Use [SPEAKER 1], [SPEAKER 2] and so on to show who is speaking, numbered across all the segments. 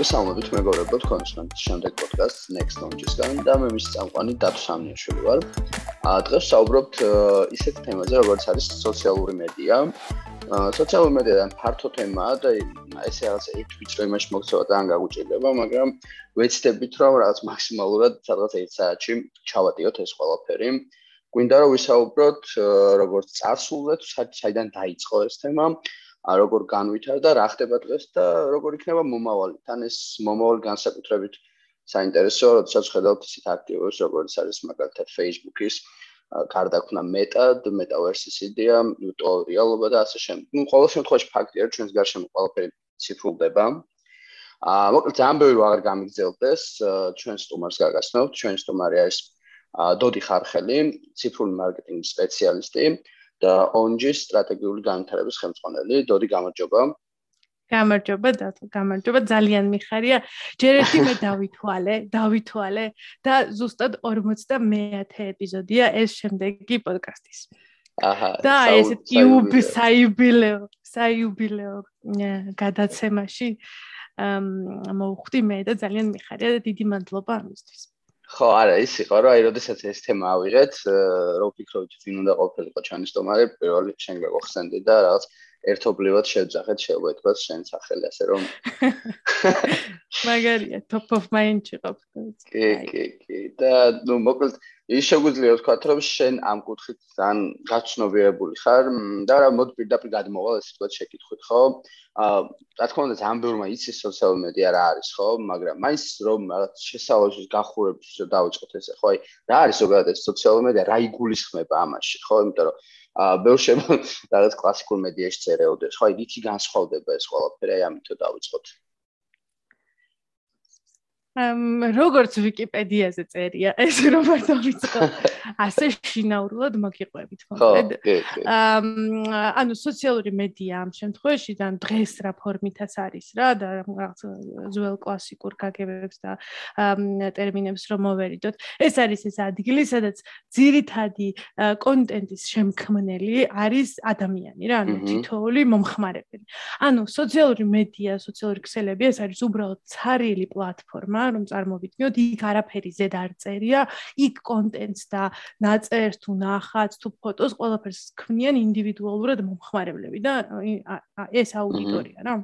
[SPEAKER 1] მოგესალმებით მეგობრებო თქვენ ჩვენს შემდეგ პოდკასტს Next Launch-ისგან და მე მის წამყვანი დათო სამნიაშვილი ვარ. აა დღეს საუბრობთ ისეთ თემაზე, როგორც არის სოციალური მედია. სოციალური მედიიდან ფართო თემაა და ესე რაღაც ერთ ვიცრო იმაში მოგწევა და ან გაგუჭირდება, მაგრამ ვეცდებით რომ რაღაც მაქსიმალურად სადღაც 1 საათში ჩავატიოთ ეს ყველაფერი. გვინდა რომ ვისაუბროთ როგორც წარსულზე, საიდან დაიწყო ეს თემა. ა როგორ განვითარდა, რა ხდება დღეს და როგორ იქნება მომავალი. თან ეს მომავალი განსაკუთრებით საინტერესოა, როდესაც ხედავთ ისეთ აქტივებს, როგორც არის მაგალითად Facebook-ის გარდაქმნა Meta, Metaverse-ის იდეა, virtual reality და ასე შემდეგ. ნუ ყოველ შემთხვევაში ფაქტია, რომ ჩვენს გარშემო ყველაფერი ციფრულდება. აა მოკლედ ძალიან ბევრი აღარ გამიგზელდეს, ჩვენ სტუმარს გაგაცნობთ, ჩვენ სტუმარი არის დოდი ხარხელი, ციფრული მარკეტინგის სპეციალისტი. ONG-ის სტრატეგიული განვითარების ხელმძღვანელი. დოდი გამარჯობა.
[SPEAKER 2] გამარჯობა და გამარჯობა ძალიან მიხარია. ჯერ ერთი მე დავითვალე, დავითვალე და ზუსტად 51-ე ეპიზოდია ეს შემდეგი პოდკასტის.
[SPEAKER 1] აჰა.
[SPEAKER 2] და ეს იუბი საიუბილეო, საიუბილეო გადაცემაში მოვხვდი მე და ძალიან მიხარია და დიდი მადლობა ამისთვის.
[SPEAKER 1] ხო, არა, ის იყო, რომ აი, როდესაც ეს თემა ავიღეთ, რო ვფიქრობთ, ვინ უნდა ყოფილიყო ჩვენი სტომარი, პირველ რიგში შენ გაგხსენდი და რაღაც ერთობლივად შევძახეთ, შეიძლება ითქვას შენ სახელი, ასე რომ
[SPEAKER 2] მაგარია, top of mind იყო.
[SPEAKER 1] კი, კი, კი. და ნუ მოკლედ ის შეგვიძლია ვთქვა, რომ შენ ამ კუთხით ძალიან გაცნობიერებული ხარ და რა მოდ პირდაპირ გადმოვალ ეს თქვა შეკითხვით, ხო? აა რა თქმა უნდა, ძალიან ბევრმა იცის სოციალური მედია რა არის, ხო? მაგრამ მაინც რომ რაღაც შესაძლოა გახურებს დავიწყოთ ესე, ხო? აი, რა არის ზოგადად ეს სოციალური მედია, რა იგულისხმება ამაში, ხო? იმიტომ რომ ბევრ შემო რაღაც კლასიკურ მედიაში წერეოდეს, ხო? ვითი განსხვავდება ეს ყველაფერი, აი ამითო დავიწყოთ. აა
[SPEAKER 2] როგორც ვიკიპედიაზე წერია ეს რომ მარტო ვიცხო ასე შინაურულად მოგიყვებით
[SPEAKER 1] მოკლედ.
[SPEAKER 2] ანუ სოციალური მედია ამ შემთხვევაში და დღეს რა ფორმითაც არის რა და რაღაც ძველ კლასიკურ გაგებებს და ტერმინებს რომ მოვერიდოთ ეს არის ეს ადგილი სადაც ძირითადი კონტენტის შემქმნელი არის ადამიანი რა ანუ თითოეული მომხმარებელი. ანუ სოციალური მედია სოციალური ქსელები ეს არის უბრალოდ ცარიელი პლატფორმა ფორმა, რომ წარმოვიდგინოთ, იქ არაფერი ზედ არ წერია, იქ კონტენტს და ნაწერს თუ ნახატს თუ ფოტოს ყველაფერს ქმნიან ინდივიდუალურად მომხმარებლები და ეს აუდიტორია რა.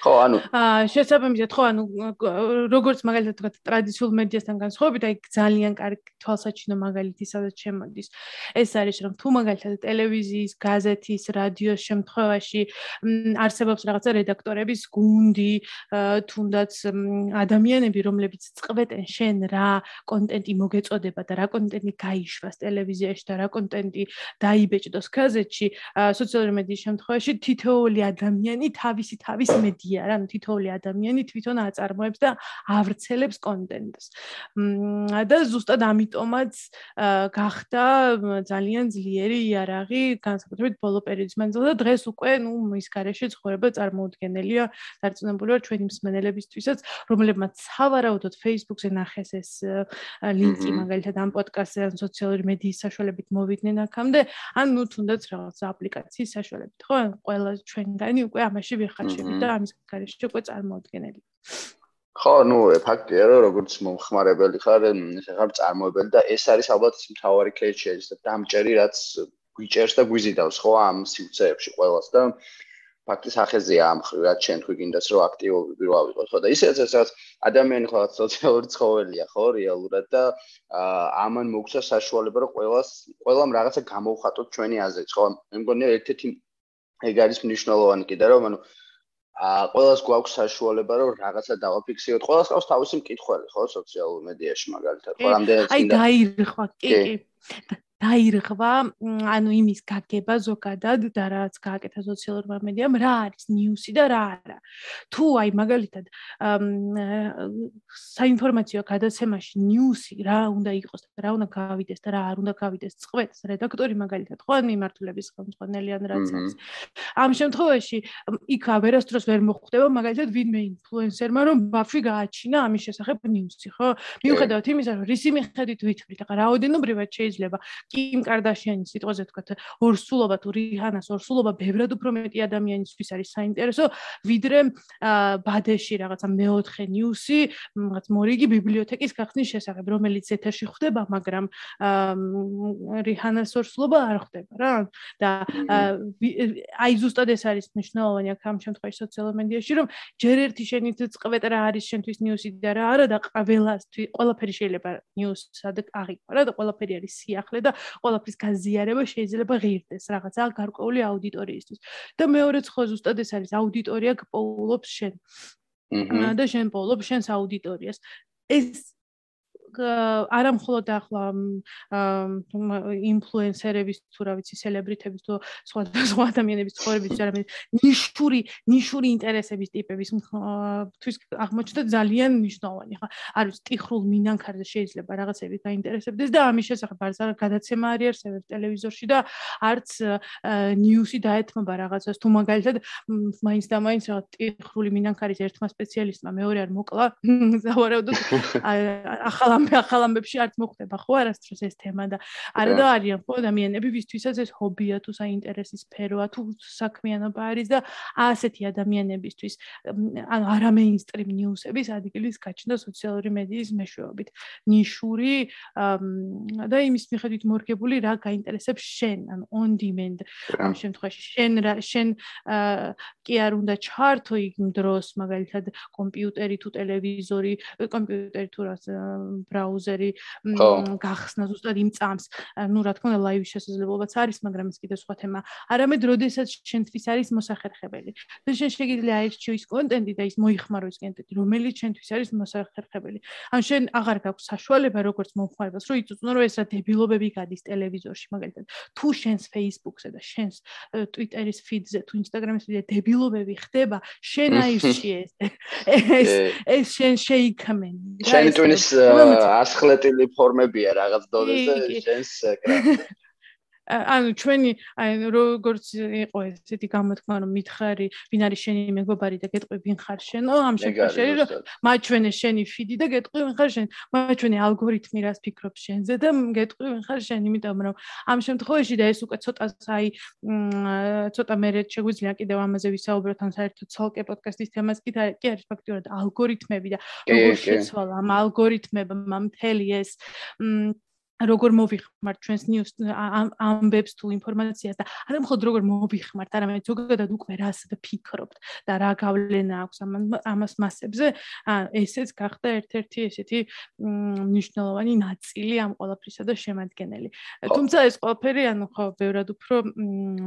[SPEAKER 1] ხო, ანუ
[SPEAKER 2] აა შესაბამისად ხო, ანუ როგორც მაგალითად თქვა ტრადიციულ მედიასთან განსხვავებით, აი ძალიან კარგი თვალსაჩინო მაგალითი სადაც შემოდის. ეს არის რომ თუ მაგალითად ტელევიზიის, გაზეთის, რადიოს შემთხვევაში არსებობს რაღაცა რედაქტორების გუნდი, თუნდაც ადამიანები, რომლებიც წყვეტენ შენ რა კონტენტი მოგეწოდება და რა კონტენტი გაიშვას ტელევიზიაში და რა კონტენტი დაიბეჭდოს გაზეთში, სოციალური მედიის შემთხვევაში თითოეული ადამიანი თავისი თავის მედია რა, თითოეული ადამიანი თვითონ აწარმოებს და ავრცელებს კონტენტს. და ზუსტად ამიტომაც გახდა ძალიან ძლიერი იარაღი განსაკუთრებით ბოლო პერიოდის მანძილზე და დღეს უკვე ნუ მის გარეშე ცხოვრება წარმოუდგენელია. დარწმუნებული ვარ ჩვენი მსმენელებისთვისაც, რომლებმაც სავარაუდოდ Facebook-ზე ნახეს ეს ლინკი მაგალითად ამ პოდკასტზე ან სოციალური მედიის საშუალებით მოვიდნენ აქამდე, ან ნუ თუნდაც რაღაც აპლიკაციის საშუალებით, ხო? ყველა ჩვენგანი უკვე ამაში ვიხარშები და ამის გარეშე უკვე წარმოუდგენელი.
[SPEAKER 1] ხო, ну, ფაქტია, რომ როგორც მომხმარებელი ხარ, ესე ხარ წარმოებელი და ეს არის ალბათ მთავარი კეიჩი ეს და დამჭერი რაც გვიჭერს და გვიზიდავს, ხო, ამ სიუცეებში ყოველას და ფაქტის ახეზია ამ ხრივ, რაც ჩვენ თქვი გინდას რომ რო ავიღოთ, ხო და ისეც ესაც ადამიანი ხო სოციალური ცხოველია, ხო, რეალურად და ამან მოგცა საშუალება რომ ყოველას ყოველამ რაღაცა გამოვხატოთ ჩვენი აზრით, ხო? მე მგონია ერთ-ერთი ეგ არის მნიშვნელოვანი კიდე რომ ანუ აა ყოველას გვაქვს საშუალება რომ რაღაცა დავაფიქსიროთ. ყოველას ყავს თავისი მკითხველი, ხო, სოციალურ მედიაში მაგალითად. ხო, რამდენიც
[SPEAKER 2] აი დაირხვა, კი, კი. დაირღვა, ანუ იმის გაგება ზოგადად და რაც გააკეთა სოციალურ მედიამ, რა არის ნიუსი და რა არა. თუ აი მაგალითად საინფორმაციო გადაცემაში ნიუსი რა უნდა იყოს და რა უნდა გავიდეს და რა არ უნდა გავიდეს წყვეტს რედაქტორი მაგალითად ხო ან მიმართულების ხელმძღვანელი ან რაც არის. ამ შემთხვევაში იქ ვერასდროს ვერ მოხვდება მაგალითად ვინმე ინფლუენსერმა რომ ბაფი გააჩინა ამის შესახებ ნიუსი ხო? მიუხედავად იმისა რომ რისი მიხედვით ვითვლით, ახლა რაოდენობრივად შეიძლება კიმ კარდაშიანის სიტყვაზე თქვა ორსულობა თუ რიჰანას ორსულობა ბევრად უფრო მეტი ადამიანისთვის არის საინტერესო ვიდრე ბადეში რაღაცა მეოთხე ნიუსი რაღაც მორიგი ბიბლიოთეკის გახსნის შესახებ რომელიც ეთერში ხდება მაგრამ რიჰანას ორსულობა არ ხდება რა. და აი ზუსტად ეს არის მნიშვნელოვანი აქ ამ შემთხვევაში სოციალურ მედიაში რომ ჯერ ერთი შენი წყვეტ რა არის შენთვის ნიუსი და რა არა და ყველასთვის ყველაფერი შეიძლება ნიუსად აღიქვა რა და ყველაფერი არის სიახლე და ყველაფრის გაზიარება შეიძლება ღირდეს რაღაცა გარკვეული აუდიტორიისთვის. და მეორე ხო ზუსტად ეს არის აუდიტორია გპოულობს შენ. და შენ პოულობს შენს აუდიტორიას. ეს არა მხოლოდ ახლა ინფლუენსერების თუ რა ვიცი სელებრიტების თუ სხვა სხვა ადამიანების ცხოვრების არამედ ნიშური ნიშური ინტერესების ტიპების თვის აღმოჩნდა ძალიან მნიშვნელოვანი ხა არ ვიცი ტიხრულ მინანქარზე შეიძლება რაღაცები გაინტერესებდეს და ამის შესახებ არც არ გადაცემა არ არსებობს ტელევიზორში და არც ნიუსი დაეთმობა რაღაცას. თუ მაგალითად მაინც და მაინც რაღაც ტიხრული მინანქარის ერთმა სპეციალისტმა მეორე არ მოკლა ზავარაუდოდ ახლა ამ ახალ ამბებში არც მოხდება ხო არასდროს ეს თემა და არა და არიან ხო ადამიანები ვისთვისაც ეს ჰობია თუ საინტერესის სფეროა თუ საქმიანობა არის და ასეთი ადამიანებისთვის ანუ არა მეინსტრიმ ნიუსების ადგილის გაჩნდა სოციალური მედიის მეშვეობით. ნიშური და იმის მიხედვით მორგებული რა გაინტერესებს შენ ანუ on demand ამ შემთხვევაში. შენ შენ კი არ უნდა ჩართო იქ დროს მაგალითად კომპიუტერი თუ ტელევიზორი კომპიუტერი თუ რა ბრაუზერი გახსნა ზუსტად იმ წამს. ну, რა თქმა უნდა, ლაივის შესაძლებლობაც არის, მაგრამ ეს კიდე სხვა თემა. არამედ როდესაც შენთვის არის მოსახერხებელი. და შენ შეგიძლია აირჩიო ის კონტენტი და ის მოიხმარო ის კონტენტი, რომელიც შენთვის არის მოსახერხებელი. ან შენ აღარ გაქვს საშუალება როგორც მომხმარებელს, რომ იწუწუნო რომ ეს რა დებილობები გადის ტელევიზორში, მაგალითად. თუ შენს Facebook-ზე და შენს Twitter-ის feed-ზე თუ Instagram-ის feed-ზე დებილობები ხდება, შენ აირჩიე ეს. ეს ეს შენ შეიქმენ.
[SPEAKER 1] შენ ტვინის ასხლეტილი ფორმებია რაღაც დონეზე შენს ეკრანზე
[SPEAKER 2] ანუ ჩვენი აი როგორც იყო ესეთი გამოთქმა რომ მითხარი ვინ არის შენი მეგობარი და გეტყვი ვინ ხარ შენ? ო ამ შემთხვევაში რომ მაჩვენე შენი ფიდი და გეტყვი ვინ ხარ შენ? მაჩვენე ალგორითმი რას ფიქრობს შენზე და გეტყვი ვინ ხარ შენ? იმიტომ რომ ამ შემთხვევაში და ეს უკვე ცოტა აი ცოტა მე შეგვიძლია კიდევ ამაზე ვისაუბროთ ან საერთოდ ცალკე პოდკასტის თემას კი არის ფაქტიურად ალგორითმები და როგორ შეცვალა ამ ალგორითმებმა მთელი ეს როგორ მოვიხმართ ჩვენს ნიუს ამბებს თუ ინფორმაციას და არა მხოლოდ როგორ მოვიხმართ, არამედ ზოგადად უკვე რას ფიქრობთ და რა გავლენა აქვს ამას მასებზე, ესეც გახდა ერთ-ერთი ესეთი მნიშვნელოვანი ნაწილი ამ ყოლაფრისა და შემადგენელი. თუმცა ეს ყველაფერი ანუ ხო ბევრად უფრო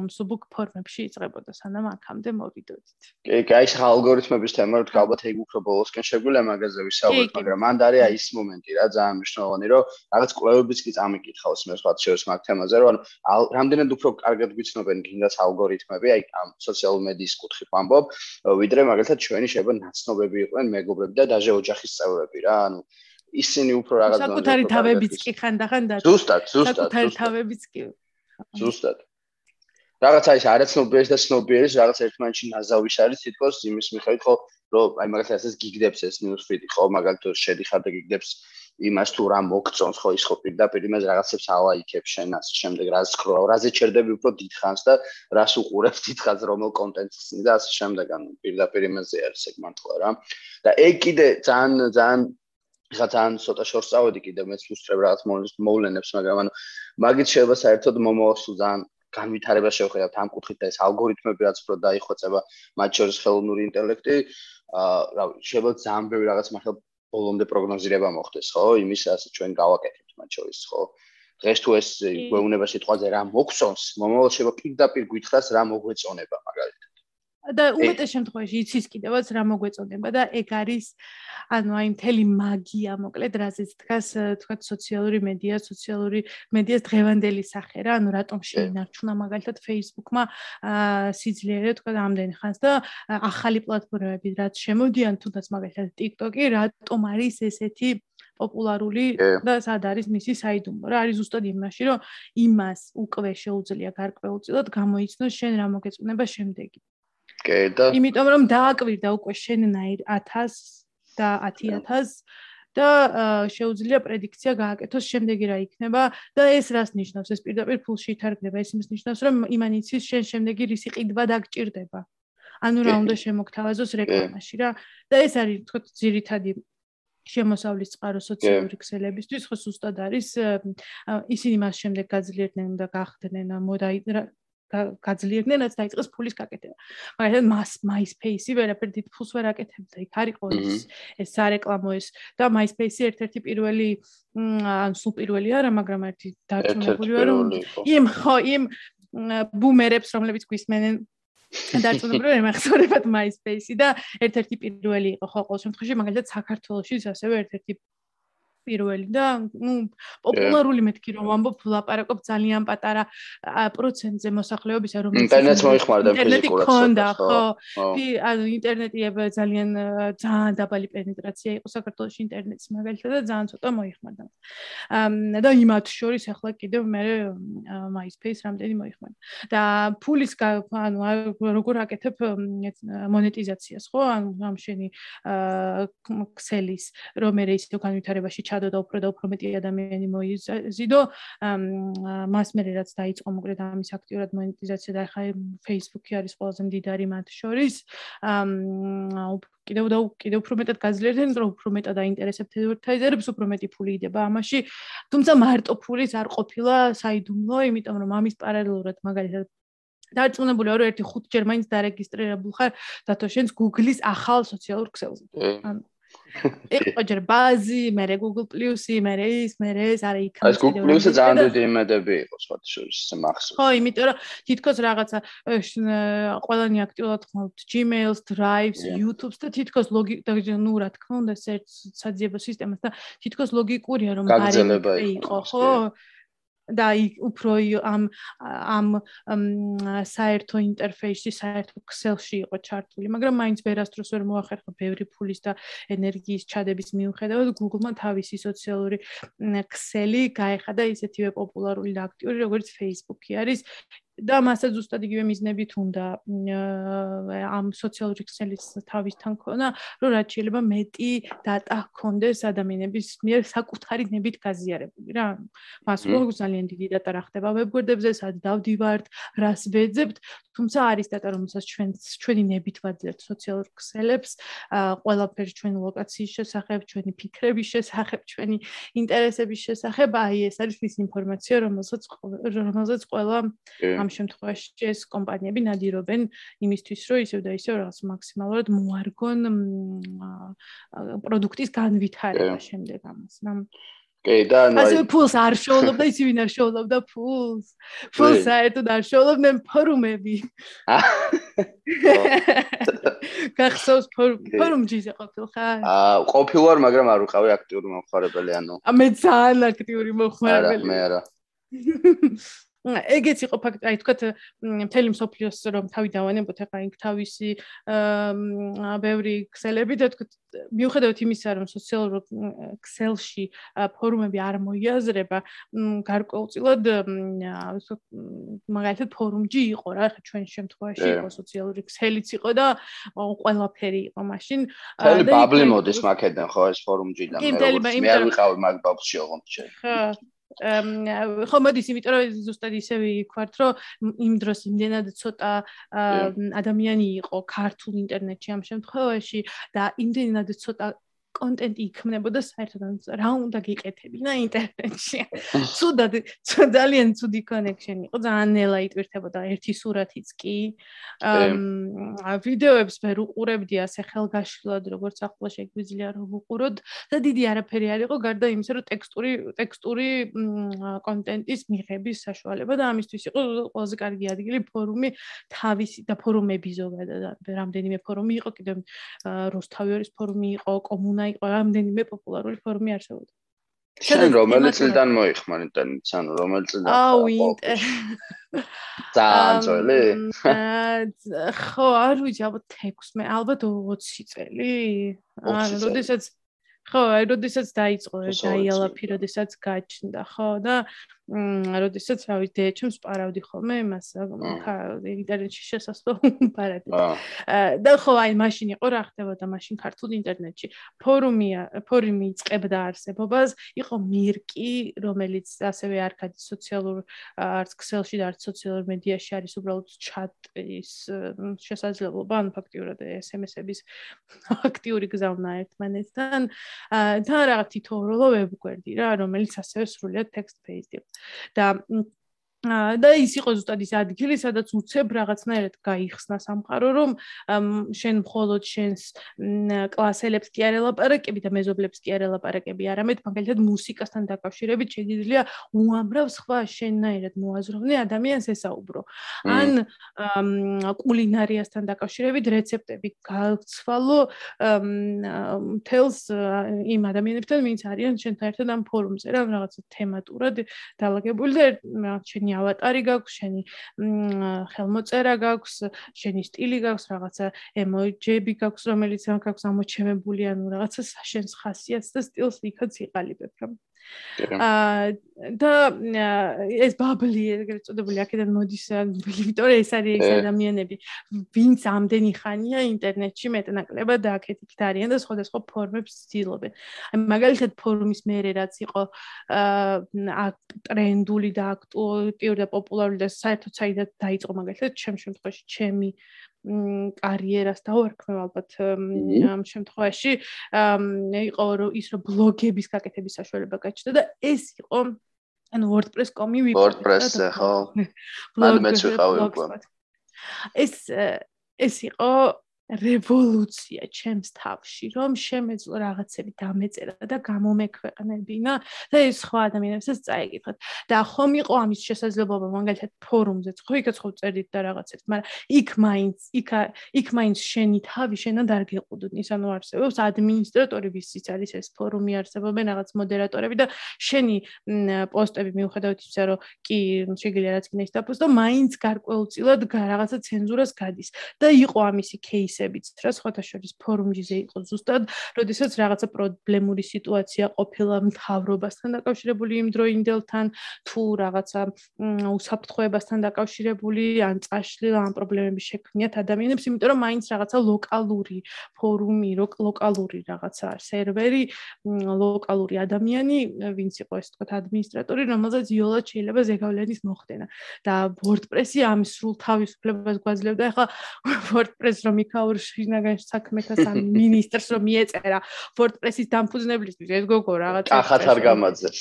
[SPEAKER 2] მსუბუქ ფორმებში იწყებოდა, სანამ აქამდე მოვიდოდით.
[SPEAKER 1] კი, კი, ეს ალგორითმების თემა თქმა უნდა ეგ უფრო ბოლოსკენ შეგვიძლია მაგაზე ვისაუბროთ, მაგრამ მანდ არის აი ეს მომენტი რა ძალიან მნიშვნელოვანი, რომ რაღაც კვლევებიც კი წამიკითხავს მე სხვა შევს მაგ თემაზე რომ ანუ რამდენად უფრო კარგად გიცნობენ გინდას ალგორითმები აი ამ სოციალურ მედიის კუთხით ვამბობ ვიდრე მაგალითად ჩვენი შეიძლება ნაცნობები იყვნენ მეგობრები და დაჟე ოჯახის წევრები რა ანუ ისინი უფრო რაღაც
[SPEAKER 2] საკუთარი თავებიც კი ხანდახან და
[SPEAKER 1] ზუსტად ზუსტად
[SPEAKER 2] საკუთარი თავებიც კი
[SPEAKER 1] ზუსტად რაღაცა ის არაცნობიერის და ცნობიერის რაღაც ერთმანეთში ნაზავის არის თითქოს იმის მიხედვით ხო რომ აი მაგალითად ეს გიგდებს ეს ნიუსფიდი ხო მაგალითად შედიხარ და გიგდებს იმას თუ რა მოგწონს ხო ის ხო პირდაპირ იმას რაღაცებს ალაიქებს შენ ასე შემდეგ რა სკროლ რაზე ჩერდები უფრო დიდხანს და რას უყურებს დიდხანს რომელ კონტენტს და ასე შემდეგ ანუ პირდაპირ იმაზე არის სეგმენტლა რა. და ეგ კიდე ძალიან ძალიან ხა ძალიან ცოტა შორს წავედი კიდე მეც უსწრებ რაღაც მოვლენებს მაგრამ ანუ მაგით შეიძლება საერთოდ მომავალს ძალიან განვითარება შევხედავთ ამ კუთხით და ეს ალგორითმები რაც უფრო დაიხვეწება მათ შორის ხელოვნური ინტელექტი აა რა ვიცი შეიძლება ძალიან ბევრი რაღაც მაგრამ ბოლომდე პროგნოზირება მოხდეს, ხო? იმის ასე ჩვენ გავაკეთებთ მათ შორის, ხო? დღეს თუ ეს გვეუბნება სიტყვაზე რა მოგწონს, მომავალ შეიძლება პირდაპირ გითხრას რა მოგვეწონება მაგალითად.
[SPEAKER 2] და უმეტეს შემთხვევაში იცის კიდევაც რა მოგვეწოდება და ეგ არის ანუ აი მთელი მაგია მოკლედ რაზეც დგას თქვა სოციალური მედია, სოციალური მედიას დღევანდელი სახე რა, ანუ რატომ შეინარჩუნა მაგალითად Facebook-მა სიძლიერე თქვა ამდენ ხანს და ახალი პლატფორმები რაც შემოდიან თუნდაც მაგალითად TikTok-ი რატომ არის ესეთი პოპულარული და სად არის მისი საიდუმლო? რა არის ზუსტად იმაში რომ იმას უკვე შეუძლია გარკვეულწილად გამოიცნოს შენ რა მოგეწონება შემდეგი
[SPEAKER 1] კი და
[SPEAKER 2] იმიტომ რომ დააკვირდა უკვე შენნაირ 1000 და 10000 და შეუძლია პრედიქცია გააკეთოს შემდეგი რა იქნება და ეს რას ნიშნავს? ეს პირდაპირ ფულში ითარგმნება ეს იმის ნიშნავს რომ იმან იცის შენ შემდეგი რისი ყიდვა დაგჭირდება. ანუ რა უნდა შემოგთავაზოს რეკლამაში რა. და ეს არის თქო ძირითადი შემოსავლის წყარო სოციალური ქსელებისთვის ხო სუსტად არის ისინი მას შემდეგ გაძლიერდნენ და გახდნენ მოდა გაძლიერდნენ რაც დაიწყეს ფულის გაკეთება. მაგალითად მას MySpace-ი ვერაფერ დიდ ფულს ვერ აკეთებდა. იქ არის ყოველთვის ეს სარეკლამო ეს და MySpace-ი ერთ-ერთი პირველი ან სულ პირველი არა, მაგრამ ერთი დარწმუნებული ვარ რომ იმ ხო იმ ბუმერებს რომლებიც გვისმენენ დარწმუნებული ვარ მახსოვრებად MySpace-ი და ერთ-ერთი პირველი იყო ხო ყოველ შემთხვევაში მაგალითად საქართველოსიც ასევე ერთ-ერთი პირველი და ნუ პოპულარული მეთქი რომ ამბობ ლაპარაკობ ძალიან პატარა პროცენტზე მოსახლეობისა რომ
[SPEAKER 1] ინტერნეტს მოიხმარდა
[SPEAKER 2] ფიზიკურად ხონდა ხო. ანუ ინტერნეტი ძალიან ძალიან დაბალი პენეტრაცია იყო საქართველოს ინტერნეტის მაგალითად და ძალიან ცოტა მოიხმარდა. და იმათ შორის ახლა კიდევ მე MySpace რამდენი მოიხმარდა. და ფულის ანუ როგორ აკეთებ მონეტიზაციას ხო? ანუ ამ შენი ქსელის რომ მე ისე განვითარებაში ჩა ჩადო და უფრო და უფრო მეტი ადამიანი მოიზიდო მას მე რაც დაიწყო მოკლედ ამის აქტიურად მონეტიზაცია და ახლა Facebook-ი არის ყველაზე მდიდარი მათ შორის. კიდევ და კიდევ უფრო მეტად გაძლიერდნენ რომ უფრო მეტად აინტერესებთ ადვერტაიზერებს უფრო მეტი ფული იდება ამაში. თუმცა მარტო ფულის არ ყოფილა საიდუმლო იმიტომ რომ ამის პარალელურად მაგალითად დარწმუნებული ვარ რომ ერთი ხუთჯერ მაინც დარეგისტრირებულ ხარ დათო შენს Google-ის ახალ სოციალურ ქსელზე. ანუ იყო ჯერ ბაზი, მე Google Plus-ი, მე ის, მე ეს არა იქ.
[SPEAKER 1] ეს Google Plus-ი ძალიან დიდი იმედები იყო სხვათა შორის მახსოვს.
[SPEAKER 2] ხო, იმიტომ რომ თითქოს რაღაცა ყველანი აქტიურად ხმობთ Gmail-ს, Drive-ს, YouTube-ს და თითქოს ლოგიკა ნუ რა თქმა უნდა საძიებო სისტემას და თითქოს ლოგიკურია რომ
[SPEAKER 1] გაგზელება
[SPEAKER 2] იყო, ხო? და უფრო ამ ამ საერთო ინტერფეისში, საერთო ქსელში იყო ჩართული, მაგრამ მაინც ვერასდროს ვერ მოახერხა ბევრი ფულის და ენერგიის ჩადების მიუხედავად Google-მა თავისი სოციალური ქსელი გაეხადა ისეთივე პოპულარული და აქტიური, როგორც Facebook-ი არის. და მასაც ზუსტად იგივე მიზნებით უნდა ამ სოციალური ქსელის თავისთან ქონა, რომ რაც შეიძლება მეტი დატა ჰქონდეს ადამიანების მიერ საკუთარი ნებით გაზიარებული რა. მას როგორ ძალიან დიდი დატა რა ხდება ვებგვერდებზე, სად დავდივართ, რას ვეძებთ, თუმცა არის დატა, რომელსაც ჩვენ ჩვენი ნებით ვაძლევთ სოციალურ ქსელებს, ყველაფერი ჩვენი ლოკაციის შესახებ, ჩვენი ფიქრების შესახებ, ჩვენი ინტერესების შესახებ, აი ეს არის ის ინფორმაცია, რომელსაც რომელსაც ყველა ამ შემთხვევაში ეს კომპანიები ნადირობენ იმისთვის, რომ ისევ და ისევ რაღაც მაქსიმალურად მოარგონ პროდუქტის განვითარება შემდეგ ამას.
[SPEAKER 1] კი და
[SPEAKER 2] ანუ ასე ფულს არ შოულობდა ის ვინ არ შოულობდა? ფულს. ფულს საერთოდ არ შოულობდნენ ფორუმები. გახსოვს ფორუმჯიზე ყოფილ ხარ
[SPEAKER 1] აა ყოფილ ვარ მაგრამ არ ვიყავი აქტიური მომხმარებელი ანუ
[SPEAKER 2] მე ძალიან აქტიური მომხმარებელი
[SPEAKER 1] არა მე არა
[SPEAKER 2] ეგეც იყო ფაქტი, აი თქვათ მთელი მსოფლიოს რომ თავი დავანებოთ, ახლა იქ თავისი ბევრი ქსელები და თქვათ მიუხედავად იმისა, რომ სოციალურ ქსელში ფორუმები არ მოიაზრება, გარკვეულწილად მაგალითად ფორუმჯი იყო რა, ახლა ჩვენ შემთხვევაში იყო სოციალური ქსელიც იყო და ყველაფერი იყო მაშინ.
[SPEAKER 1] თელი ბაბლი მოდის მაკედან ხო ეს ფორუმჯიდან მე მე არ ვიყავი მაგ ბაბლში ოღონდ შე.
[SPEAKER 2] ხა ხო მოდის? იმიტომ რომ ზუსტად ისევე ვქვათ რომ იმ დროს იმდენად ცოტა ადამიანი იყო ქართულ ინტერნეტში ამ შემთხვევაში და იმდენად ცოტა კონტენტი იქმნებოდა საერთოდ რა უნდა გიყეთებინა ინტერნეტში. ცუდად, ძალიან ცუდი კონექშენი იყო, ძალიან ნელა იტვირთებოდა ერთი სურათიც კი. აა ვიდეოებს ვერ უყურებდი ასე ხელგაშლად, როგორც ახლა შეგვიძლია რომ უყუროთ და დიდი არაფერი არ იყო გარდა იმისა, რომ ტექსტური ტექსტური კონტენტის მიღების საშუალება და ამისთვის იყო ყველაზე კარგი ადგილი ფორუმი თავისი და ფორუმები ზოგადად. რამდენიმე ფორუმი იყო, კიდევ რუსთავიორის ფორუმი იყო, კომუნა იყო რამდენიმე პოპულარული ფორმი არსებობდა.
[SPEAKER 1] შენ რომელი წლიდან მოიხმარ ინტერნეტს, ანუ რომელი წლიდან?
[SPEAKER 2] აუ, ინტერ.
[SPEAKER 1] ძალიან ძველი?
[SPEAKER 2] ხო, არ ვიცი, ალბათ 16, ალბათ 20 წელი. ანუ, როდესაც ხო, აი, როდესაც დაიწყო, დაიალა ფიროდესაც გაჩნდა, ხო, და მ როდესაც რავი დეჩემს პარავდი ხოლმე იმას ინტერნეტში შესასვლო პარადი. და ხო აი მაშინ იყო რა ხდებოდა მაშინ ქართულ ინტერნეტში. ფორუმია, ფორუმი იწყებდა არსებობას, იყო მირკი, რომელიც ასევე არ გადის სოციალურ არც ქსელში და არც სოციალურ მედიაში არის უბრალოდ ჩატის შესაძლებლობა, ან ფაქტიურად SMS-ების აქტიური გზავნა ერთმანეთთან. და რაღაც თითოეულო ვებგვერდი რა, რომელიც ასევე სრულიად text based იყო. და და ის იყო ზუსტად ის ადგილი, სადაც უცებ რაღაცნაირად გაიხსნა სამყარო, რომ შენ მხოლოდ შენს კლასელებს კი არ ელაპარაკები და მეზობლებს კი არ ელაპარაკები, არამედ მაგალითად მუსიკასთან დაკავშირებით შეიძლება უამრავ სხვა შენნაირად მოაზროვნე ადამიანს ესაუბრო. ან კულინარიასთან დაკავშირებით რეცეპტები გაცვალო თელს იმ ადამიანებთან, ვინც არიან შენთან ერთად ამ ფორუმზე, რა რაღაცა თემატურად დაალაგებული და რაღაც შენი ავატარი გაქვს, შენი ხელმოწერა გაქვს, შენი სტილი გაქვს, რაღაცა ემოჯები გაქვს, რომელიც გაქვს ამოჩემებული, ანუ რაღაცა შენს ხასიათს და სტილს იქაც იყალიბებ, რა. აა და ეს ბაბლი ეგრეთ წოდებული აქედან მოდის იმიტომ ეს არის ეს ადამიანები. ვინც ამდენი ხანია ინტერნეტში მეტნაკლებად და აქეთ იქ არიან და სხვადასხვა ფორმებს ცდილობენ. აი მაგალითად ფორუმის მეერე რაც იყო აა ტრენდული და აქტუალური და პოპულარული და საერთოდ საერთოდ დაიწყო მაგალითად ჩემ შემთხვევაში ჩემი კარიერას დავარქმევ ალბათ ამ შემთხვევაში. იყო ის რომ ბლოგების გაკეთების საშუალება გაჩნდა და ეს იყო ანუ WordPress.com-ი
[SPEAKER 1] ვიპოვე WordPress-ზე ხო. მან მეც ვიყავი უკვე
[SPEAKER 2] ეს ეს იყო რევოლუცია ჩემს თავში, რომ შემეძლო რაღაცები დამეწერა და გამომექვეყნებინა და ეს სხვა ადამიანებსაც წაეკითხათ. და ხომ იყო ამის შესაძლებლობა მაგალითად ფორუმზეც, ხო იქაც ხო წერდით და რაღაცებს, მაგრამ იქ მაინც, იქ იქ მაინც შენი თავი შენა არ გეყუდნის, ანუ არსებობს ადმინისტრატორი, ვისიც არის ეს ფორუმი, არსებობენ რაღაც მოდერატორები და შენი პოსტები მიუხედავად იმისა, რომ კი შეიძლება რაც გინდა ის დაფოსტო, მაინც გარკვეულწილად რაღაცა ცენზურას გადის. და იყო ამისი кейსი ისებიც რა სხვათა შორის ფორუმზე იყო ზუსტად როდესაც რაღაცა პრობლემური სიტუაცია ყოფილა მთავრობასთან დაკავშირებული იმ დროინდელთან თუ რაღაცა უსაფრთხოებასთან დაკავშირებული ან წაშლილ ან პრობლემები შექმნიათ ადამიანებს იმიტომ რომ მაინც რაღაცა ლოკალური ფორუმი ლოკალური რაღაცა სერვერი ლოკალური ადამიანი ვინც იყო ეს თქვა ადმინისტრატორი რომელზეც იოლად შეიძლება ზეგავლენის მოხდენა და WordPress-ი ამ სრულ თავისუფლებას გვაძლევდა. ახლა WordPress რომ იქა მთავარ შინაგან საქმეთა სამ მინისტრს რომ მიეწერა WordPress-ის დამფუძნებლისთვის. ეს გოგო რაღაცა
[SPEAKER 1] ახათ არ გამაძეს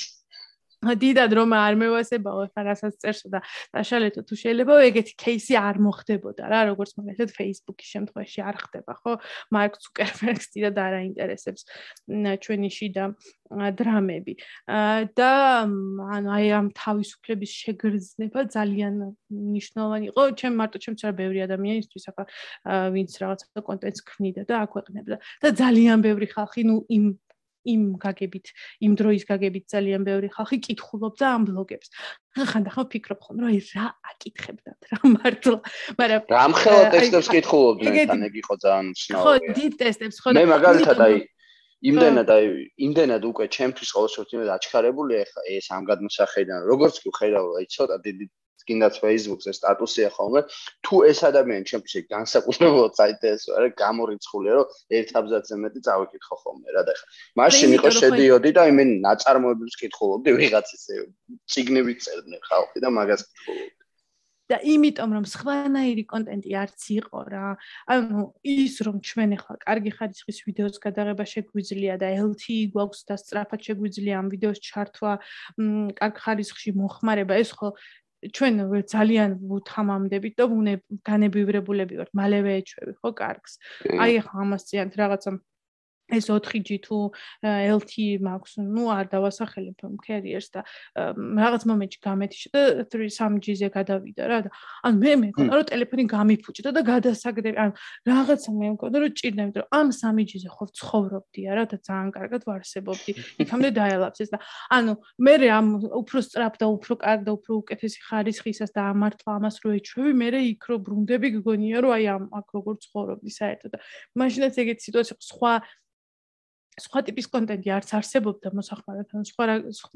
[SPEAKER 2] დიდად რომ არ მევასებაო ხა რასაც წერსო და დაშალეთო თუ შეიძლება ეგეთი кейსი არ მოხდებოდა რა როგორც მაგალითად Facebook-ის შემთხვევაში არ ხდება ხო? მარკ ზუკერბერგს დიდად არ აინტერესებს ჩვენი შიდა დრამები. და ანუ აი ამ თავისუფლების შეგრძნება ძალიან მნიშვნელოვანი იყო. ჩემ მარტო ჩემც არა ბევრი ადამიანისთვის ახლა ვინც რაღაცა კონტენტს ქმნიდა და აქვეყნებდა. და ძალიან ბევრი ხალხი ნუ იმ იმ გაგებით, იმ დროის გაგებით ძალიან ბევრი ხალხი კითხულობდა ამ ბლოგებს. ხანდახან ვფიქრობ ხოლმე, რომ აი რა აკითხებდათ რა მართლა, მაგრამ
[SPEAKER 1] რამხელა ტესტებს კითხულობდნენ, თან ეგ იყო ძალიან შნაური.
[SPEAKER 2] ხო, დიდ ტესტებს, ხო.
[SPEAKER 1] მე მაგალითად აი იმდენად აი იმდენად უკვე ჩემთვის ყოველ შემთხვევაში აჩქარებული ახლა ეს ამ გადმოსახედიდან როგორც კი ხედავ აი ცოტა დიდი კიდაც Facebook-ზე სტატუსია ხოლმე თუ ეს ადამიანი ჩემთვის განსაკუთრებულად საინტერესო არა გამორიცხულია რომ ერთ აბზაცზე მეტი წავიკითხო ხოლმე რა და ხა მაშინ იყო შედიოდი და აი მე ნაწარმოებებს კითხულობდი ვიღაცის ციგნები წერდნენ ხალხი და მაგას კითხულობდი.
[SPEAKER 2] და იმიტომ რომ სხვანაირი კონტენტი არც იყო რა. ანუ ის რომ ჩვენ ახლა კარგი ხარისხის ვიდეოს გადაღება შეგვიძლია და LTE გვაქვს და სწრაფად შეგვიძლია ამ ვიდეოს ჩართვა კარგ ხარისხში მოხმარება ეს ხო ჩვენ ძალიან ვუთამამდებით და ვუნე განებივრებულები ვართ მალევე ეჩვევი ხო კარგს? აი ახლა ამას წიანთ რაღაცა ეს 4G თუ LTE მაქვს, ну არ დავასახელებ carriers და რაღაც მომენტში გამეთიშა და 3G-ზე გადავიდა რა და ან მე მეკონა რომ ტელეფონი გამიფუჭდა და გადასაგდები ან რაღაცა მე მეკონა რომ ჭირდა იმიტომ რომ ამ 3G-ზე ხო ცხოვრობდია რა და ძალიან კარგად ვარსებობდი იქამდე ეს და ანუ მე ამ უფრო სწრაფ და უფრო კარგ და უფრო უკეთესი ხარისხისას და ამართლა ამას რო ეჩვევი მე იქ რო ბრუნდები გგონია რომ აი ამ აქ როგორ ცხოვრობდი საერთოდ და მაშინაც ეგეთი სიტუაცია სხვა სხვა ტიპის კონტენტი არც არსებობდა მოსახმარად ან სხვა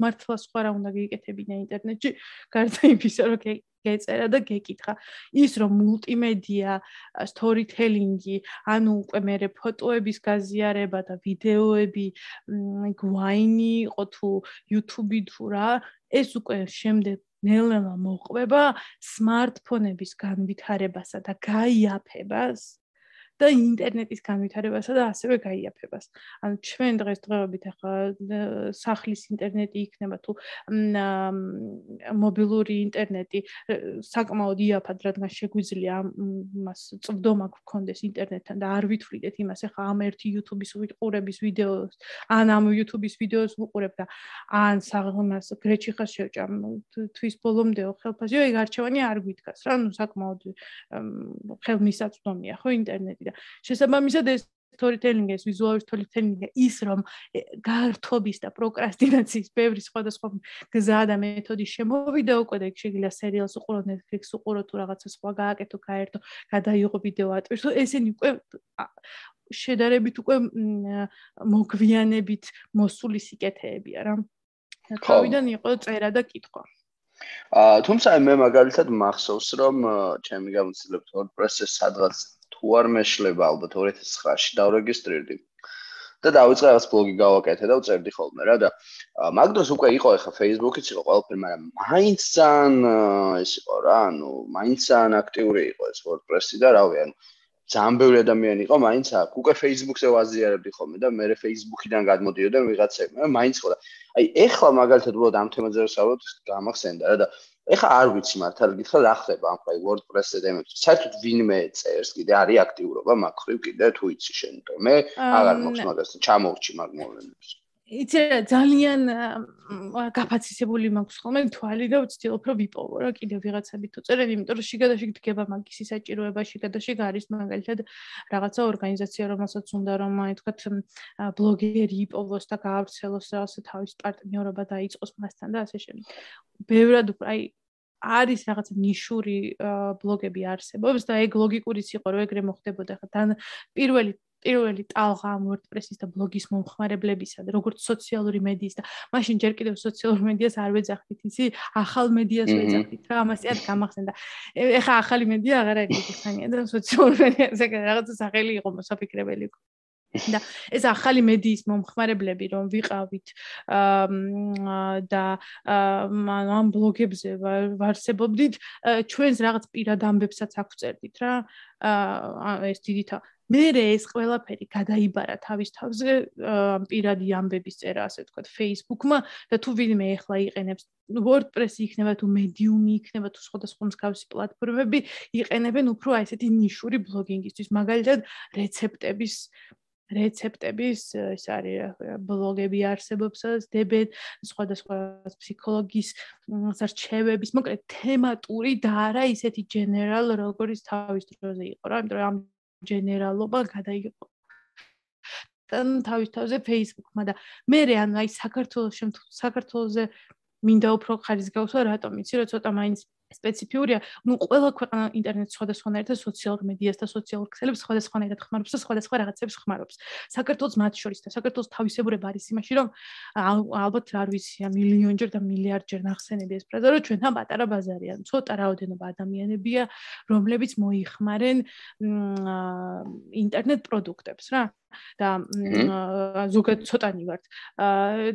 [SPEAKER 2] მართლა სხვა რა უნდა გეკეთებინა ინტერნეტში გარდა იმისა რომ გეწერა და გეკითხა. ის რომ მულტიმედია სტორითელინგი ანუ უკვე მე ფოტოების გაზიარება და ვიდეოები გვაინი იყო თუ YouTube-ი თუ რა ეს უკვე შემდეგ ნელ-ნელა მოყვება smartphone-ების განვითარებასა და გაიაფებას და ინტერნეტის განვითარებასა და ასევე გაიაფებას. ანუ ჩვენ დღესდღეობით ახლა სახლის ინტერნეტი იქნება თუ მობილური ინტერნეტი საკმაოდ იაფად, რადგან შეგვიძლია მას წვდომა გქონდეს ინტერნეტთან და არ ვითვლიდეთ იმას, ახლა ამ ერთი YouTube-ის ვიყურების ვიდეოს, ან ამ YouTube-ის ვიდეოს ვუყურებ და ან საღმას გრეჩი ხას შევჭამ თვის ბოლომდე ხელფასი, ეგ არჩევანი არ გვითქას რა, ну საკმაოდ ხელმისაწვდომია ხო ინტერნეტი და შესაბამისად ეს storytelling ეს visual storytelling ის რომ გართობის და პროკრასტინაციის ბევრი სხვადასხვა გზა და მეთოდი შემოვიდა უკვე და შეიძლება სერიალს უყურო Netflix უყურო თუ რაღაცა სხვა გააკეთო, გაერთო, გადაიღო ვიდეო ატვირთო, ესენი უკვე შედარებით უკვე მოგვიანებით მოსული სიკეთეებია რა. თავიდან იყო წერა და კითხვა.
[SPEAKER 1] აა თუმცა მე მაგალითად მახსოვს რომ ჩემი გამოცდილებით WordPress-ზე სადღაც თუ არ მეშლება ალბათ 2009-ში დავრეგისტრირდი და დავიწყე რაღაც ბლოგი გავაკეთე და უწერდი ხოლმე რა და მაგ დროს უკვე იყო ახლა Facebook-იც იყო ყველაფერი მაგრამ მაინც ძალიან ეს იყო რა ანუ მაინც ძალიან აქტიური იყო ეს WordPress-ი და რავი ანუ ძალიან ბევრი ადამიანი იყო მაინც აქ უკვე Facebook-ზე ვაზიარებდი ხოლმე და მე Facebook-იდან გადმოდიოდა ვიღაცები მაინც ხო და აი ეხლა მაგალითად უბრალოდ ამ თემაზე ვსაუბრობ გამახსენდა რა და ეხლა არ ვიცი მართალი გითხრა რა ხდება ამ ფაი WordPress-ზე დემეც. საერთოდ ვინმე წერს კიდე არის აქტიურობა მაგხრივ კიდე თუ იცი შენ მე აღარ მოხს მაგას ჩამოვრჩი მაგ მოვლენებს.
[SPEAKER 2] იცი რა ძალიან გაფაცისებული მაქვს ხოლმე თვალი და ვცდილობ რომ ვიპოვო რა კიდე ვიღაცები თუ წერენ იმიტომ რომ შიგადაში გდგება მაგის საჭიროება შიგადაში გარის მაგალითად რაღაცა ორგანიზაცია რომელსაც უნდა რომ აი თქვა ბლოგერი იპოვოს და გაავრცელოს რაღაცა თავის პარტნიორობა დაიწყოს მასთან და ასე შემდეგ. ბევრად უკვე აი არის რაღაცა ნიშური ბლოგები არსებობს და ეგ ლოგიკურიც იყო რომ ეგრე მოხდებოდა ხა. თან პირველი პირველი ტალღა WordPress-ის და ბლოგის მომხმარებლებისა და როგორც სოციალური მედიის და მაშინ ჯერ კიდევ სოციალურ მედიას არ ვეძახდით, იცი? ახალ მედიას ვეძახდით რა, ამას იად გამახსენდა. ეხა ახალი მედია აღარ არის ხანია და სოციალურ მედიაზე რაღაცა სახელი იყო მოსაფიქრებელი. და ეს ახალი მედიის მომხმარებლები რომ ვიყავით და ამ ბლოგებზე ვარსებობდით ჩვენს რაღაც პირად ამბებსაც აქვწერდით რა ეს დიდითა მე ეს ყველაფერი გადაიბარა თავის თავზე პირადი ამბების წერა ასე ვთქვათ Facebook-მა და თუ ვინმე ახლა იყენებს WordPress-ი იქნება თუ Medium-ი იქნება თუ სხვადასხვა მსგავსი პლატფორმები იყენებენ უფრო აი ესეთი ნიშური ბლოგინგისთვის. მაგალითად რეცეპტების რეცეპტების ეს არის ბლოგები არსებობს დებენ სხვადასხვა ფსიქოლოგის სარჩევების მოკლედ თემატური და არა ისეთი general როგორც თავის დროზე იყო რა. იმიტომ რომ ჯენერალობა გადაიღო. თან თავის თავზე Facebook-მა და მე რე ანუ აი საქართველოს საქართველოსზე მინდა უფრო ხარისგავსვა რატომ იცი რომ ცოტა მაინც სპეციფიურია, ну ყველა ქვეყანა ინტერნეტ სხვადასხვანაირად და სოციალურ მედიას და სოციალურ ქსელებს სხვადასხვანაირად ხმარობს და სხვადასხვა რაღაცებს ხმარობს. საქართველოს მათ შორის და საქართველოს თავისებურება არის იმაში, რომ ალბათ არ ვიცი, მილიონჯერ და მილიარდჯერ ნახსენები ეს ფრაზა, რომ ჩვენთან პატარა ბაზარია, ცოტა რაოდენობა ადამიანებია, რომლებიც მოიხმარენ ინტერნეტ პროდუქტებს რა. და ზოგადად ცოტანი ვართ.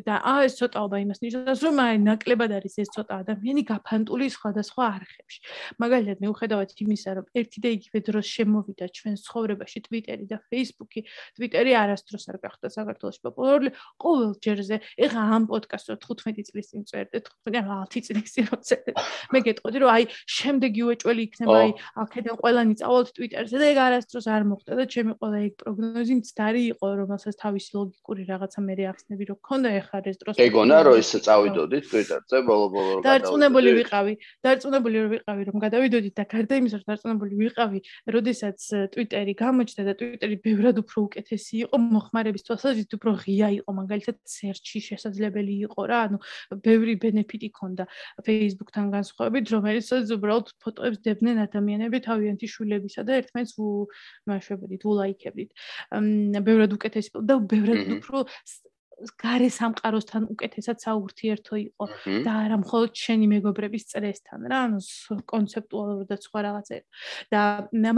[SPEAKER 2] და აა ეს ცოტაობა იმას ნიშნავს, რომ აი ნაკლებად არის ეს ცოტა ადამიანი გაფანტული სხვადასხვა არხებში. მაგალითად, მიუხედავად იმისა, რომ ერთი და იგივე დროს შემოვიდა ჩვენ ცხოვრებაში Twitter-ი და Facebook-ი, Twitter-ი არასდროს არ გახდა საქართველოს პოპულარული, ყოველ ჯერზე, ეხა ამ პოდკასტს 15 წლის წინ წერდეთ, 15 10 წლის წინ წერდეთ. მე გეტყოდი, რომ აი შემდეგი უეჭველი იქნება, აი აქედან ყველანი წავალთ Twitter-ზე და ეგ არასდროს არ მოხდა და ჩემი ყველა ეგ პროგნოზიც არი იყო რომელსაც თავისი ლოგიკური რაღაცა მე რეაქცნები რო ქონდა ეხარ ეს დროს
[SPEAKER 1] ეგონა რომ ის წავიდოდით Twitter-ზე ბოლო-ბოლო
[SPEAKER 2] დარწმუნებული ვიყავი დარწმუნებული ვიყავი რომ გადავიდოდით და გარდა იმისა რომ დარწმუნებული ვიყავი, როდესაც Twitter-ი გამოჩნდა და Twitter-ი ბევრად უფრო უკეთესი იყო, მოხმარების თვალსაზრისით უფრო ღია იყო, მაგალითად search-ი შესაძლებელი იყო რა, ანუ ბევრი ბენეფიტი ჰქონდა Facebook-თან განსხვავებით, რომელიც უბრალოდ ფოტოებს დებდნენ ადამიანები თავიანთი შვილებისა და ერთმანეთს უმაშვებდით, ულაიქებდით. ბევრად უკეთესი და ბევრად უფრო გარე სამყაროსთან უკეთესად საურთიერთო იყო და არა მხოლოდ შენი მეგობრების წრესთან რა ანუ კონცეპტუალურად და სხვა რაღაცა და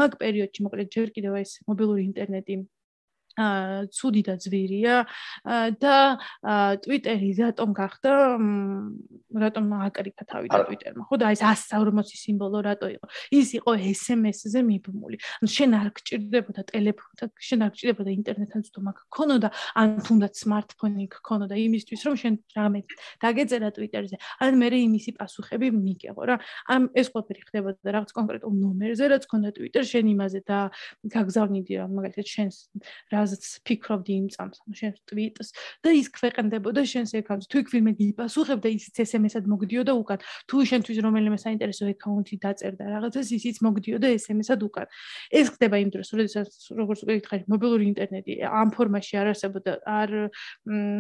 [SPEAKER 2] მაგ პერიოდში მოკლედ ჯერ კიდევ ეს მობილური ინტერნეტი ცუდი და ძვირია. და ტვიტერი რატომ გახდა? რატომ აკრიფა თავი და ტვიტერმა ხო და ეს 140 სიმბოლო რატო იყო? ის იყო SMS-ზე მიბმული. ანუ შენ არ გჭირდებოდა ტელეფონთან შენ არ გჭირდებოდა ინტერნეტთან თუ მაგ ქონოდა ან თუნდაც smartphone-ი ქონოდა იმისთვის რომ შენ რამე დაგეწერა ტვიტერზე ან მე იმისი პასუხები მიგეღო რა. ამ ეს ყველაფერი ხდებოდა რაღაც კონკრეტულ ნომერზე რაც ქონდა ტვიტერ შენ იმაზე და გაგზავნიდი რა მაგალითად შენს რა რაზეც ფიქრობდი იმ წამს, ანუ შენ ტვიტს და ის ქვეყნდებოდა შენს ეკაუნტს. თუ იქ ვინმე გიპასუხებდა, ისიც SMS-ად მოგდიოდა უკან. თუ შენთვის რომელიმე საინტერესო ეკაუნტი დაწერდა რაღაცას, ისიც მოგდიოდა SMS-ად უკან. ეს ხდება იმ დროს, როდესაც როგორც უკვე გითხარი, მობილური ინტერნეტი ამ ფორმაში არ არსებობდა, არ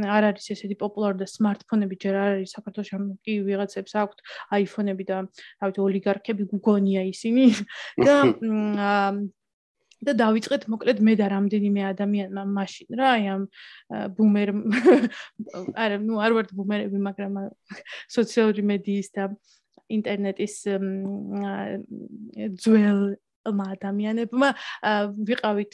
[SPEAKER 2] არ არის ესეთი პოპულარული და smartphone-ები ჯერ არ არის საქართველოს ამ კი ვიღაცებს აქვთ iPhone-ები და რა ვიცი ოლიგარქები გუგონია ისინი და და დავიწყეთ მოკლედ მე და რამდენიმე ადამიანმა მაშინ რა აი ამ ბუმერ არა ნუ არ ვარ ბუმერები მაგრამ სოციალური მედიის და ინტერნეტის ძველ ადამიანებმა ვიყავით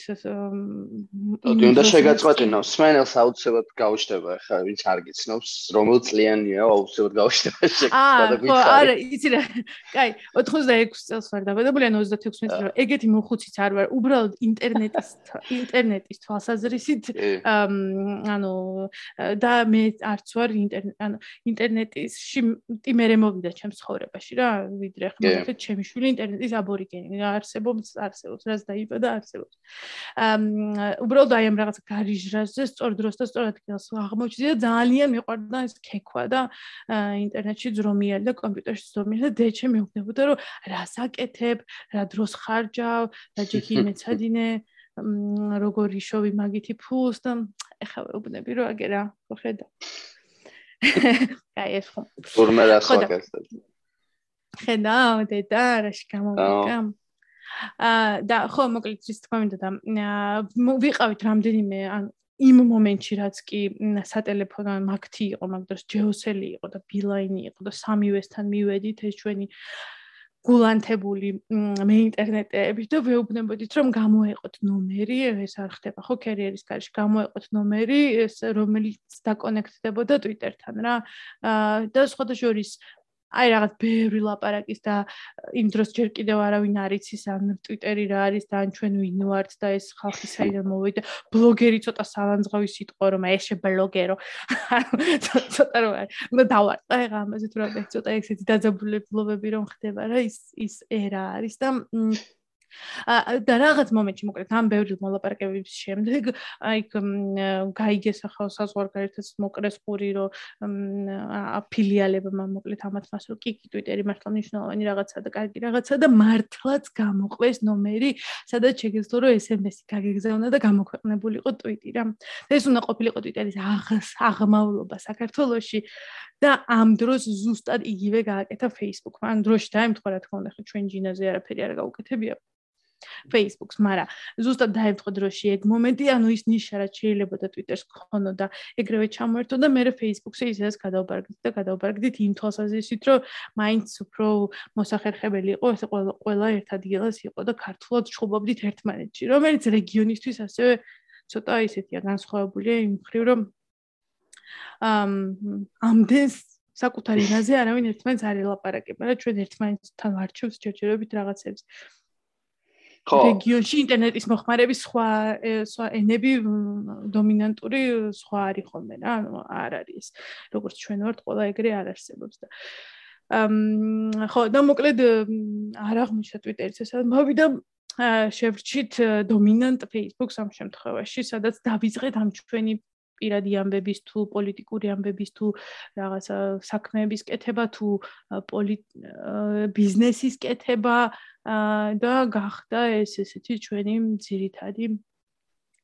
[SPEAKER 1] ოდი უნდა შეგაწყვეტინო სმენელს აუცილებლად გაუჩნდება ხა ვინც არ გიცნობს რომელ წლიანია აუცილებლად გაუჩნდება
[SPEAKER 2] შეგაწყვეტინო აა არა იცი რა კაი 86 წელს ვარ დაბადებული ან 36 წელს ეგეთი მოხუციც არ ვარ უბრალოდ ინტერნეტის ინტერნეტის თვალსაზრისით ანუ და მე არც ვარ ინტერნეტ ანუ ინტერნეტისში ტიმერე მოვიდა ჩემს ცხოვრებაში რა ვიდრე ხმა ჩემი შვილი ინტერნეტის აბორიგენი არსებობს, არსებობს, რაც დაიბადა, არსებობს. აა უბრალოდ აი ამ რაღაც გარიჟრაზე სწორ დროს და სწორ ადგილას აღმოჩნდა და ძალიან მიყვარდა ეს ქექვა და ინტერნეტში ძრომიალი და კომპიუტერში ძრომიალი და დეჩე მეუბნებოდა რომ რას აკეთებ, რა დროს ხარჯავ, და ჯექი მეცადინე როგორი შოვი მაგითი ფულს და ეხლა ვეუბნები რომ აგე რა, ხედა. აი ეს ხო.
[SPEAKER 1] თურმე რა სხვა გასწავლე.
[SPEAKER 2] ხედა, დედა, რაში გამოვიდა? აა და ხო მოკლედ ის თქვა მინდა და ვიყავით რამდენიმე ან იმ მომენტში რაც კი სატელეფონო მაგთი იყო მაგ დროს ჯეოსელი იყო და ბილაინი იყო და სამივესთან მივედით ეს ჩვენი გულანთებული მე ინტერნეტები და ვეუბნებოდით რომ გამოეყოთ ნომერი ეს არ ხდება ხო კერიერის კარში გამოეყოთ ნომერი ეს რომელიც დაკონექტდებოდა ტვიტერთან რა. და სხვადასხვა შორის აი რაღაც ბევრი ლაპარაკის და იმ დროს ჯერ კიდევ არავინ არ იცის ან ტვიტერი რა არის და ან ჩვენ ვინ ვართ და ეს ხალხი საიდან მოვიდა. ბლოგერი ცოტა სავანძღავი სიტყვა რომ აი შე ბლოგერო ცოტა რომ უნდა დავარტყა ეხა ამაზე თუ რა ცოტა ესეთი დაძაბულებლობები რომ ხდება რა ის ის ერა არის და და რაღაც მომენტში მოკლედ ამ ბევრი მოლაპარაკებების შემდეგ აი გაიგეს ახალ საზღვარგარეთაც მოკრეს ხური რომ აფილიალებმა მოკლედ ამათ მას რომ კი კი ტვიტერი მართლა მნიშვნელოვანი რაღაცა და კარგი რაღაცა და მართლაც გამოყვეს ნომერი სადაც შეგეძლო რომ SMS-ი გაგეგზავნა და გამოქვეყნებულიყო ტვიტი რა ეს უნდა ყოფილიყო ტვიტერის აღმავლობა საქართველოში და ამ დროს ზუსტად იგივე გააკეთა Facebook-მა. ან დროში დაემთხვა რა თქმა უნდა, ხო ჩვენ ჯინაზე არაფერი არ გაუკეთებია. Facebook-ს, მაგრამ ზუსტად დაემთხვა დროში ეგ მომენტი, ანუ ის ნიშა რაც შეიძლება და Twitter-ს ქონოდა, ეგრევე ჩამოერთო და მე Facebook-ზე ისედაც გადავბარგდით და გადავბარგდით იმ თვალსაზრისით, რომ მაინც უფრო მოსახერხებელი იყო, ესე ყველა ყველა ერთ ადგილას იყო და ქართულად ჩხუბობდით ერთმანეთში, რომელიც რეგიონისთვის ასევე ცოტა ისეთია განსხვავებულია იმ მხრივ, რომ ამ ამდენს საკუთარი ნაზე არავინ ერთმანეთს არ ელაპარაკება და ჩვენ ერთმანეთთან ვარჩევს ჯერჯერობით რაღაცებს. რეგიონში ინტერნეტის მოხმარების სხვა სხვა ენები დომინანტური სხვა არის ხოლმე რა ანუ არ არის როგორც ჩვენ ვართ ყველა ეგრე არ არსებობს და. ამ ხო და მოკლედ არ აღმოჩნდა ტვიტერიც ესა მოვიდა შევრჩით დომინანტ Facebook-ს ამ შემთხვევაში სადაც დავიწყეთ ამ ჩვენი პირადი ამბების თუ პოლიტიკური ამბების თუ რაღაცა საქმეების კეთება თუ ბიზნესის კეთება და გახდა ეს ესეთი ჩვენი ძირითადი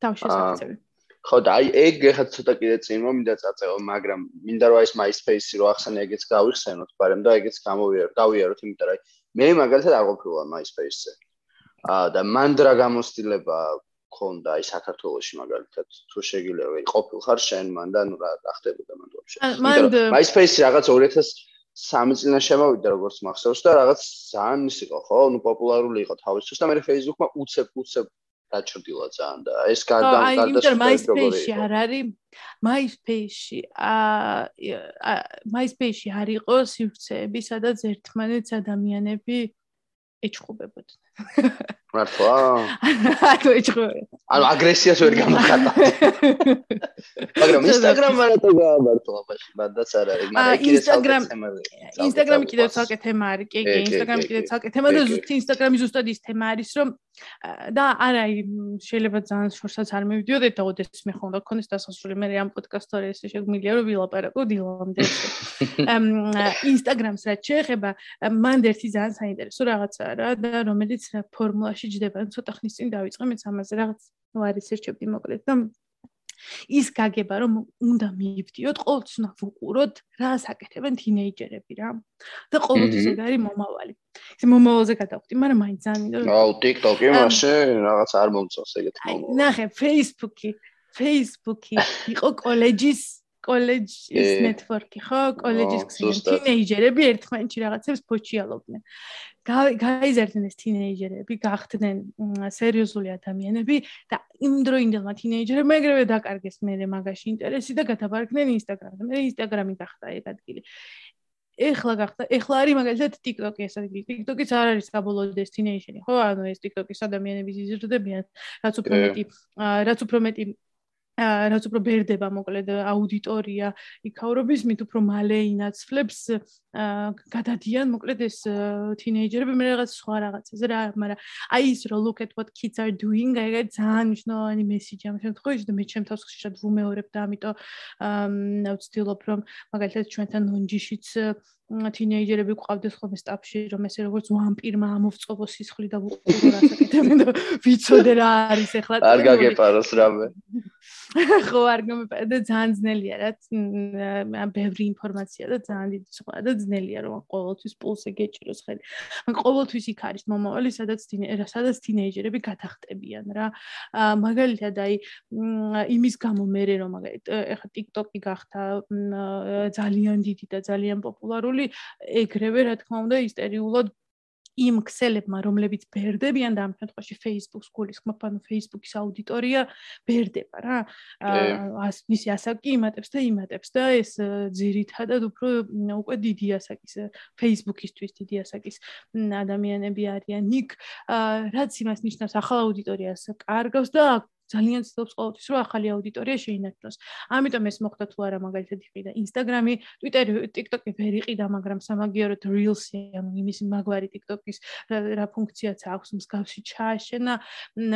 [SPEAKER 2] თავშესაფრები.
[SPEAKER 1] ხო და აი ეგ ეხლა ცოტა კიდე წინ მომინდა წაწევა, მაგრამ მინდა რომ ეს MySpace-ი რო ახსენე ეგეც გავიხსენოთ, ბარემ და ეგეც გამოვიაროთ, გავიაროთ, იმიტომ რომ მე მაგალითად არ ყოფილა MySpace-ზე. აა და მანდრა გამოსtildeება ქონდა აი საქართველოში მაგალითად თუ შეგიძლია აი ყოფილ ხარ შენ მან და ნუ რა ხდებოდა მანდ ვაფშე MySpace-ი რაღაც 2003 წინა შემოვიდა როგორც მახსოვს და რაღაც ძალიან ის იყო ხო? ნუ პოპულარული იყო თავისთვის და მე Facebook-მა უცებ უცებ დაჭრდილა ძალიან და ეს გარდა
[SPEAKER 2] გარდა MySpace-ი არ არის MySpace-ი აა MySpace-ი არ იყო სივრცეები სადაც ერთმანეთს ადამიანები ეჭხუბებოდნენ
[SPEAKER 1] მართლა?
[SPEAKER 2] აკო ეჭხო.
[SPEAKER 1] ანუ აგრესიას ვერ გამოხატა. მაგრამ Instagram მარათო გაამართლა ბაში, მანდაც არ არის, მაგრამ
[SPEAKER 2] Instagram Instagram კიდევ ცალკე თემა არის, კი, კი, Instagram კიდევ ცალკე თემა და ზუსტ Instagram-ი ზუსტად ის თემა არის, რომ და არა, შეიძლება ძალიან შორსაც არ მივიდიოდეთ და ოდეს მე ხომ გქონდეს დასასრული მე ამ პოდკასტზე ეს შეგვიძლია რომ ვილაპარაკო დილამდე. Instagram-ს რაც შეეხება, მანდ ერთი ძალიან საინტერესო რაღაცა რა და რომელიც ფორმულაში ჯდება, ცოტა ხნის წინ დავიწყე მეც ამაზე რაღაც ნუ არის ერჩებდი მოკლედ და ის გაგება რომ უნდა მიიბდიოთ ყოველთვის უნდა ვუყუროთ რა საკეთებენ თინეიჯერები რა. და ყოველთვის ეგ არის მომავალი. ეს მომავალზე გადავხდი მაგრამ მაინც ძალიან მინდა
[SPEAKER 1] აუ TikTok-ი მაშინ რაღაც არ მომწონს ეგეთ
[SPEAKER 2] მომავალი ნახე Facebook-ი Facebook-ი იყო კოლეჯის კოლეჯის ნეტვორკი ხო? კოლეჯის თინეიჯერები ერთმანეთში რაღაცებს ფოჩიალობდნენ გაიზარდნენ ეს თინეიჯერები, გახდნენ სერიოზული ადამიანები და იმ დროინდელმა თინეიჯერებმა ეგრევე დაკარგეს მე მაგაში ინტერესი და გადაბარგდნენ ინსტაგრამზე. მე ინსტაგრამი გახდა ეგ ადგილი. ეხლა გახდა, ეხლა არის მაგალითად TikTok-ი ეს ადგილი. TikTok-იც არ არის ეს თინეიჯერი, ხო? ანუ ეს TikTok-ის ადამიანები იზრდებიან, რაც უფრო მეტი, რაც უფრო მეტი რაც უფრო ბერდება მოკლედ აუდიტორია იქაურობის? მით უფრო მალე ინაცვლებს? გადადიან მოკლედ ეს თინეიჯერები? მე რაღაც სხვა რაღაცაზე რა მაგრამ აი ის რო look at what kids are doing აი ეს ძალიან მნიშვნელოვანი მესიჯი ამ შემთხვევაში და მე ჩემ თავს ხშირად ვუმეორებ და ამიტომ ვცდილობ რომ მაგალითად ჩვენთან ნონჯიშიც თინეიჯერები ყავდეს ხოლმე სტაფში რომ ესე როგორც ვამპირმა ამოვწყობო სისხლი და ვუყურო რასაკეთებენ და ვიცოდე რა არის ახლა
[SPEAKER 1] არ გაგეპაროს რამე.
[SPEAKER 2] ხო არ გამეპარა და ძალიან ძნელია რა ბევრი ინფორმაცია და ძალიან დიდი სხვა და ძნელია რომ ყოველთვის პულსზე გეჭიროს ხელი. მაგრამ ყოველთვის იქ არის მომავალი სადაც სადაც თინეიჯერები გადახტებიან რა. მაგალითად აი იმის გამო მე რომ მაგალითად ეხა TikTok-ი გახდა ძალიან დიდი და ძალიან პოპულარული მოკლებული ეგრევე რა თქმა უნდა ისტერიულად იმ ქსელებმა რომლებიც ბერდებიან და ამ შემთხვევაში Facebook-ს გულისხმობ, ანუ Facebook-ის აუდიტორია ბერდება რა. აა მისი ასაკი იმატებს და იმატებს და ეს ძირითადად უფრო უკვე დიდი ასაკის Facebook-ისთვის დიდი ასაკის ადამიანები არიან იქ. რაც იმას ნიშნავს ახალ აუდიტორიას კარგავს და ძალიან ცდილობს ყოველთვის რომ ახალი აუდიტორია შეინარჩუნოს. ამიტომ ეს მოხდა თუ არა მაგალითად იყიდა Instagram-ი, Twitter-ი, TikTok-ი ვერ იყიდა, მაგრამ სამაგიეროდ Reels-ი, ანუ იმის მაგვარი TikTok-ის რა ფუნქციაც აქვს მსგავსი ჩააშენა.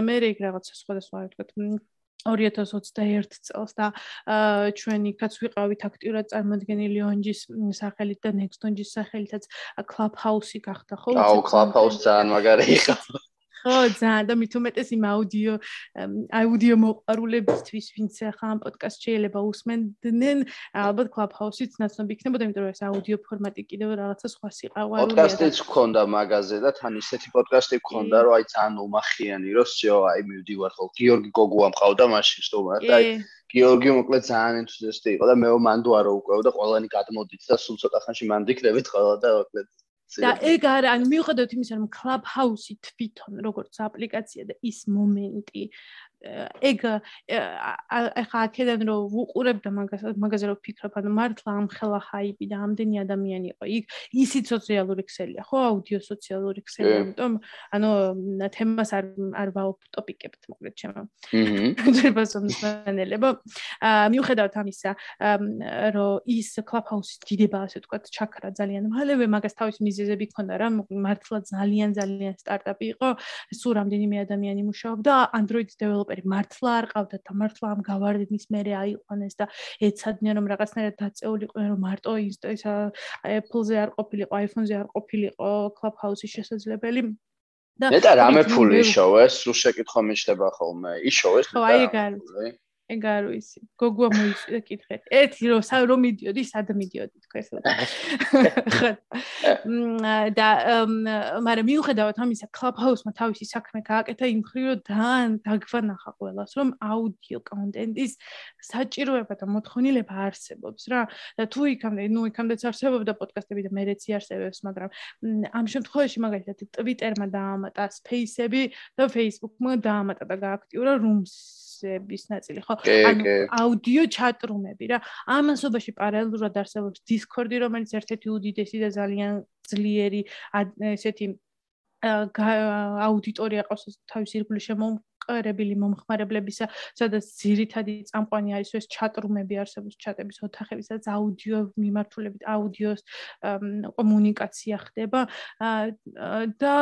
[SPEAKER 2] მე რეგ რაღაცა სხვადასხვა ვთქვათ 2021 წელს და ჩვენი კაც ვიყავით აქტიურად წარმოადგენილი onjis სახელით და nextonjis სახელითაც clubhouse-ი გახდა ხო?
[SPEAKER 1] აუ clubhouse ძალიან მაგარი იყო.
[SPEAKER 2] ხო, ძალიან და მით უმეტეს იმ აუდიო აუდიო მოყარულებისთვის, ვინც ახლა ამ პოდკასტ შეიძლება უსმენდნენ, ალბათ Clubhouse-იც ნაცნობი იქნებოდა, იმიტომ რომ ეს აუდიო ფორმატი კიდევ რაღაცა სხვა სიყვარულია.
[SPEAKER 1] პოდკასტიც გქონდა მაგაზე და თან ისეთი პოდკასტი გქონდა, რომ აი ძალიან უმახიანი, რომ შეო, აი მივდივარ ხო, გიორგი გოგუა მყავდა მაშინ სტუმრად და აი გიორგი მოკლედ ძალიან ენთუზიასტი იყო და მე მანდ ვარო უკვე და ყველანი გადმოდით და სულ ცოტა ხანში მანდ იქნებით ყველა და მოკლედ
[SPEAKER 2] და ეგ არა, ანუ მიუხედავად იმისა, რომ Clubhouse-ი თვითონ როგორც აპლიკაცია და ის მომენტი ეგ ახლა აქედან რომ ვუყურებ და მაგას მაგაზე რომ ვფიქრობ, ანუ მართლა ამ ხელა ჰაიპი და ამდენი ადამიანი იყო იქ, ისიც სოციალური ქსელია, ხო, აუდიო სოციალური ქსელი, ამიტომ ანუ თემას არ არ ვაოპტოპიკებთ მოკლედ ჩემო. აჰა. ძებას მომსმენელებო. აა მიუხედავად ამისა, რომ ის Clubhouse-ის დიდება, ასე ვთქვათ, ჩაქრა ძალიან მალევე, მაგას თავის მიზეზები ჰქონდა რა, მართლა ძალიან ძალიან სტარტაპი იყო, სულ რამდენიმე ადამიანი მუშაობდა, Android developer დეველოპერი მართლა არ ყავდათ და მართლა ამ გავარდნის მერე აიყვანეს და ეცადნენ რომ რაღაცნაირად დაწეულიყვნენ რომ მარტო ისა Apple-ზე არ ყოფილიყო, iPhone-ზე არ ყოფილიყო Clubhouse-ის შესაძლებელი
[SPEAKER 1] და მეტად რამე ფული შოვეს, სულ შეკითხვა მიჩნდება ხოლმე. იშოვეს
[SPEAKER 2] და ხო, აი ეგ არის. ეგ არ ვიცი. გოგოა მოიწვია კითხე. ერთი რომ რომ მიდიოდი, სად მიდიოდი თქვა ეს. ხო. და მაგრამ მიუხედავად ამისა, Clubhouse-მა თავისი საქმე გააკეთა იმ ხრივ, რომ ძალიან დაგვანახა ყველას, რომ აუდიო კონტენტის საჭიროება და მოთხოვნილება არსებობს რა. და თუ იქამდე, ნუ იქამდეც არსებობდა პოდკასტები და მერეც იარსებებს, მაგრამ ამ შემთხვევაში მაგალითად Twitter-მა დაამატა Space-ები და Facebook-მა დაამატა და გააქტიურა Rooms ვერსიების ნაწილი, ხო? ანუ აუდიო ჩატრუმები რა. ამასობაში პარალელურად არსებობს Discord-ი, რომელიც ერთ-ერთი უდიდესი და ძალიან ძლიერი ესეთი აუდიტორია ყავს თავის ირგვლივ შემო მყარებელი მომხმარებლებისა, სადაც ძირითადი წამყვანი არის ეს ჩატრუმები არსებობს ჩატების ოთახები, სადაც აუდიო მიმართულებით აუდიოს კომუნიკაცია ხდება. და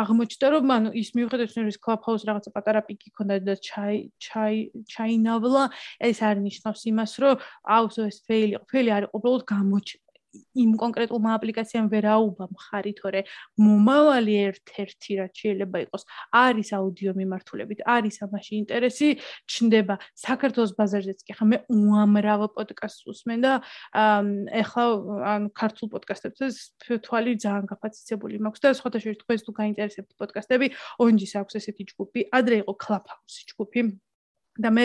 [SPEAKER 2] აღმოჩნდა რომ ანუ ის მიუხედავად რომ ის კლუბჰაუს რაღაცა პატარა პიკი ქონდა და ჩაი ჩაი ჩაინავლა ეს არ ნიშნავს იმას რომ აუს ეს ფეილი ფეილი არის უბრალოდ გამოჩნდა იმ კონკრეტულმა აპლიკაციამ ვერ აუბა მხარი, თორე მომავალი ერთ-ერთი რაც შეიძლება იყოს, არის აუდიო მიმართულებით, არის ამაში ინტერესი, ჩნდება საქართველოს ბაზარზეც კი ხა მე უამრავ პოდკასტს უსმენ და ეხლა ანუ ქართულ პოდკასტებს თვალი ძალიან გაფაციცებული მაქვს და სხვათა შორის თქვენს თუ გაინტერესებთ პოდკასტები, ონჯის აქვს ესეთი ჯგუფი, ადრე იყო Clubhouse ჯგუფი. და მე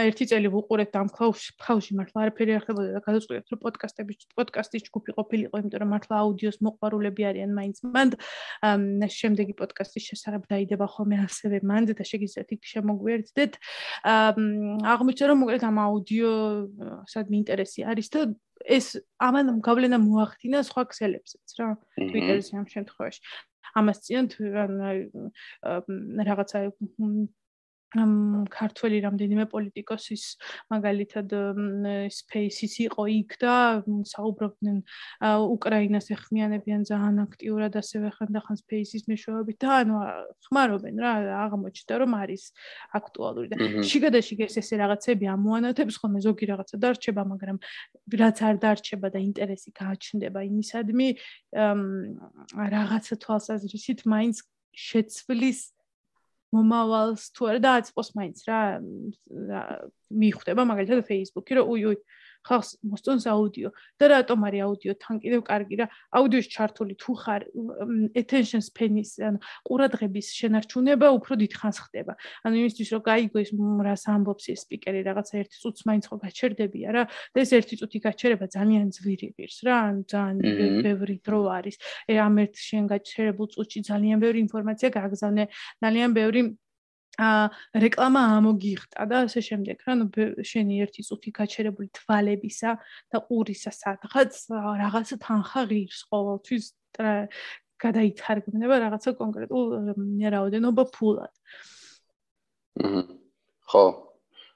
[SPEAKER 2] ერთი წელი ვუყურეთ დამქლავში ფავში მართლა არაფერი არ ხდებოდა და გადაწყვეტეთ რომ პოდკასტების პოდკასტის ჯგუფი ყოფილიყო იმიტომ რომ მართლა აუდიოს მოყვარულები არიან მაინც. მანდ შემდეგი პოდკასტის შესახებ დაიდება ხოლმე ასევე მანდ და შეგიძლიათ იქ შემოგვიერთდეთ. აღმოჩნდა რომ მოკლედ ამ აუდიო სადმე ინტერესი არის და ეს ამან გავლენა მოახდინა სხვა ქსელებსაც რა ტვიტერზე ამ შემთხვევაში. ამას წინ რაღაცა ამ ქართველი რამდენიმე პოლიტიკოსის მაგალითად სპეისის იყო იქ და საუბრობდნენ უკრაინას ეხმიანებიან ძალიან აქტიურად ასევე ხანდახან სპეისის მეშვეობით და ანუ ხმარობენ რა აღმოჩნდა რომ არის აქტუალური და შიგადაშიგ ეს ესე რაღაცები ამოანათებს ხოლმე ზოგი რაღაცა დარჩება მაგრამ რაც არ დარჩება და ინტერესი გააჩნდება იმისადმი რაღაცა თვალსაზრისით მაინც შეცვლის მომავალს თუ არა და აწყვოს მაინც რა მიხვდება მაგალითად Facebook-ი რომ უი უი ხალხს მოსწონს აუდიო და რატომ არის აუდიო? თან კიდევ კარგი რა აუდიოს ჩართული თუ ხარ attention span-ის ან ყურადღების შენარჩუნება უფრო დიდხანს ხდება. ანუ იმისთვის რომ გაიგო ის რას ამბობს ეს სპიკერი რაღაცა ერთი წუთს მაინც ხო გაჩერდებია რა და ეს ერთი წუთი გაჩერება ძალიან ძვირი ღირს რა ან ძალიან ბევრი დრო არის. ამ ერთ შენ გაჩერებულ წუთში ძალიან ბევრი ინფორმაცია გააგზავნე ძალიან ბევრი ა რეკლამა ამოგიღტა და ასე შემდეგ რა ნუ შენი ერთი წუთი გაჩერებული თვალებისა და ყურისა სადღაც რაღაცა თანხა ღირს ყოველთვის გადაითარგმნება რაღაცა კონკრეტულ რაოდენობა ფულად.
[SPEAKER 1] ხო.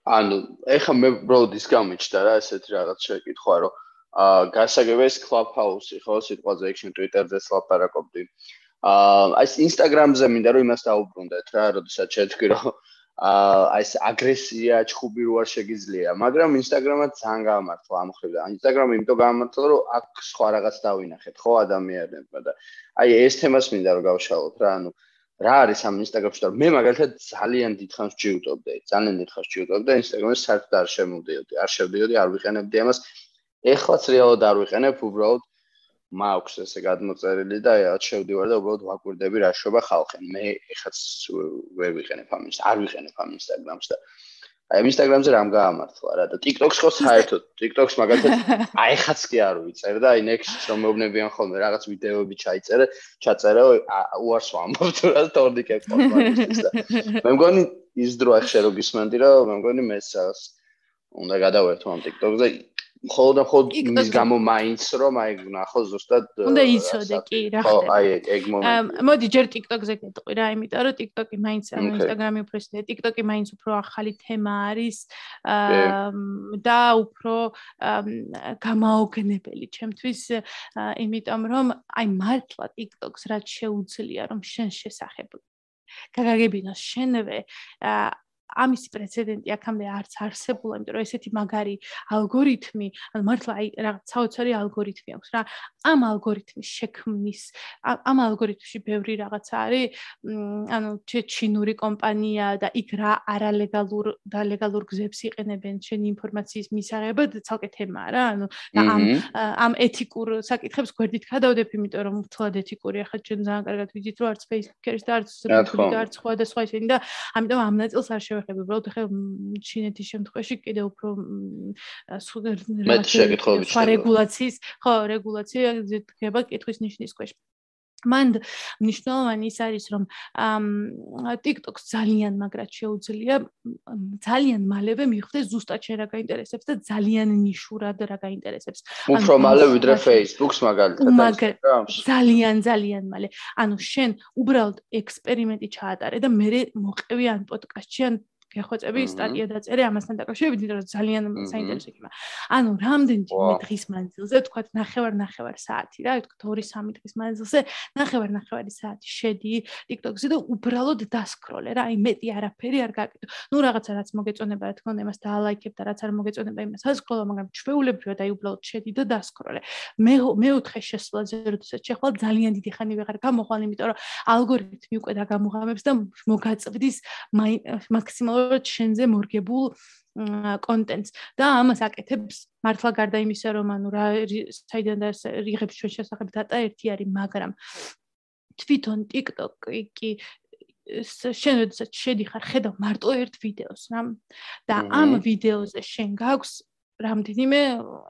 [SPEAKER 1] ანუ ეხა მე ბროდის გამიჩნდა რა ესეთი რაღაც შეკითხვა რომ აა გასაგებია Clubhouse-ი ხო სიტყვაზე იქ შენ Twitter-ზე ლაპარაკობდი. აა ეს Instagram-ზე მინდა რომ იმას დაუბრუნდეთ რა, როდესაც შეთქვი რომ აა ეს აგრესია ჩხუბი რო არ შეგიძლია, მაგრამ Instagram-ად ძალიან გამართლა ამ ხრიდან. Instagram-ი იმიტომ გამართლა რომ აქ სხვა რაღაც დავინახეთ ხო ადამიანებმა და აი ეს თემას მინდა რომ გავშალოთ რა, ანუ რა არის ამ Instagram-ში და მე მაგალითად ძალიან დიდხანს ჯიუტობდი, ძალიან დიდხანს ჯიუტობდი და Instagram-ში საერთოდ არ შემოვდიოდი, არ შევდიოდი, არ ვიყენებდი ამას. ეხლაც რეალურად არ ვიყენებ, უბრალოდ მაქვს ესე გადმოწერილი და აი შევდივარ და უბრალოდ ვაკვირდები რა შობა ხალხი. მე ეხაც ვერ ვიყენებ ამ ინსტა, არ ვიყენებ ამ ინსტაგრამს და აი ინსტაგრამზე რამ გაამართლა რა და TikTok-ს ხო საერთოდ. TikTok-ს მაგალითად აი ხაც კი არ ვიცერ და აი next რომ მეუბნებიან ხოლმე რაღაც ვიდეოები ჩაიწერე, ჩაწერე უარს ვამბობ თუ რა თორნიკებს მაგის და მე მგონი ის დრო ახშე რო გისმენდი რა მე მგონი მეც რაღაც უნდა გადავერთო ამ TikTok-ზე ხოლმე და ხოლმე იმის გამო მაინც რომ აი ნახო ზუსტად
[SPEAKER 2] უნდა იცოდე კი რა
[SPEAKER 1] ხო აი ეგ მომენტი.
[SPEAKER 2] მოდი ჯერ TikTok-ზე გეტყვი რა იმიტომ რომ TikTok-ი მაინც ანუ Instagram-ი უფრო ისე TikTok-ი მაინც უფრო ახალი თემა არის და უფრო გამაოგნებელი ჩემთვის იმიტომ რომ აი მართლა TikTok-ს რაც შეუძლია რომ შენ შესახებ გაგაგებინოს შენვე ამის პრეცედენტი აქამდე არც არსებულა, იმიტომ რომ ესეთი მაგარი ალგორითმი, ანუ მართლა აი რაღაც საოცარი ალგორითმი აქვს რა. ამ ალგორითმის შექმნის, ამ ალგორითმში ბევრი რაღაცა არის, ანუ ჩინური კომპანია და იქ რა არალეგალურ და ლეგალურ გზებს იყენებენ შენი ინფორმაციის მისაღებად, ცალკე თემაა რა, ანუ და ამ ამ ეთიკურ საკითხებს გვერდით გადავდებ, იმიტომ რომ თლად ეთიკური ახლა ჩვენ ძალიან კარგად ვიცით, რომ არც Facebook-ი და არც YouTube-ი და არც სხვა და სხვა ისინი და ამიტომ ამ ნაწილს არ შევეხები, უბრალოდ ახლა ჩინეთის შემთხვევაში კიდე უფრო სხვა რეგულაციის, ხო, რეგულაცია დგება კითხვის ნიშნის ქვეშ. მან მნიშვნელოვანი ის არის რომ TikTok-ს ძალიან მაგრად შეუძლია ძალიან მალევე მიხვდეს ზუსტად შენ რა გაინტერესებს და ძალიან ნიშურად რა გაინტერესებს.
[SPEAKER 1] უფრო მალე ვიდრე Facebook-ს მაგალითად.
[SPEAKER 2] ძალიან ძალიან მალე. ანუ შენ უბრალოდ ექსპერიმენტი ჩაატარე და მე მოყევი ან პოდკასტში ან გეხვეწები სტატია დაწერე ამასთან დაკავშირებით, იმიტომ რომ ძალიან საინტერესო იქნება. ანუ რამდენიმე დღის მანძილზე, თქვა ნახევარ ნახევარ საათი რა, თქვა 2-3 დღის მანძილზე, ნახევარ ნახევარი საათი შედი TikTok-ზე და უბრალოდ დასკროლე რა, აი მეტი არაფერი არ გაკეთო. ნუ რაღაცა რაც მოგეწონება, რა თქმა უნდა, იმას დაალაიქებ და რაც არ მოგეწონება, იმას ასკროლო, მაგრამ ჩვეულებრივად აი უბრალოდ შედი და დასკროლე. მე მეოთხე შესვლაზე, როდესაც შეხვალ ძალიან დიდი ხანი ვეღარ გამოხვალ, იმიტომ რომ ალგორითმი უკვე დაგამოღამებს და მოგაწვდის მაქსიმალურად უბრალოდ შენზე მორგებულ კონტენტს და ამას აკეთებს მართლა გარდა იმისა რომ ანუ რა საიდან და რიღებს ჩვენ შესახებ დატა ერთი არის მაგრამ თვითონ TikTok-ი კი შენ როდესაც შედიხარ ხედავ მარტო ერთ ვიდეოს რა. და ამ ვიდეოზე შენ გაქვს რამდენიმე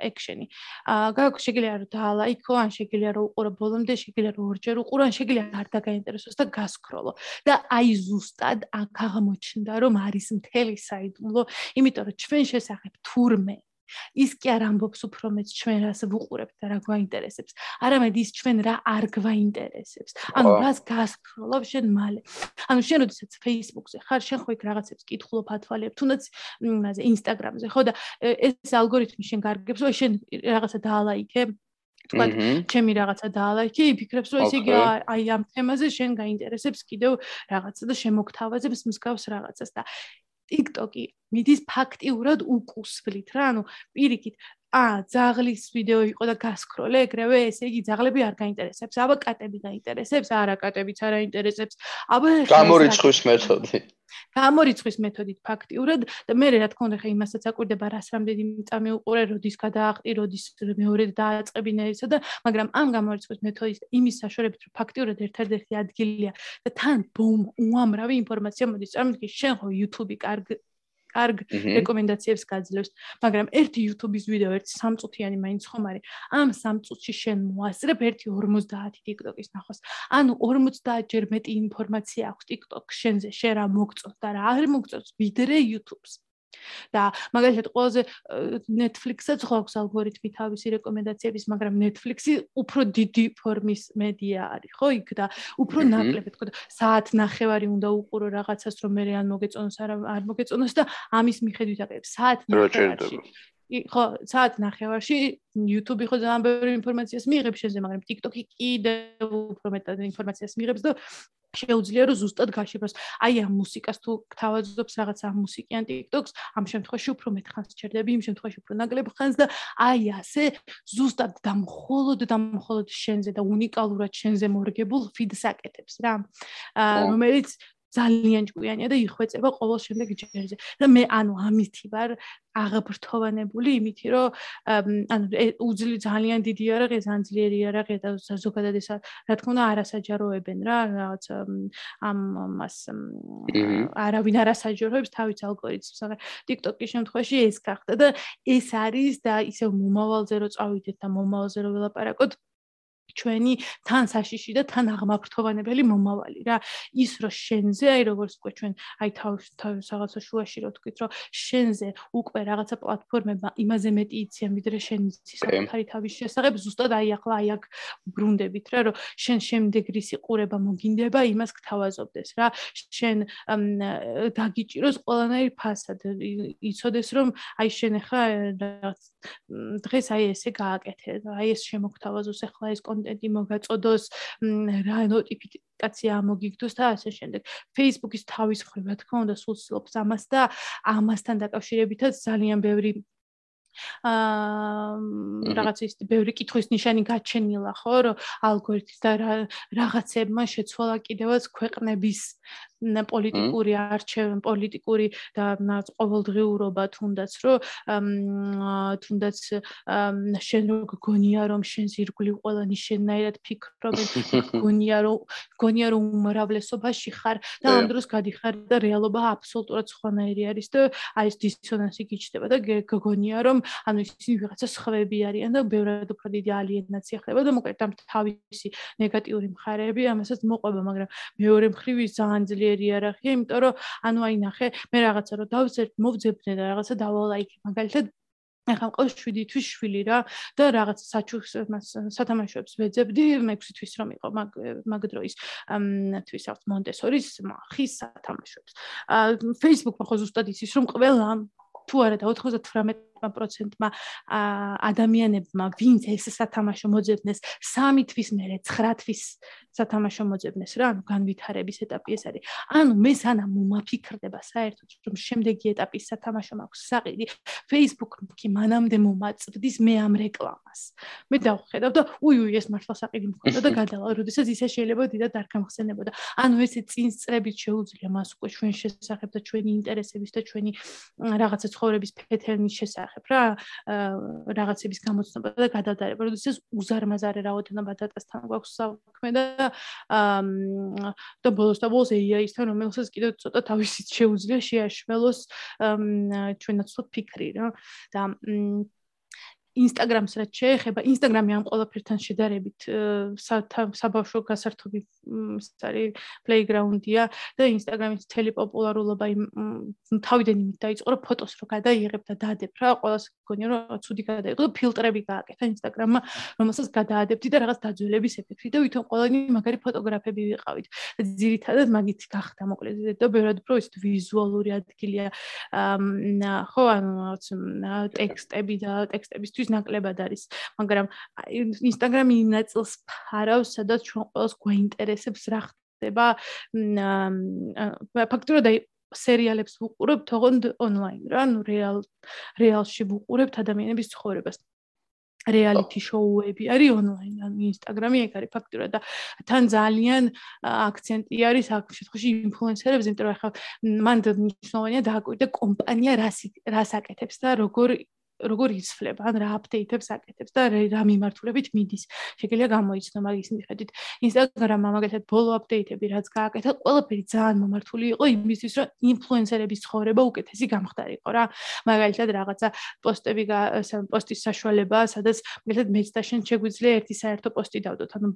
[SPEAKER 2] ექშენი. აა გაქვს შეგიძლია რომ დაალაიქო, ან შეგიძლია რომ უყურო ბოლომდე, შეგიძლია რომ ორჯერ უყურო, ან შეგიძლია არ დაგაინტერესოს და გასკროლო. და აი ზუსტად აქ აღმოჩნდა რომ არის მთელი საიდუმლო, იმიტომ რომ ჩვენ შესახებ თურმე ის კი არ ამბობს უფრო მეც ჩვენ რას ვუყურებთ და რა გვაინტერესებს. არამედ ის ჩვენ რა არ გვაინტერესებს. ანუ რას გასკროლობ შენ მალე. ანუ შენ როდესაც Facebook-ზე ხარ, შენ ხო იქ რაღაცებს კითხულობ, ათვალიერებ, თუნდაც იმაზე Instagram-ზე, ხო და ეს ალგორითმი შენ გარგებს, რომ შენ რაღაცა დაალაიქე თქვა ჩემი რაღაცა დაალაიქე, იფიქრებს რომ ესე იგი აი ამ თემაზე შენ გაინტერესებს კიდევ რაღაცა და შემოგთავაზებს მსგავს რაღაცას და TikTok-ი მიდის ფაქტიურად უკუსვლით რა, ანუ პირიქით ა ზაღლის ვიდეო იყო და გასკროლე ეგრევე ესე იგი ზაღლები არ გაინტერესებს აბა კატები გაინტერესებს არა კატებიც არ აინტერესებს აბა
[SPEAKER 1] გამორიცხვის მეთოდი.
[SPEAKER 2] გამორიცხვის მეთოდით ფაქტიურად და მე რა თქმა უნდა ხა იმასაც აკვირდება რას რამდენი წამი უყურე როდის გადააყრი როდის მეორედ დააწყებინე ისა და მაგრამ ამ გამორიცხვის მეთოდის იმის საშუალებით რომ ფაქტიურად ერთ-ერთი ადგილია და თან ბუმ უამრავი ინფორმაცია მოდის. წარმოიდგინე შენ ხო YouTube-ი კარგ კარგ რეკომენდაციებს გაძლევს, მაგრამ ერთი YouTube-ის ვიდეო, ერთი სამწუთიანი მაინც ხომ არის. ამ სამწუთში შენ მოასწრებ ერთი 50 TikTok-ის ნახოს. ანუ 50 ჯერ მეტი ინფორმაცია აქვს TikTok შენზე, შენ რა მოგწონს და რა არ მოგწონს, ვიდრე YouTube-ს. და მაგალითად ყველაზე Netflix-საც ხო აქვს ალგორითმი თავისი რეკომენდაციების, მაგრამ Netflix-ი უფრო დიდი ფორმის მედია არის, ხო იქ და უფრო ნაკლები თქო და საათ ნახევარი უნდა უყურო რაღაცას, რომ მე ან მოგეწონოს არ არ მოგეწონოს და ამის მიხედვით აკეთებ საათ ნახევარში. ხო, საათ ნახევარში YouTube-ი ხო ძალიან ბევრი ინფორმაციას მიიღებს შენზე, მაგრამ TikTok-ი კიდევ უფრო მეტად ინფორმაციას მიიღებს და შეუძლია რომ ზუსტად გაშიფროს. აი ამ მუსიკას თუ გთავაზობს რაღაც ამ მუსიკიან TikTok-ს, ამ შემთხვევაში უფრო მეტ ხანს ჩერდები, იმ შემთხვევაში უფრო ნაკლებ ხანს და აი ასე ზუსტად და მხოლოდ და მხოლოდ შენზე და უნიკალურად შენზე მორგებულ ფიდს აკეთებს რა. აა რომელიც ძალიან ჭკვიანია და იხვეწება ყოველ შემდეგ ჯერზე. და მე ანუ ამითი ვარ აღბრთოვანებული იმითი, რომ ანუ უძლი ძალიან დიდი არაღია, ძალიან ძლიერი არაღია და ზოგადად ეს რა თქმა უნდა არასაჯაროებენ რა, რაღაც ამ მას არავინ არასაჯაროებს თავის ალგორითმს. მაგრამ TikTok-ის შემთხვევაში ეს გახდა და ეს არის და ისე მომავალზე რო წავიდეთ და მომავალზე რო ველაპარაკოთ ჩვენი თან საშიში და თან აღმაფრთოვანებელი მომავალი რა. ის რომ შენზე აი როგორც უკვე ჩვენ აი თავის თავის რაღაცა შუაში რო თქვით რომ შენზე უკვე რაღაცა პლატფორმება იმაზე მეტი იციან ვიდრე შენ საკუთარი თავის შესახებ ზუსტად აი ახლა აი აქ ბრუნდებით რა რომ შენ შემდეგ რისი ყურება მოგინდება იმას გთავაზობდეს რა. შენ დაგიჭიროს ყველანაირ ფასად იცოდეს რომ აი შენ ახლა რაღაც დღეს აი ესე გააკეთე აი ეს შემოგთავაზოს ახლა ეს კონტენტი კონტენტი მოგაწოდოს, რა ნოტიფიკაცია მოგიგდოს და ასე შემდეგ. Facebook-ის თავის მხრივ, რა თქმა უნდა, სულ ცდილობს ამას და ამასთან დაკავშირებითაც ძალიან ბევრი აა რაღაც ის ბევრი კითხვის ნიშანი გაჩენილა ხო რომ ალგორითმის და რაღაცებმა შეცვალა კიდევაც ქვეყნების პოლიტიკური არჩევანი, პოლიტიკური და ყოველდღიურობა თუნდაც რომ თუნდაც შენ რო გგონია რომ შენ ზირგული ყველანი შენნაირად ფიქრობენ, გგონია რომ გგონია რომ უმრავლესობაში ხარ და ამ დროს გადიხარ და რეალობა აბსოლუტურად სხვანაირი არის და აი ეს დისონანსი გიჩნდება და გგონია რომ ანუ ისინი ვიღაცა სხვები არიან და ბევრად უფრო დიდი ალიენაცია ხდება და მოკლედ ამ თავისი ნეგატიური მხარეები ამასაც მოყვება, მაგრამ მეორე მხრივ ის ძალიან ძლიერ ძლიერი არახია, იმიტომ რომ ანუ აი ნახე, მე რაღაცა რომ დავწერთ, მოვძებნე და რაღაცა დავალაიქე, მაგალითად ახლა მყავს 7 თვის შვილი რა და რაღაც საჩუქს მას სათამაშოებს ვეძებდი 6 თვის რომ იყო მაგ მაგ დროის თვის აქვს მონტესორის ხის სათამაშოებს. აა Facebook-მა ხო ზუსტად იცის რომ ყველა თუ არა და 98%-მა ადამიანებმა ვინც ეს სათამაშო მოძებნეს 3 თვის მერე 9 თვის სათამაშო მოძებნეს რა, ანუ განვითარების ეტაპი ეს არის. ანუ მე სანამ მომაფიქრდება საერთოდ რომ შემდეგი ეტაპის სათამაშო მაქვს საყიდი, Facebook-ი მანამდე მომაწვდის მე ამ რეკლამას. მე დავხედავ და უი უი ეს მართლა საყიდი მქონდა და გადავალ, როდესაც ისე შეიძლება დიდად არ გამხსენებოდა. ანუ ესე წინსწრებით შეუძლია მას უკვე ჩვენ შესახებ და ჩვენი ინტერესების და ჩვენი რაღაცა ცხოვრების ფეთერნის შესახებ რა, რაღაცების გამოცნობა და გადადარება, როდესაც უზარმაზარი რაოდენობა დატასთან გვაქვს საქმე და და ბოლოს და ბოლოს AI-სთან რომელსაც კიდევ ცოტა თავისით შეუძლია შეაშველოს ჩვენ ნაცვლად ფიქრი რა. და Instagram-ს რაც შეეხება, Instagram-ი ამ ყველაფერთან შედარებით საბავშვო გასართობი ის არის playground-ია და Instagram-ის თელი პოპულარულობა თავიდან იმით დაიწყო, რომ ფოტოს რო გადაიღებ და დაადებ რა, ყველას გქონია რომ ცუდი გადაიღო და ფილტრები გააკეთა Instagram-მა, რომელსაც გადაადებდი და რაღაც დაძველების ეფექტი და ვითომ ყველანი მაგარი ფოტოგრაფები ვიყავით. და ძირითადად მაგით გახდა მოკლედ და ბევრად უფრო ის ვიზუალური ადგილია. ხო, ანუ რაღაც ტექსტები და ტექსტებისთვის ის ნაკლებად არის, მაგრამ Instagram-ი ინაწილს ფარავს, სადაც ჩვენ ყველას გვაინტერესებს რა ხდება. ფაქტურად აი სერიალებს ვუყურებთ თողონდ ონლაინ რა, ნუ რეალ რეალში ვუყურებთ ადამიანების ცხოვრებას. რეალიტი შოუები არის ონლაინ, ანუ ინსტაგრამი ეგ არის ფაქტურად და თან ძალიან აქცენტი არის აქ შემთხვევაში ინფლუენსერებს, იმიტომ რომ ახლა მანდ მნიშვნელოვანია დააკვირდა კომპანია რას რას აკეთებს და როგორ როგორ იცვლება, ან რა აპდეიტებს აკეთებს და რა მიმართულებით მიდის. შეგიძლია გამოიცნო მაგის მიხედვით. Instagram-მა მაგალითად ბოლო აპდეიტები რაც გააკეთა, ყველაფერი ძალიან მომართული იყო იმისთვის, რომ ინფლუენსერების ცხოვრება უკეთესი გამხდარიყო რა. მაგალითად რაღაცა პოსტები პოსტის საშუალება, სადაც მაგალითად მეც და შენ შეგვიძლია ერთი საერთო პოსტი დავდოთ, ანუ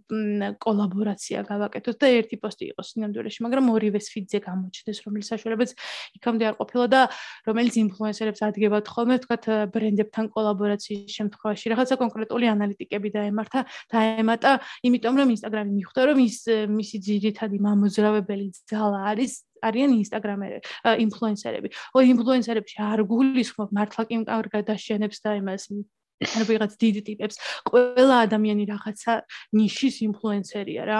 [SPEAKER 2] კოლაბორაცია გავაკეთოთ და ერთი პოსტი იყოს სინამდვილეში, მაგრამ ორივეს ფიდზე გამოჩნდეს, რომელიც საშუალებაც იქამდე არ ყოფილა და რომელიც ინფლუენსერებს ადგენთ ხოლმე, თქვათ ბრენდ ბრენდებთან კოლაბორაციის შემთხვევაში რაღაცა კონკრეტული ანალიტიკები დაემართა დაემატა, იმიტომ რომ Instagram-ი მიხვდა რომ ის მისი ძირითადი მამოძრავებელი ძალა არის არიან ინსტაგრამერები, ინფლუენსერები. ო ინფლუენსერებში არ გულისხმობ მართლა კი კარგად დაშენებს და იმას ან ვიღაც დიდ ტიპებს. ყველა ადამიანი რაღაცა ნიშის ინფლუენსერია რა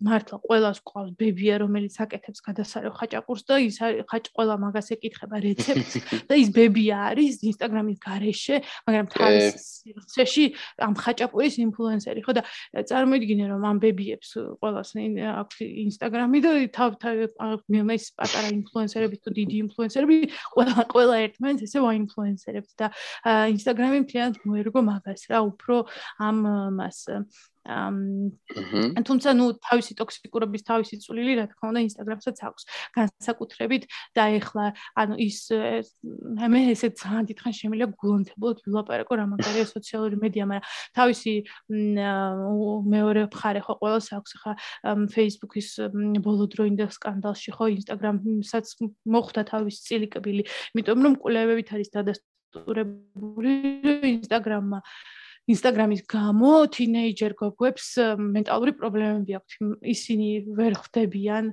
[SPEAKER 2] მართლა ყველას ყავს ბებია რომელიც აკეთებს გადასარევ ხაჭაპურს და ის ხაჭ ყველა მაგას ეკითხება რეცეპტს და ის ბებია არის ინსტაგრამის გარეშე მაგრამ თავის სივრცეში ამ ხაჭაპურის ინფლუენსერი. ხო და წარმოიდგინე რომ ამ ბებიებს ყველას აქვს ინსტაგრამი და თავ თავ მის პატარა ინფლუენსერები თუ დიდი ინფლუენსერები ყველა ყველა ერთმანეთს ესე ვაინფლუენსერებს და ინსტაგრამი მთლიანად მოერგო მაგას რა უფრო ამ მას აა თუმცა ნუ თავისი ტოქსიკურობის თავისი წვლილი რა თქმა უნდა ინსტაგრამსაც აქვს განსაკუთრებით და ეხლა ანუ ის მე ესე ძალიან დიდხან შემიძლია გულონთებლად ვილაპარაკო რა მაგარია სოციალური მედია მაგრამ თავისი მეორე მხარე ხო ყოველს აქვს ხა Facebook-ის ბოლო დროინდა სკანდალში ხო ინსტაგრამსაც მოხვდა თავისი წილიკბილი იმიტომ რომ კვლევებით არის დადასტურებული ინსტაგრამმა ინსტაგრამის გამო თინეიჯერ გოგოებს მენტალური პრობლემები აქვთ. ისინი ვერ ხვდებიან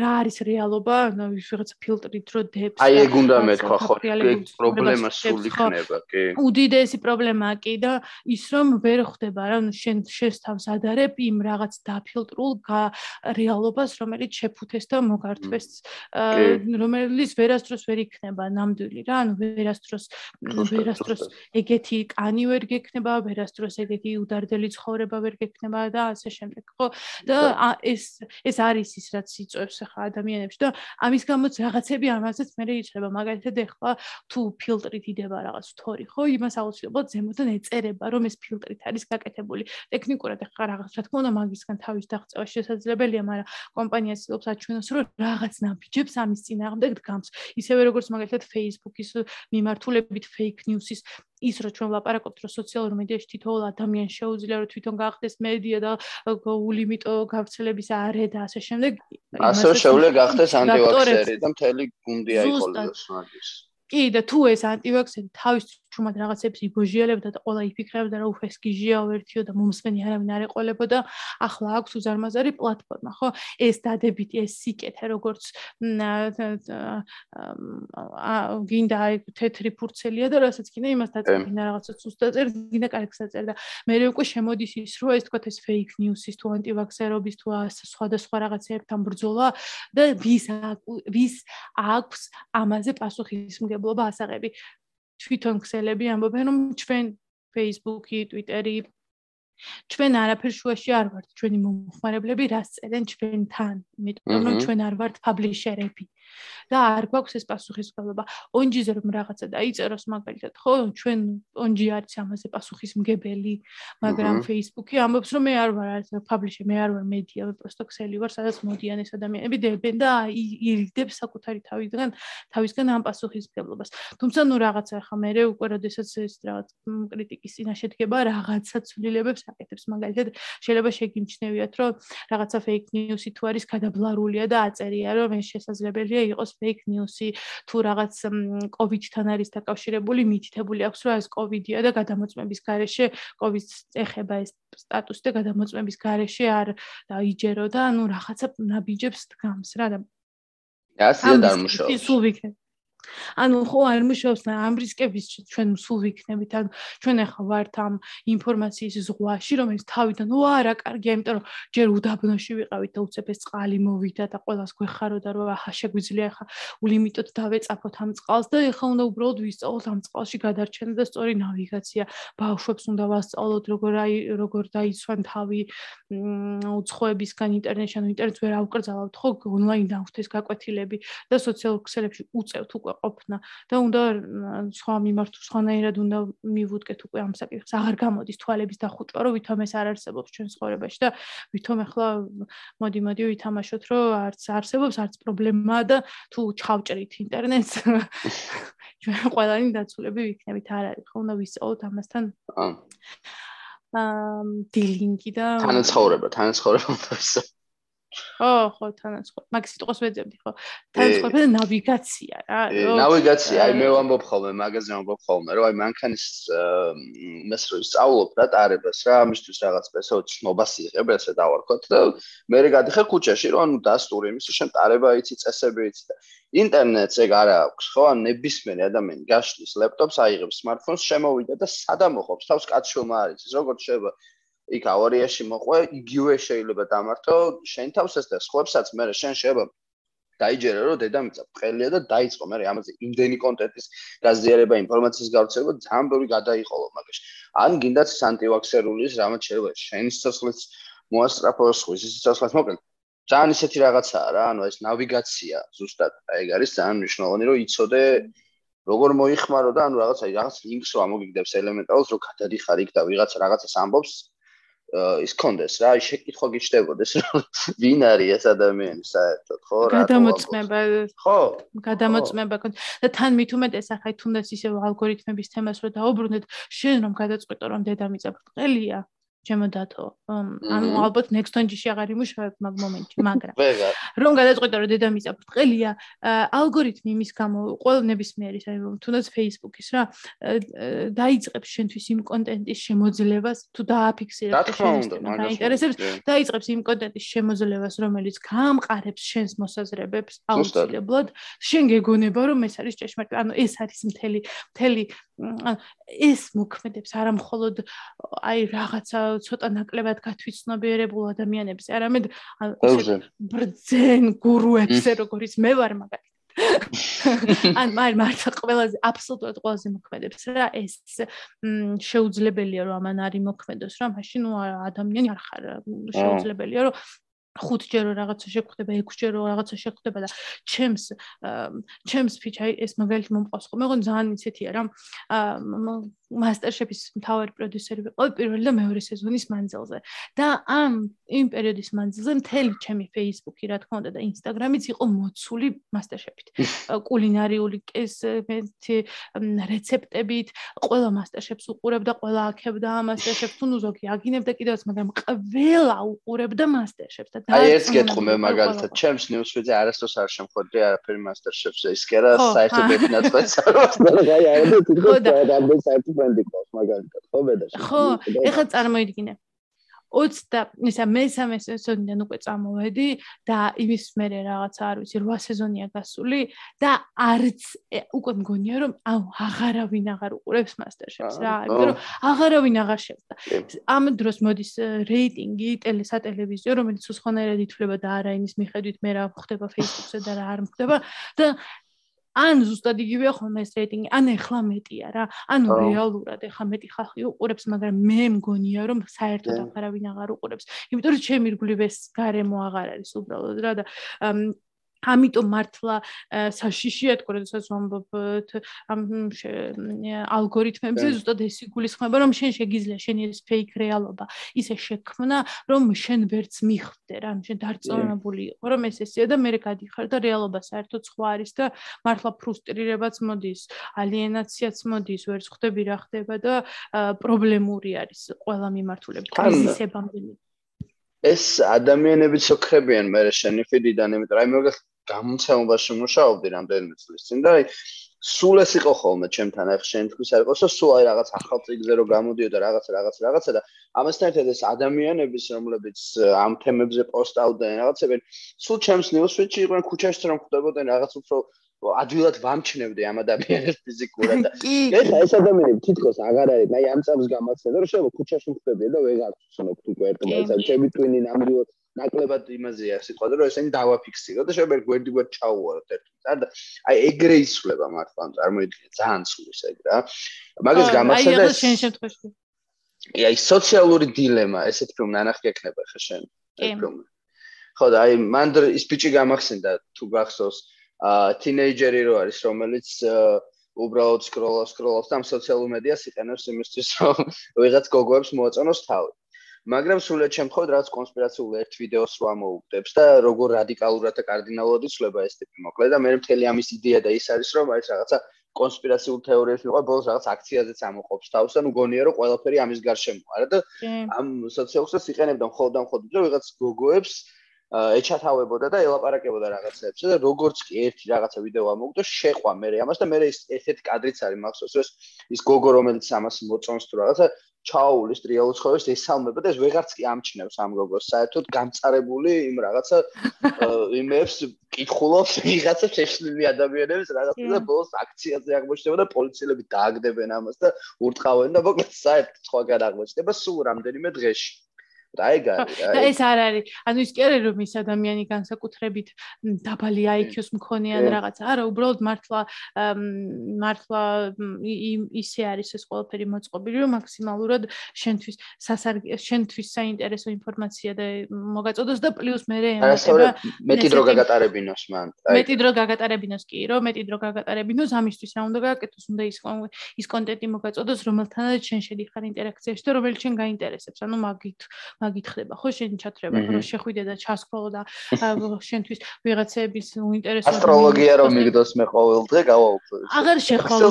[SPEAKER 2] რა არის რეალობა, ანუ ვიღაცა ფილტრით რო დებს.
[SPEAKER 1] აი ეგ უნდა მეთქვა ხო, პრობლემა სულ იქნება, კი.
[SPEAKER 2] უდიდესი პრობლემაა კი და ის რომ ვერ ხვდება რა, ანუ შენ შესთავს ადარებ იმ რაღაც დაფილტრულ რეალობას, რომელიც შეფუთეს და მოგართვეს, რომელიც ვერასდროს ვერ იქნება ნამდვილი რა, ანუ ვერასდროს ვერასდროს ეგეთი კანი ვერ გექნება, ვერასდროს ეგეთი უდარდელი ცხოვრება ვერ გექნება და ასე შემდეგ, ხო? და ეს ეს არის ის რაც იწევს ახლა ადამიანებს და ამის გამოც რაღაცები ამაზეც მე რეიჩება, მაგალითად ეხლა თუ ფილტრით იდება რაღაც თორი, ხო? იმას აუცილებლად ზემოდან ეწერება, რომ ეს ფილტრით არის გაკეთებული. ტექნიკურად ახლა რაღაც რა თქმა უნდა მაგისგან თავის დაღწევა შესაძლებელია, მაგრამ კომპანია ცდილობს აჩვენოს, რომ რაღაც ნაბიჯებს ამის წინააღმდეგ დგამს. ისევე როგორც მაგალითად Facebook-ის მიმართულებით fake news-ის ის რო ჩვენ ვლაპარაკობთ რომ სოციალურ მედიაში თითოეულ ადამიანს შეუძლია რომ თვითონ გაახდეს მედია და ულიმიტო გავრცელების არე და ასე შემდეგ
[SPEAKER 1] ასე შეუძლია გახდეს ანტივაქსერი და მთელი გუნდი აიყოლოს მაგის.
[SPEAKER 2] კი და თუ ეს ანტივაქსერი თავის ჩუმად რაღაცებს იბოჟიალებდა და ყველა იფიქრებდა რომ უფეს გიჟიაო ერთიო და მომსმენი არავინ არ ეყოლებოდა. ახლა აქვს უზარმაზარი პლატფორმა ხო? ეს დადებითი ეს სიკეთე როგორც გინდა თეთრი ფურცელია და რასაც გინდა იმას დაწერინა რაღაცა სუსტაწერ გინდა კარგს აწერ და მე უკვე შემოდის ის რომ ეს თქვა ეს ფეიქ ნიუსის თუ ანტივაქსერობის თუ სხვადასხვა რაღაცებთან ბრძოლა და ვის ვის აქვს ამაზე პასუხისმგებლობა ასაღები თვითონ ქსელები ამბობენ რომ ჩვენ Facebook-ი, Twitter-ი ჩვენ არაფერ შუაში არ ვართ ჩვენი მომხმარებლები რას წერენ ჩვენთან. იმიტომ რომ ჩვენ არ ვართ პაბლიშერები და არ გვაქვს ეს პასუხისმგებლობა. ონჯიზე რომ რაღაცა დაიწეროს მაგალითად, ხო, ჩვენ ონჯი არის ამაზე პასუხისმგებელი, მაგრამ Facebook-ი ამბობს რომ მე არ ვარ არის პაბლიშერ, მე არ ვარ მედია, მე პროსტო ქსელი ვარ, სადაც მოდიან ეს ადამიანები დებენ და ირიდებს საკუთარი თავიდან თავისგან ამ პასუხისმგებლობას. თუმცა ნუ რაღაცა ხა მე უკვე როდესაც ეს რაღაც კრიტიკის წინაშე დგება, რაღაცა ცვლილებებს აკეთებს მაგალითად შეიძლება შეგიმჩნევიათ რომ რაღაცა fake news-ი თუ არის გადაბლარულია და აწერია რომ ეს შესაძლებელია იყოს fake news-ი თუ რაღაც COVID-თან არის დაკავშირებული, მითითებული აქვს, რომ ეს COVID-ია და გადამოწმების გარეშე COVID-ს ეხება ეს სტატუსი და გადამოწმების გარეშე არ დაიჯერო და ანუ რაღაცა ნაბიჯებს დგამს რა და
[SPEAKER 1] ასე და არ მუშაობს.
[SPEAKER 2] ის უვიქნებ. ანუ ხო არ მუშაობს და ამ რისკების ჩვენ სულ ვიქნებით ან ჩვენ ახლა ვართ ამ ინფორმაციის ზღვაში რომელიც თავიდან ო არა კარგია იმიტომ რომ ჯერ უდაბნოში ვიყავით და უცებ წყალი მოვიდა და ყოველას გვეხაროდა რომ აჰა შეგვიძლია ახლა ულიმიტოდ დავეწაფოთ ამ წყალს და ახლა უნდა უბრალოდ ვისწავლოთ ამ წყალში გადარჩენა და სწორი ნავიგაცია. ბავშვებს უნდა ვასწავლოთ როგორ აი როგორ დაიცვან თავი უცხოებისგან ინტერნეტში ანუ ინტერნეტს ვერ ავკრძალავთ ხო ონლაინ დავხდეს გაკვეთილები და სოციალურ ქსელებში უწევთ უკვე ყოფნა და უნდა სხვა მიმართ სხვანაირად უნდა მივუდგეთ უკვე ამ საკითხს. აღარ გამოდის თვალების დახუჭვა რომ ვითომ ეს არ არსებობს ჩვენ ცხოვრებაში და ვითომ ახლა მოდი მოდი ვითამაშოთ რომ არც არსებობს არც პრობლემაა და თუ ჩავჭრით ინტერნეტს ჩვენ ყველანი დაცულები ვიქნებით არ არის ხო უნდა ვისწავლოთ ამასთან. აა დილინგი და
[SPEAKER 1] თანაცხოვრება თანაცხოვრება უნდა ვისწავლოთ
[SPEAKER 2] ხო, ხო, თანაცხოვრება. მაგ სიტყვას ვეძებდი, ხო. თანაცხოვრება და ნავიგაცია რა.
[SPEAKER 1] ნავიგაცია, აი მე ვამბობ ხოლმე, მაგაზე ვამბობ ხოლმე, რომ აი მანქანის იმას რო ისწავლობ რა ტარებას რა, ამისთვის რაღაც სპეციალურ ცნობას იღებ, ესე დავარქოთ და მე გადიხარ ქუჩაში, რომ ანუ დასტური იმის შენ ტარება იცი, წესები იცი და ინტერნეტს ეგ არა აქვს, ხო? ან ნებისმიერი ადამიანი გაშლის ლეპტოპს, აიღებს smartphones, შემოვიდა და სადამოხობს თავს კაცშომა არის, როგორც შეიძლება იქ ავარიაში მოყვე, იგივე შეიძლება დამართო შენ თავს ეს და სხვებსაც მე შენ შეიძლება დაიჯერე რომ დედამიწა ბრყელია და დაიწყო მე ამაზე იმდენი კონტენტის გაზიარება ინფორმაციის გავრცელება ძალიან ბევრი გადაიყოლო მაგაში ან გინდათ სანტივაქსერულის რამაც შეიძლება შენ სიცოცხლეს მოასწრაფოს ხვის სიცოცხლეს მოკლედ. ძალიან ისეთი რაღაცაა რა ანუ ეს ნავიგაცია ზუსტად ეგ არის ძალიან მნიშვნელოვანი რომ იცოდე როგორ მოიხმარო და ანუ რაღაცა რაღაც ლინკს რომ ამოგიგდებს ელემენტალს რომ გადადიხარ იქ და ვიღაცა რაღაცას ამბობს ის კონდეს რა, შეკითხვა გიჩნდებოდეს რომ ვინ არის ეს ადამიანი საერთოდ, ხო?
[SPEAKER 2] რა გადამოწმება.
[SPEAKER 1] ხო.
[SPEAKER 2] გადამოწმება კონდეს. და თან მით უმეტეს ახლა თუნდაც ისე ალგორითმების თემას რო დაუბრუნდეთ, შენ რომ გადაწყვეტო რომ დედამიწა ბრტყელია, ჩემო დათო. ანუ ალბათ next-gen-ში აღარ იმუშავებ მაგ მომენტში, მაგრამ რომ გადაწყვეტა რომ დედამიწა ბრტყელია, ალგორითმი იმის გამო ყოველ ნებისმიერის, აი თუნდაც Facebook-ის რა, დაიწყებს შენთვის იმ კონტენტის შემოძლებას, თუ დააფიქსირებ შენს დაინტერესებს, დაიწყებს იმ კონტენტის შემოძლებას, რომელიც გამყარებს შენს მოსაზრებებს აუცილებლად, შენ გეგონება რომ ეს არის ჭეშმარიტი, ანუ ეს არის მთელი მთელი ეს მოქმედებს არა მხოლოდ აი რაღაცა ცოტა ნაკლებად გათვითცნობიერებულ ადამიანებს, არამედ ბრძენ გურუებზე, როგორიც მე ვარ მაგალითად. ან მაგ მართლა ყველაზე აბსოლუტურად ყველაზე მოქმედებს. რა ეს შეუძლებელია რომ ამან არის მოქმედოს რა? მაშინ ნუ ადამიანი არ ხარ შეუძლებელია რომ ხუთჯერ რაღაცა შეხვდება, ექვსჯერ რაღაცა შეხვდება და ჩემს ჩემს ფიჩაი ეს მაგალითად მომყავს ხო? მე გონ ძალიან ისეთია რა. მასტერშეფის მთავარი პროდიუსერი ვიყავი პირველი და მეორე სეზონის მანძილზე. და ამ იმ პერიოდის მანძილზე მთელი ჩემი Facebook-ი, რა თქმა უნდა და Instagram-იც იყო მოცული მასტერშეფით. კულინარიული კესმეთი რეცეპტებით, ყველა მასტერშეფს უყურებდა, ყველა აქებდა მასტერშეფს, თუ ნუ ზოგი აგინებდა კიდევაც, მაგრამ ყველა უყურებდა მასტერშეფს და
[SPEAKER 1] აი ეს გეტყვი მე მაგალითად ჩემს ნიუსფიდზე არასდროს არ შემხვდები არაფერი მასტერშეფზე ის კი არა საერთოდ ეფინაც სპეციალურს და აი არა თვითონ და ამ საერთოდ ბრენდი ყავს მაგალითად ხო ბედაში
[SPEAKER 2] ხო ეხლა წარმოიდგინე. 20 და ისა მესამე სეზონიდან უკვე წამოვედი და იმის მერე რაღაცა არ ვიცი 8 სეზონია გასული და არც უკვე მგონია რომ აუ აღარავინ აღარ უყურებს მასტერშეფს რა იმიტომ რომ აღარავინ აღარ შეხვდა ამ დროს მოდის რეიტინგი ტელესატელევიზიო რომელიც უცხოენად ითვლება და არა იმის მიხედვით მე რა ხდება Facebook-ზე და რა არ ხდება და ან ზუსტად იგივეა ხოლმე ეს რეიტინგი, ან ეხლა მეტია რა. ანუ რეალურად ეხლა მეტი ხალხი უყურებს, მაგრამ მე მგონია რომ საერთოდ აღარავინ აღარ უყურებს. იმიტომ რომ ჩემი რგვლივ ეს გარემო აღარ არის უბრალოდ რა და ამიტომ მართლა საშიშია თქო, როდესაც ვამბობთ ამ ალგორითმებზე, ზუსტად ეს იგულისხმება, რომ შენ შეგიძლია შენი ეს ფეიქ რეალობა ისე შექმნა, რომ შენ ვერც მიხვდე რა, შენ დარწმუნებული იყო, რომ ეს ესეა და მე გადიხარ და რეალობა საერთოდ სხვა არის და მართლა ფრუსტრირებაც მოდის, ალიენაციაც მოდის, ვერც ხვდები რა ხდება და პრობლემური არის ყველა მიმართულებით, კრიზისებამდე.
[SPEAKER 1] ეს ადამიანებიც ოქრებიან მე შენი ფიდიდან, იმიტომ რომ აი მოგეხ გამოცემობაში მუშაობდი რამდენიმე წლის წინ და აი სულ ეს იყო ხოლმე ჩემთან ახ შენ თქვის არ იყოს სულ აი რაღაც ახალ წიგზე რომ გამოდიოდა რაღაც რაღაც რაღაცა და ამასთან ერთად ეს ადამიანების რომლებიც ამ თემებზე პოსტავდნენ რაღაცები სულ ჩემს ნიუსფიჩი იყვნენ ქუჩაში რომ ხვდებოდნენ რაღაც უფრო ადვილად ვამჩნევდი ამ ადამიანებს ფიზიკურად. ეხა ეს ადამიანები თითქოს აღარ არის აი ამ წამს გამაცნე რომ შეიძლება ქუჩაში ხვდებიან და ვეღარ ვცნობთ უკვე ერთმანეთს ჩემი ტვინი ნამდვილად ნაკლებად იმაზეა სიტყვა და რომ ესენი დავაფიქსირო და შეიძლება გვერდი გვერდ ჩაუვაროთ ერთმანეთს და აი ეგრე ისვლება მართლა წარმოიდგინე ძალიან სულის ეგ რა. მაგას გამახსენდა
[SPEAKER 2] აი შენ შემთხვევაში.
[SPEAKER 1] აი სოციალური დილემა ესეთ ფილმ ნანახი ექნება ხა შენ ფილმ ხო და აი მანდ ის ბიჭი გამახსენდა თუ გახსოვს თინეიჯერი რო არის რომელიც უბრალოდ სკროლავს სკროლავს და ამ სოციალურ მედიას იყენებს იმისთვის რომ ვიღაც გოგოებს მოაწონოს თავი. მაგრამ სულეთ შემთხვევით რაღაც კონსპირაციულ ერთ ვიდეოს რო ამოუგდებს და როგორ რადიკალურად და კარდინალურად იცლება ეს ტიპი მოკლედ და მე მთელი ამის იდეა და ის არის რომ არის რაღაცა კონსპირაციულ თეორიებს მიყვება ბოლოს რაღაც აქციაზეც ამოყოფს თავს და ნუ გონია რომ ყველაფერი ამის გარშემო არა და ამ სოციალურს იყენებდა მხოლოდ და მხოლოდ ვიღაც გოგოებს ეჩათავებოდა და ელაპარაკებოდა რაღაცებს და როგორც კი ერთი რაღაცა ვიდეო ამოგვდა შეყვა მე ამას და მე ეს ესეთი კადრიც არის მახსოვს ეს ის გოგო რომელიც ამას მოწონს თუ რაღაცა ჩაულის რეალურ ცხოვრებას ესალმება და ეს ვეღარც კი ამჩნევს ამ გოგოს საერთოდ გამწარებული იმ რაღაცა იმებს კითხულობს ვიღაცა შეშლილი ადამიანებს რაღაცა და ბოლოს აქციაზე აღმოჩნდება და პოლიციელები დააგდებენ ამას და ურტყავენ და მოკლედ საერთოდ სხვაგან აღმოჩნდება სულ რამდენიმე დღეში და ეგ არის
[SPEAKER 2] და ეს არ არის. ანუ ის კი არის რომ ის ადამიანი განსაკუთრებით დაბალი IQ-ს მქონიან რაღაც არა უბრალოდ მართლა მართლა ისე არის ეს ყველაფერი მოწყობილი რომ მაქსიმალურად შენთვის სასარგე შენთვის საინტერესო ინფორმაცია და მოგაწოდოს და პლუს მე
[SPEAKER 1] ემატება მეტი დრო გაგატარებინოს მან
[SPEAKER 2] მეტი დრო გაგატარებინოს კი რომ მეტი დრო გაგატარებინოს ამისთვის რა უნდა გააკეთოს უნდა ის ის კონტენტი მოგაწოდოს რომელთანაც შენ შედიხარ ინტერაქციაში და რომელიც შენ გაინტერესებს. ანუ მაგით მაგით ხდება ხო შენ ჩათრება რომ შეხვიდე და ჩასკროლო და შენთვის ვიღაცების უინტერესო
[SPEAKER 1] ასტროლოგია რომ მიგდოს მე ყოველ დღე გავაუქმე.
[SPEAKER 2] აღარ შეხვალო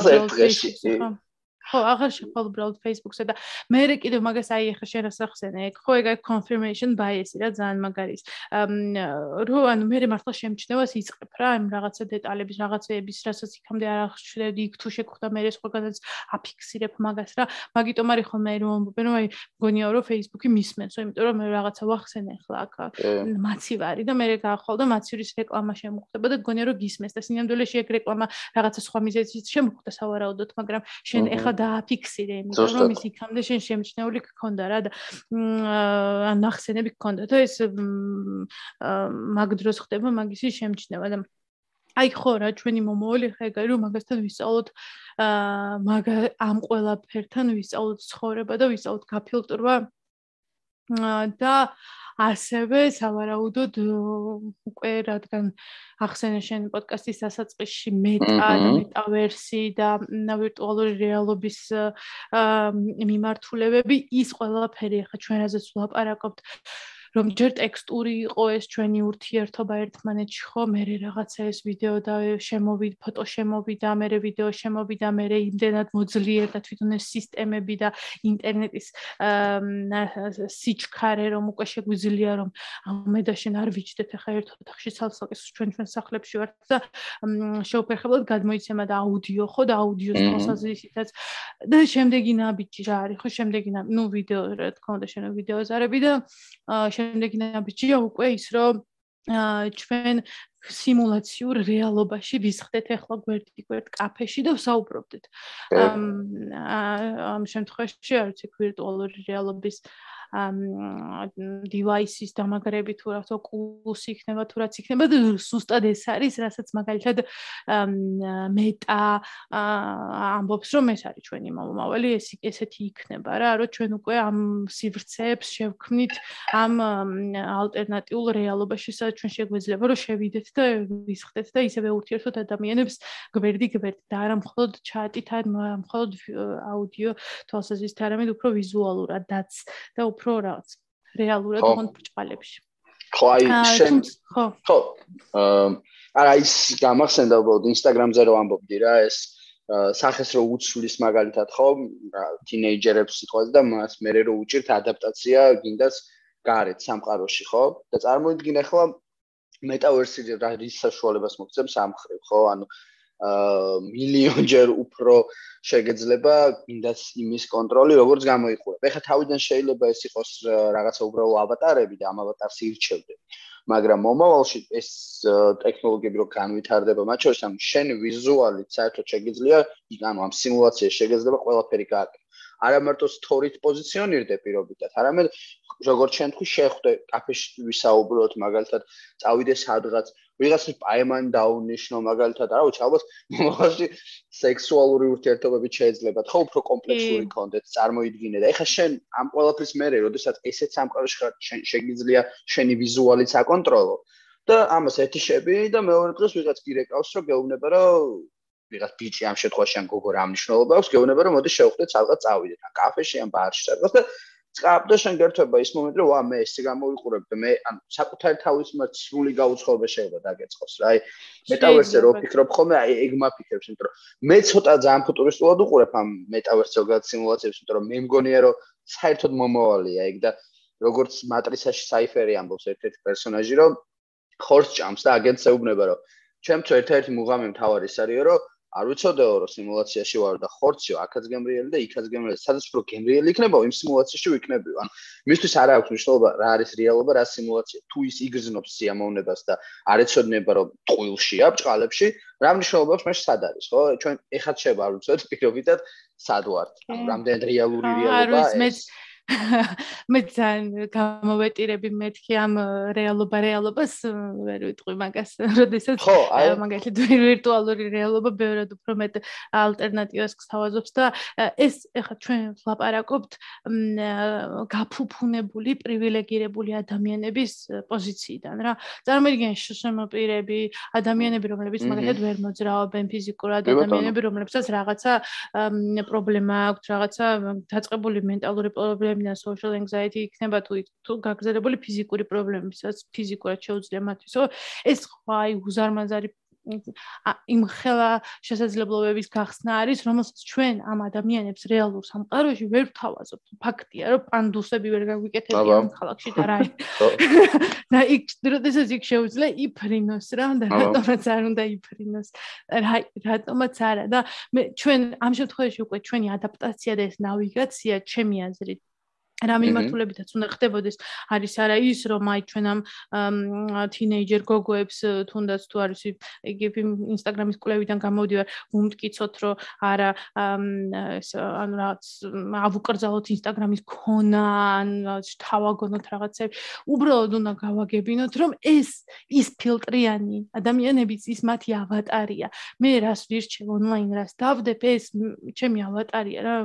[SPEAKER 2] ხო, აღარ შეხვდა უბრალოდ Facebook-ზე და მე კიდევ მაგას აი ახლა შენ ასახსენე, ეგ ხო ეგ confirmation bias-ი რა ძალიან მაგარის. რო ანუ მე მართლა შემჩნევას იწყებ რა, ამ რაღაცა დეტალების, რაღაცეების, რასაც იქამდე არ აღშვიდები, იქ თუ შეგხვდა მე სხვაგანაც აფიქსირებ მაგას რა. მაგიტომ არის ხოლმე რომ ამბობენ რომ აი მგონია რომ Facebook-ი მისმენს, იმიტომ რომ მე რაღაცა ვახსენე ახლა აქ მაცი ვარი და მე გაახვალ და მაცირის რეკლამა შემოხდება და მგონია რომ გისმენს და სინამდვილეში ეგ რეკლამა რაღაცა სხვა მიზეზით შემოხდა სავარაუდოდ, მაგრამ შენ ეხლა დააფიქსირე, იმიტომ რომ ის იქამდე შენ შემჩნეული გქონდა რა და ან ნახსენები გქონდა. და ეს მაგ დროს ხდება მაგისი შემჩნევა და აი ხო რა ჩვენი მომავალი ხა ეგ არის რომ მაგასთან ვისწავლოთ აა მაგ ამ ყველაფერთან ვისწავლოთ ცხოვრება და ვისწავლოთ გაფილტრვა და ასევე სავარაუდოდ უკვე რადგან ახსენე შენ პოდკასტის დასაწყისში მეტა და მეტავერსი და ვირტუალური რეალობის მიმართულებები ის ყველაფერი ახლა ჩვენ რაზეც ვლაპარაკობთ რომ ჯერ ტექსტური იყო ეს ჩვენი ურთიერთობა ერთმანეთში ხო? მე რაღაცა ეს ვიდეო და შემოვიდა ფოტო შემოვიდა მე ვიდეო შემოვიდა მე იმდენად მოძლიერდა თვითონ ეს სისტემები და ინტერნეტის სიჩქარე რომ უკვე შეგვიძლია რომ მე და შენ არ ვიჭდეთ ახლა ერთ ოთახში ცალსაკეს ჩვენ ჩვენ სახლებში ვართ და შეუფერხებლად გადმოიცემა და აუდიო ხო? და აუდიოს თვალსაზრისითაც. და შემდეგი ნაბიჯი რა არის ხო? შემდეგი ნუ ვიდეო რა თქმა უნდა შენ ვიდეო ზარები და შემდეგი ნაბიჯია უკვე ის რომ ჩვენ სიმულაციურ რეალობაში ვისხდეთ ახლა გვერდი გვერდ კაფეში და ვსაუბრობდეთ. ამ ამ შემთხვევაში არც იქ ვირტუალური რეალობის device-ის დამაგრები თუ რაღაც ოკულუსი იქნება თუ რაც იქნება და სუსტად ეს არის, რასაც მაგალითად მეტა ამბობს რომ ეს არის ჩვენი მომავალი, ეს ესეთი იქნება რა, რომ ჩვენ უკვე ამ სივრცეებს შევქმნით ამ ალტერნატიულ რეალობაში, სადაც ჩვენ შეგვეძლება რომ შევიდეთ და ვისხდეთ და ისევე ურთიერთოთ ადამიანებს გვერდი გვერდი და არა მხოლოდ ჩატით, არა მხოლოდ აუდიო თვალსაზრისით, არამედ უფრო ვიზუალურადაც და უფრო უფრო რაღაც რეალურად ოღონდ ბრჭყალებში.
[SPEAKER 1] ხო, აი შენ ხო. ხო. აა ის გამახსენდა უბრალოდ Instagram-ზე რომ ამბობდი რა ეს სახეს რო უცვლის მაგალითად ხო თინეიჯერებს სიტყვაზე და მას მე რო უჭირთ ადაპტაცია გინდას გარეთ სამყაროში ხო და წარმოიდგინე ახლა მეტავერსი რა რის საშუალებას მოგცემს ამ ხრივ ხო ანუ მილიონჯერ უფრო შეგეძლება გინდას იმის კონტროლი როგორც გამოიყურებ. ეხლა თავიდან შეიძლება ეს იყოს რაღაცა უბრალო ავატარები და ამ ავატარს ირჩევდე. მაგრამ მომავალში ეს ტექნოლოგიები რო განვითარდება, მათ შორის ამ შენ ვიზუალით საერთოდ შეგიძლია, ანუ ამ სიმულაციაში შეგეძლება ყველაფერი გააკეთო. არა მარტო სტორით პოზიციონირდე პირობითად, არამედ როგორც თქვი, შეხვდე კაფეში ვისაუბროთ, მაგალითად, წავიდე სადღაც ვიღაცის პაემან დაუნიშნო მაგალითად არა ვიცი ალბათ მომავალში სექსუალური ურთიერთობები შეიძლება ხო უფრო კომპლექსური კონდეთ წარმოიდგინე და ეხა შენ ამ ყველაფრის მერე როდესაც ესეც სამყაროში ხარ შეგიძლია შენი ვიზუალიც აკონტროლო. და ამას ეთიშები და მეორე დღეს ვიღაც გირეკავს რომ გეუბნება რომ ვიღაც ბიჭი ამ შემთხვევაში ან გოგო რა მნიშვნელობა აქვს გეუბნება რომ მოდი შევხვდეთ სადღაც წავიდეთ. ან კაფეში ან ბარში სადღაც და წაბდა შენ გერთვება ის მომენტი რომ ვა მე ესე გამოიყურებ და მე ან საკუთარი თავის მიმართ სრული გაუცხოება შეიძლება დაგეწყოს რა აი მეტავერსზე რო ფიქრობ ხოლმე აი ეგ მაფიქრებს იმიტომ რომ მე ცოტა ძალიან ფუტურისტულად უყურებ ამ მეტავერს ზოგადად სიმულაციებს იმიტომ რომ მე მგონია რომ საერთოდ მომავალია ეგ და როგორც მატრიცაში საიფერი ამბობს ერთ-ერთი პერსონაჟი რომ ხორს ჭამს და აგენტს ეუბნება რომ ჩემთვის ერთ-ერთი მუღამი მთავარი ის არის რომ არ ვიცოდეო რომ სიმულაციაში ვარ და ხორციო აქაც გემრიელი და იქაც გემრიელი. სადაც უფრო გემრიელი იქნება იმ სიმულაციაში ვიქნები ან მისთვის არ აქვს მნიშვნელობა რა არის რეალობა რა სიმულაცია. თუ ის იგრძნობს სიამოვნებას და არ ეცოდინება რომ ტყუილშია ბჭყალებში რა მნიშვნელობა აქვს მე სად არის ხო? ჩვენ ეხაც შევა არ ვიცოდეთ პირობითად სად ვართ? რამდენ რეალური რეალობა ეს
[SPEAKER 2] მე ძალიან გამოვეტირები მეთქი ამ რეალობა რეალობას ვერ ვიტყვი მაგას როდესაც მაგალითად ვირტუალური რეალობა ბევრად უფრო მეტ ალტერნატივას გთავაზობს და ეს ეხლა ჩვენ ვლაპარაკობთ გაფუფუნებული პრივილეგირებული ადამიანების პოზიციიდან რა. წარმოიდგინე შემოპირები ადამიანები რომლებიც მაგალითად ვერ მოძრაობენ ფიზიკურად ადამიანები რომლებსაც რაღაცა პრობლემა აქვთ რაღაცა დაწყებული მენტალური პრობლემა პრობლემები და social anxiety იქნება თუ თუ გაგზელებული ფიზიკური პრობლემებისაც ფიზიკურად შეუძლია მათთვის. ეს ხო აი უზარმაზარი იმ ხელა შესაძლებლობების გახსნა არის, რომელსაც ჩვენ ამ ადამიანებს რეალურ სამყაროში ვერ ვთავაზობთ. ფაქტია, რომ პანდუსები ვერ გაგვიკეთებიან ქალაქში და რა. და იქ დროდესაც იქ შეუძლია იფრინოს რა და რატომაც არ უნდა იფრინოს. რა რატომაც არა და მე ჩვენ ამ შემთხვევაში უკვე ჩვენი ადაპტაცია და ეს ნავიგაცია ჩემი აზრით რა მიმართულებითაც უნდა ხდებოდეს. არის არა ის რომ აი ჩვენ ამ თინეიჯერ გოგოებს თუნდაც თუ არის იგი ინსტაგრამის კვლევიდან გამოდივარ უმტკიცოთ რომ არა ეს ანუ რაღაც ავუკრძალოთ ინსტაგრამის ქონა ან თავაგონოთ რაღაცები უბრალოდ უნდა გავაგებინოთ რომ ეს ის ფილტრიანი ადამიანებიც ის მათი ავატარია. მე რას ვირჩევ ონლაინ რას დავდებ ეს ჩემი ავატარია რა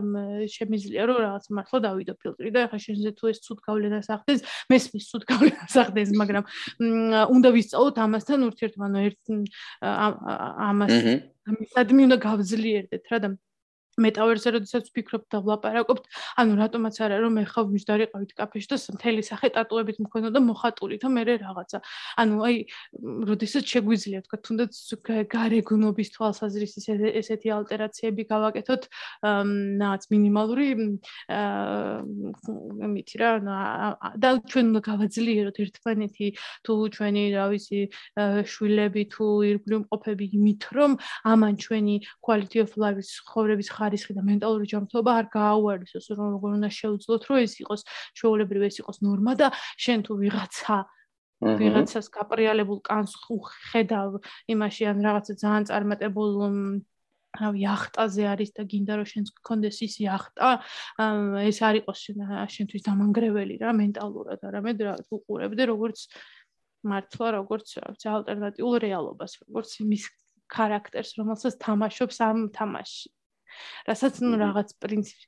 [SPEAKER 2] შემიძლია რომ რაღაც მართლა დავიდო ფილტრი და ხა შენზე თუ ეს ცუდ გავლენას ახდენს, მესმის ცუდ გავლენას ახდენს, მაგრამ უნდა ვისწავლოთ ამასთან ურთიერთობა, ერთ ამას ამისადმი უნდა გავძლიერდეთ რა და მეტავერსზე როდესაც ვფიქრობ და ვლაპარაკობთ, ანუ რატომაც არა რომ მე ხავ მისდარიყავით კაფეში და მთელი სახე ტატუებით მქონდა და მოხატული და მე რაღაცა. ანუ აი როდესაც შეგვიძლია თქვა თუნდაც გარეგნობის თვალსაზრისით ესეთი ალტერაციები გავაკეთოთ, ნაც მინიმალური აა მითი რა და ჩვენ უნდა გავაძლიეროთ ერთმანეთი თუ ჩვენი რა ვიცი შვილები თუ ირგვლივ მყოფები იმით რომ ამან ჩვენი quality of life-ის ხოვრების ხარ ხარისხი და მენტალური ჯანმრთელობა არ გააუარესოს, რომ როგორ უნდა შეუძლოთ, რომ ეს იყოს შეულებრივ ეს იყოს ნორმა და შენ თუ ვიღაცა ვიღაცას გაპრიალებულ კანს ხედავ იმაში ან რაღაცა ძალიან წარმატებულ რავი ახტაზე არის და გინდა რომ შენს გქონდეს ის ახტა ეს არ იყოს შენთვის დამანგრეველი რა მენტალურად არამედ რა უყურებდე როგორც მართლა როგორც ალტერნატიულ რეალობას როგორც იმის ქარაქტერს რომელსაც თამაშობს ამ თამაშში რასაც ნუ რაღაც პრინციპი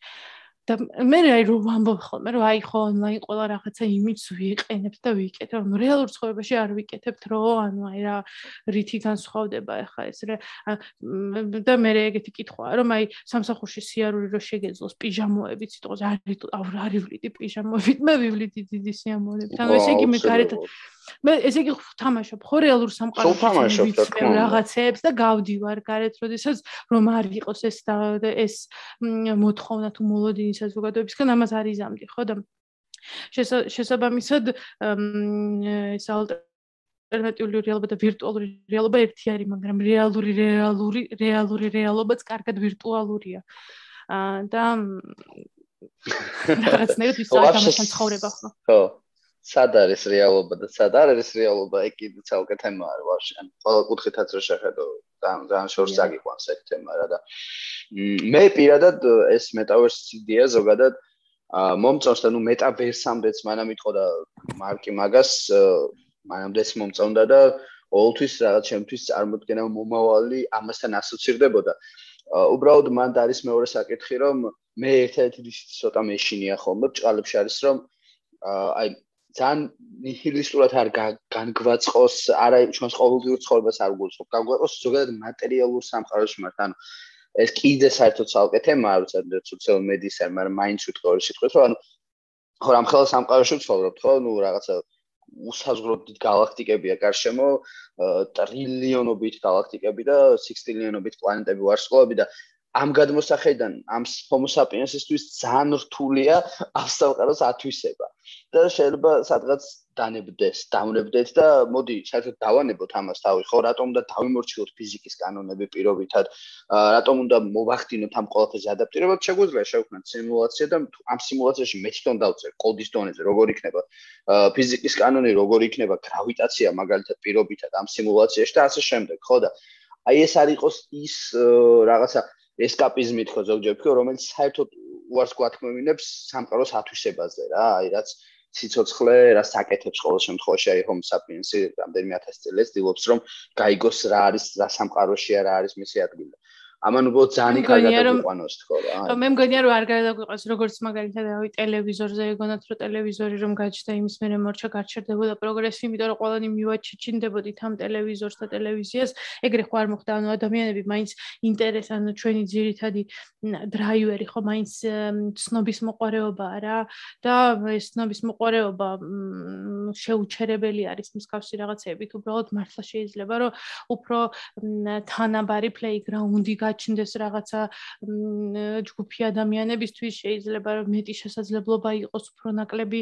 [SPEAKER 2] და მე აი რომ ვამბობ ხოლმე რომ აი ხო ონლაინ ყველა რაღაცა იმიც ვიყენებ და ვიკეთებ. რომ რეალურ ცხოვრებაში არ ვიკეთებთ რო ანუ აი რა რითი განსხვავდება ახლა ეს და მე ეგეთი კითხვაა რომ აი სამსახურში სიარული რო შეგეძლოს პიჟამოებით სიტყვას არ არ ვლიდი პიჟამოებით? მე ვივლიდი დიდი სიამოვნებით ანუ ესე იგი მე გარეთ მე ესე იგი თამაშობ ხო რეალურ სამყაროში ვიცხებ რაღაცებს და გავდივარ გარეთ როდესაც რომ არ იყოს ეს ეს მოთხოვნა თუ მოლოდინი საზოგადოებისგან ამას არ იზამდი ხო და შესაბამისად ეს ალტერნატიული რეალობა და ვირტუალური რეალობა ერთი არის მაგრამ რეალური რეალური რეალური რეალობაც კარგად ვირტუალურია. და რაღაცნაირად ვისწავლეთ ამასთან ცხოვრება ხო.
[SPEAKER 1] ხო სად არის რეალობა და სად არ არის რეალობა, ეგ კიდე ცალკე თემაა რა ვაფშე. ან ყველა კუთხითაც რო შეხედო, ძალიან ძალიან შორს აგიყვანს ეგ თემა რა და მე პირადად ეს მეტავერსის იდეა ზოგადად მომწონს და ნუ მეტავერსამდეც მანამ იტყო და მარკი მაგას მანამდეც მომწონდა და ყოველთვის რაღაც ჩემთვის წარმოქმნა მომავალი ამასთან ასოცირდებოდა. უბრალოდ მანდ არის მეორე საკითხი რომ მე ერთ-ერთი ცოტა მეშინია ხოლმე ბჭყალებში არის რომ აი ძალიან ნიჰილისტურად არ განგვაწყოს, არა ჩვენს ყოველდღიურ ცხოვრებას არ გულწრფ. განგვაწყოს ზოგადად მატერიალურ სამყაროში მართ, ანუ ეს კიდე საერთოდ ცალკე თემაა, როცა სოციალურ მედიასა, მაგრამ მაინც ვიტყოდი რომ სიტყვით, რომ ანუ ხო რამ ხელს სამყაროში ვცხოვრობთ, ხო? ნუ რაღაცა უსაზღვროდ galaktikებია გარშემო, ტრილიონობით galaktikები და 6 ტრილიონობით პლანეტები ვარსკვლავები და ამ გადმოსახედიდან ამ homo sapiens-ისთვის ძალიან რთულია ავსავყაროს ათვისება და შეიძლება სადღაც დანებდეს, დავნებდეთ და მოდი საერთოდ დავანებოთ ამას თავი, ხო, რატომ უნდა დავიმორჩილოთ ფიზიკის კანონები პირობითად, რატომ უნდა მოვახდინოთ ამ ყველაფერზე ადაპტირებას, შეგვიძლია შევქმნათ სიმულაცია და ამ სიმულაციაში მე თვითონ დავწერ კოდის დონეზე, როგორ იქნება? ფიზიკის კანონი, როგორ იქნება? გრავიტაცია მაგალითად პირობითად ამ სიმულაციაში და ასე შემდეგ, ხო და აი ეს არ იყოს ის რაღაცა ესკაპიზმი თქო ზოგჯერ. ფიქრო რომელიც საერთოდ უარს გვათქმევინებს სამყაროს ათვისებაზე რა აი რაც სიცოცხლე რა საკეთებს ყოველ შემთხვევაში აი homo sapiens-ი რამდენიმე ათას წელს ძილობს რომ გაიგოს რა არის რა სამყაროშია რა არის მისი ადგილი ამან უბრალოდ ძალიან კარგად თქო
[SPEAKER 2] რა. მე მგონია რომ არ გადაგვიყოს როგორც მაგალითად რავი ტელევიზორზე ეგონათ რომ ტელევიზორი რომ გაჩნდა იმის მერე მორჩა გარჩერდებოდა პროგრესი, იმიტომ რომ ყველანი მივაჩიჩინდებოდით ამ ტელევიზორს და ტელევიზიას, ეგრე ხო არ მოხდა, ანუ ადამიანები მაინც ინტერეს, ანუ ჩვენი ძირითადი დრაივერი ხო მაინც ცნობის მოყარეობაა რა და ეს ცნობის მოყარეობა შეუჩერებელი არის მსგავსი რაღაცებით, უბრალოდ მართლა შეიძლება რომ უფრო თანაბარი პლეიგრაუნდი გაჩნდეს რაღაცა ჯგუფი ადამიანებისთვის შეიძლება რომ მეტი შესაძლებლობა იყოს უფრო ნაკლები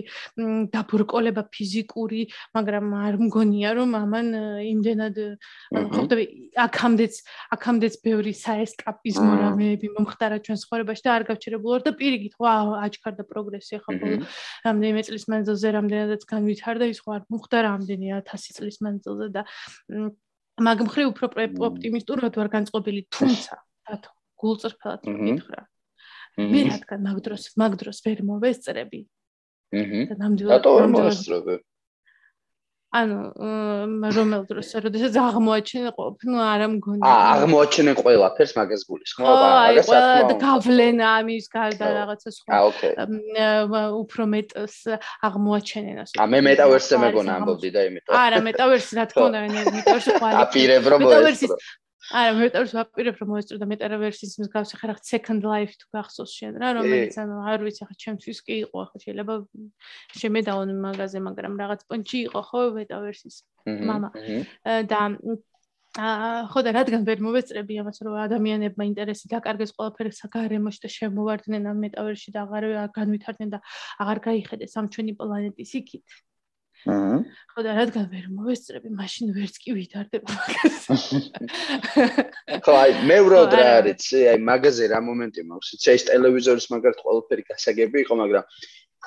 [SPEAKER 2] დაბრკოლება ფიზიკური, მაგრამ არ მგონია რომ ამან იმდენად ხვდები აქამდეც აქამდეც ბევრი საესკაპიზმო რამეები მომხდარა ჩვენ ცხოვრებაში და არ გავჩერებულ ვარ და პირიქით ხო აჩქარდა პროგრესი ახლა ბოლო რამდენიმე წლის მანძილზე რამდენადაც განვითარდა ის ხო არ მომხდარა რამდენი 1000 წლის მანძილზე და მაგ მხრივ უფრო ოპტიმისტურად ვარ განწყობილი თუმცა რატო გულწრფელად მითხრა მე რადგან მაგ დროს მაგ დროს ვერ მოვესწრები.
[SPEAKER 1] აჰა და ნამდვილად რატო ვერ მოვესწრები
[SPEAKER 2] ანუ რომელ დროს როდესაც აღმოაჩინე ყოფ ნუ არ ამგონი
[SPEAKER 1] აა აღმოაჩინე ყველაფერს მაგას გulis
[SPEAKER 2] ხო აი ყველა გავლენა ამის გარდა რაღაცა სხვა
[SPEAKER 1] აა ოკეი.
[SPEAKER 2] უფრო მეტს აღმოაჩენენას
[SPEAKER 1] აა მე მეტავერსზე მეგონა ამბობდი და იმიტომ
[SPEAKER 2] არა მეტავერსი რა თქმა უნდა მეტავერსი სხვა
[SPEAKER 1] აპირებ რომ მოესწრო
[SPEAKER 2] არა, მე მეტყვი ვაპირებ რომ მოესწრო და მეტავერსის მსგავსი ხარ ახ second life თუ გახსოვს შენ რა, რომელიც ანუ არ ვიცი ახ ჩემთვის კი იყო ახ შეიძლება შემედაონ მაღაზე, მაგრამ რაღაც პონჩი იყო ხო მეტავერსის мама და აა ხო და რადგან ვერ მოვეწრები ამას რომ ადამიანებმა ინტერესი დაკარგეს ყველაფერი საგარემოში და შემოვარდნენ ამ მეტავერსში და აღარ განვითარდნენ და აღარ გაიხედეს ამ ჩვენი პლანეტის იქით.
[SPEAKER 1] აჰა.
[SPEAKER 2] ხო და რადგან ვერ მოვესწრები, მაშინ ვერც კი ვითარდება მაგას.
[SPEAKER 1] ხო, აი, მე ვროდ რა არის, აი, მაგაზე რა მომენტი მაქვს, იცი, ეს ტელევიზორის მაგალითად ყველაფერი გასაგები იყო, მაგრამ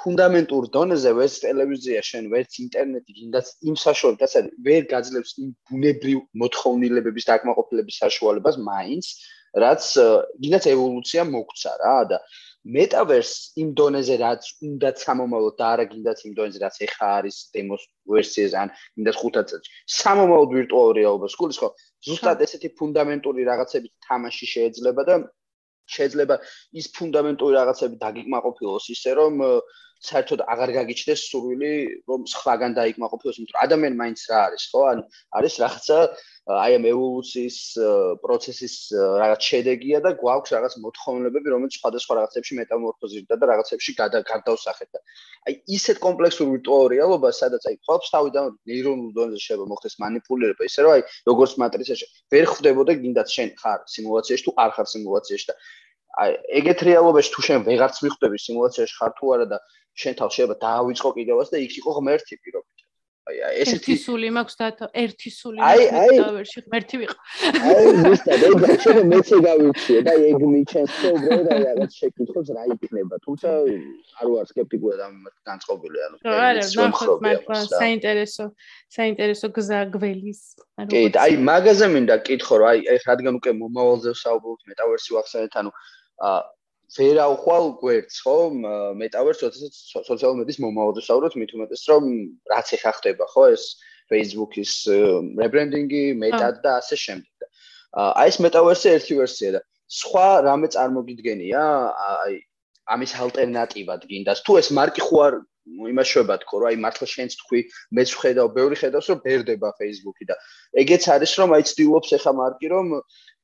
[SPEAKER 1] ფუნდამენტურ დონეზე ვერც ტელევიზია შენ, ვერც ინტერნეტი, გინდაც იმ საშუალებებს, ასე ვერ გაძლევს იმ ბუნებრივ მოთხოვნილებების დაკმაყოფილების საშუალებას მაინც, რაც გინდაც ევოლუცია მოგცა რა და მეტავერს იმ დონეზე რაც უნდა სამომავლოდ და არა გინდათ იმ დონეზე რაც ეხა არის დემოს ვერსიაზე ან გინდათ ხუთად წელს სამომავლოდ ვირტუალურ რეალობას გულის ხო ზუსტად ესეთი ფუნდამენტური რაღაცები თამაში შეიძლება და შეიძლება ის ფუნდამენტური რაღაცები დაგიკმაყოფილოს ისე რომ საერთოდ აღარ გაგიჩნდეს სურვილი რომ სხვაგან დაიკმაყოფილოს, იმიტომ რომ ადამიანი მაინც რა არის, ხო? ან არის რაღაცა აი ამ ევოლუციის პროცესის რაღაც შედეგია და გვაქვს რაღაც მოთხოვნილებები, რომელიც სხვადასხვა რაღაცებში მეტამორფოზირდება და რაღაცებში გადავსახეთ და აი ისეთ კომპლექსურ ვირტუალურობა, სადაც აი ხალხს თავიდან ნეირონულ დონეზე შეიძლება მოხდეს манипуლირება, ისე რომ აი როგორც მატრიცაში ვერ ხვდებოდა გინდათ შენ ხარ სიმულაციაში თუ არ ხარ სიმულაციაში და აი ეგეთ რეალობაში თუ შენ ვეღარც მიხვდები სიმულაციაში ხარ თუ არა და შენ თავ შეიძლება დაავიწყო კიდევაც და იქ იყო ღმერთი პირობ აი
[SPEAKER 2] ეს ერთი სული მაქვს და ერთი სული მაქვს და ვერში ღმერთი ვიყო.
[SPEAKER 1] აი ზუსტად ეგ შეიძლება მეცე გავიჩიე და ეგ მიჩენს რომ უბრალოდ აი რაღაც შეკითხებს რა იქნება. თუმცა არ ვარ სკეპტიკული ამ განწყობილი ანუ
[SPEAKER 2] არა ნახოთ მაგრამ საინტერესო საინტერესო გზა გველის.
[SPEAKER 1] კი აი მაგაზე მინდა კითხო რომ აი რადგან უკვე მომავალზე ვსაუბრობთ მეტავერსი ვახსენეთ ანუ აა ვერაუხვალ გვერდს ხო მეტავერს როდესაც სოციალურ მედიის მომავალზე საუბრობთ მით უმეტეს რომ რაც ეხა ხდება ხო ეს Facebook-ის რებრენდინგი მეტად და ასე შემდეგ აი ეს მეტავერსი ერთი ვერსია და სხვა რამე წარმოგიდგენია აი ამის ალტერნატივად გინდას თუ ეს მარკი ხო არ იმაშვება თქო რომ აი მართლა შენც თქვი მეც ვხედავ ბევრი ხედავს რომ ბერდება Facebook-ი და ეგეც არის რომ აი ცდილობს ახლა მარკი რომ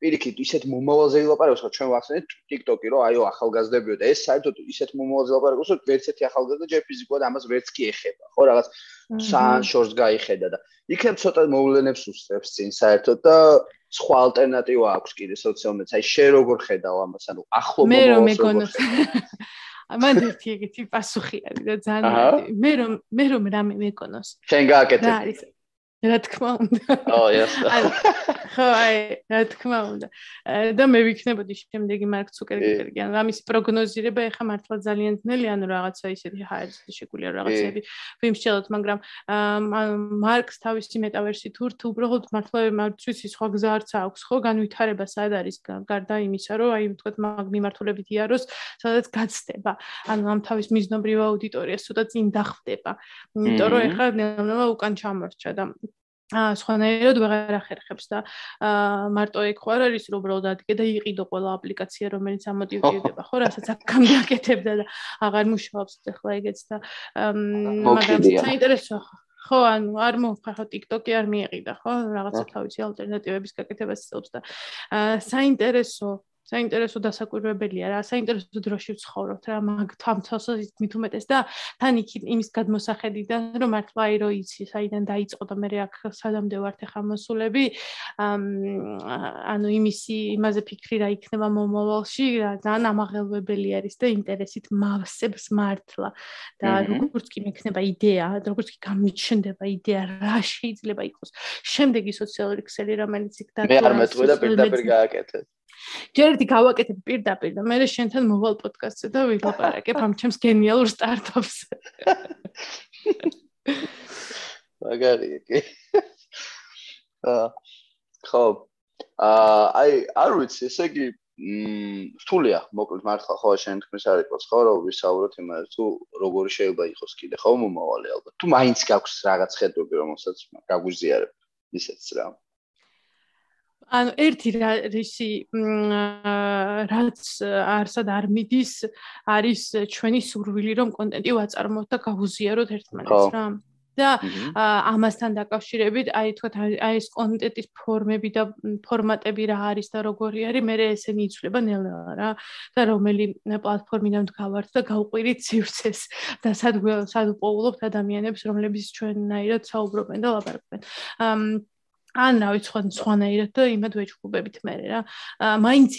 [SPEAKER 1] პირიქით ისეთ მომავალზე ილაპარაკოს ხო ჩვენ ვახსენეთ TikTok-ი რომ აიო ახალგაზრდებიო და ეს საერთოდ ისეთ მომავალზე ილაპარაკოს რომ ვერც ერთი ახალგაზრდა ჯერ ფიზიკურად ამას ვერც კი ეხება ხო რაღაც სან შორს გაიხედა და იქნებ ცოტა მოვლენებს უსწრებს წინ საერთოდ და სხვა ალტერნატივა აქვს კიდე სოციალურ მედიასთან აი შე როგორ ხედავ ამას? ანუ ახლო
[SPEAKER 2] მომავალს მე რომ მეკონოს ამან ერთი ეგეთი პასუხი არის და ძალიან მე რომ მე რომ რამე მეკონოს.
[SPEAKER 1] შენ გააკეთე. რა
[SPEAKER 2] არის რა თქმა უნდა.
[SPEAKER 1] ო, yes.
[SPEAKER 2] ხო, აი, რა თქმა უნდა. და მე ვიქნებოდი შემდეგი მარკ ცუკერბერგი. ანუ ამის პროგნოზირება ეხა მართლა ძალიან ძნელია, ანუ რაღაცა ისეთი ჰაერს შეგვიძლია რაღაცები ვიმსჯელოთ, მაგრამ მარკს თავისი მეტავერსი თუ თუ უბრალოდ მართლა მარცვის სხვა გზა არც აქვს, ხო, განვითარება სად არის გარდა იმისა, რომ აი, თქვა მაგ მიმართულებით იაროს, სადაც გაცდება. ანუ ამ თავის მიზნობრივ აუდიტორიას ცოტა წინ დახვდება. იმიტომ რომ ეხა ნელა უკან ჩამორჩა და სხვანაირად ვეღარ ახერხებს და აა მარტო ეგ ხო არ არის რომ უბრალოდ ადგე და იყიდო ყველა აპლიკაცია რომელიც ამოტივირდება ხო რასაც აქამდე აკეთებდა და აღარ მუშაობს ახლა ეგეც და
[SPEAKER 1] მაგრამ
[SPEAKER 2] საინტერესო ხო ანუ არ მოხარ ხო TikTok-ი არ მიეყიდა ხო რაღაცა თავისი ალტერნატივების გაკეთებას იწევს და აა საინტერესო საინტერესო დასაკვირვებელია რა, საინტერესო დროში ვცხოვრობთ რა, მაგ თამთოსო მით უმეტეს და თან იქ იმის გადმოსახედიდან, რომ მართლა აი რო იცი, საიდან დაიწყო და მე აქ სადამდე ვართ ახლა მოსულები, ანუ იმისი იმაზე ფიქრი რა იქნება მომავალში, რა ძალიან ამაღელვებელი არის და ინტერესით მავსებს მართლა. და როგორც კი მექნება იდეა, როგორც კი გამიჩნდება იდეა, რა შეიძლება იყოს. შემდეგი სოციალური ქსელი, რომელიც იქ და
[SPEAKER 1] მე არ მეტყვი და პირდაპირ გააკეთე.
[SPEAKER 2] ჯერ ერთი გავაკეთებ პირდაპირ და მე შენთან მოვალ პოდკასტზე და ვილაპარაკებ ამ ჩემს გენიალურ სტარტაპს.
[SPEAKER 1] მაგარია კი. აა ხო. აა აი არ ვიცი, ესე იგი მ რთულია, მოკლედ მართლა ხო შენ თქმის არ იყოს ხო რომ ვისაუბროთ იმაზე თუ როგორი შეიძლება იყოს კიდე ხო მომავალი ალბათ. თუ მაინც გაქვს რაღაც ხედვები რომელსაც გაგვიზიარებ ისეც რა. აა
[SPEAKER 2] ანუ ერთი რისი რაც არსად არ მიდის არის ჩვენი სურვილი რომ კონტენტი ვაწარმოოთ და გავუზიაროთ ერთმანეთს რა. და ამასთან დაკავშირებით აი თქვა აი ეს კონტენტის ფორმები და ფორმატები რა არის და როგორი არის მე ესენი იცვლება ნელ-ნელა რა. და რომელი პლატფორმიდან ვდგავართ და გავყვირით სივრცეს და სად სად უპოულობთ ადამიანებს რომლებიც ჩვენნაირად საუბრობენ და ლაპარაკობენ ან რა ვიცი სხვა სხვანაირად და იმად ვეჭუბებით მე რა. მაინც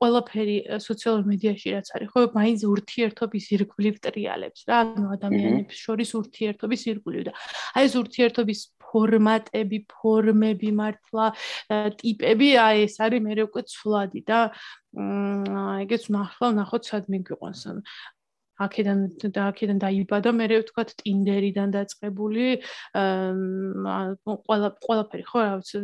[SPEAKER 2] ყველაფერი სოციალურ მედიაში რაც არის, ხო, მაინც ურთიერთობის ირგვლივ ტრიალებს რა, ანუ ადამიანებს შორის ურთიერთობის ირგვლივ და აი ეს ურთიერთობის ფორმატები, ფორმები მართლა ტიპები, აი ეს არის მე უკვე ცვლადი და აა ეგეც ნახავ, ნახოთ სად მიგვიყვანს. აქედან და აქედან დაიბადა მე ვთქვა ტინდერიდან დაწყებული ყველა ყველაფერი ხო რა ვიცი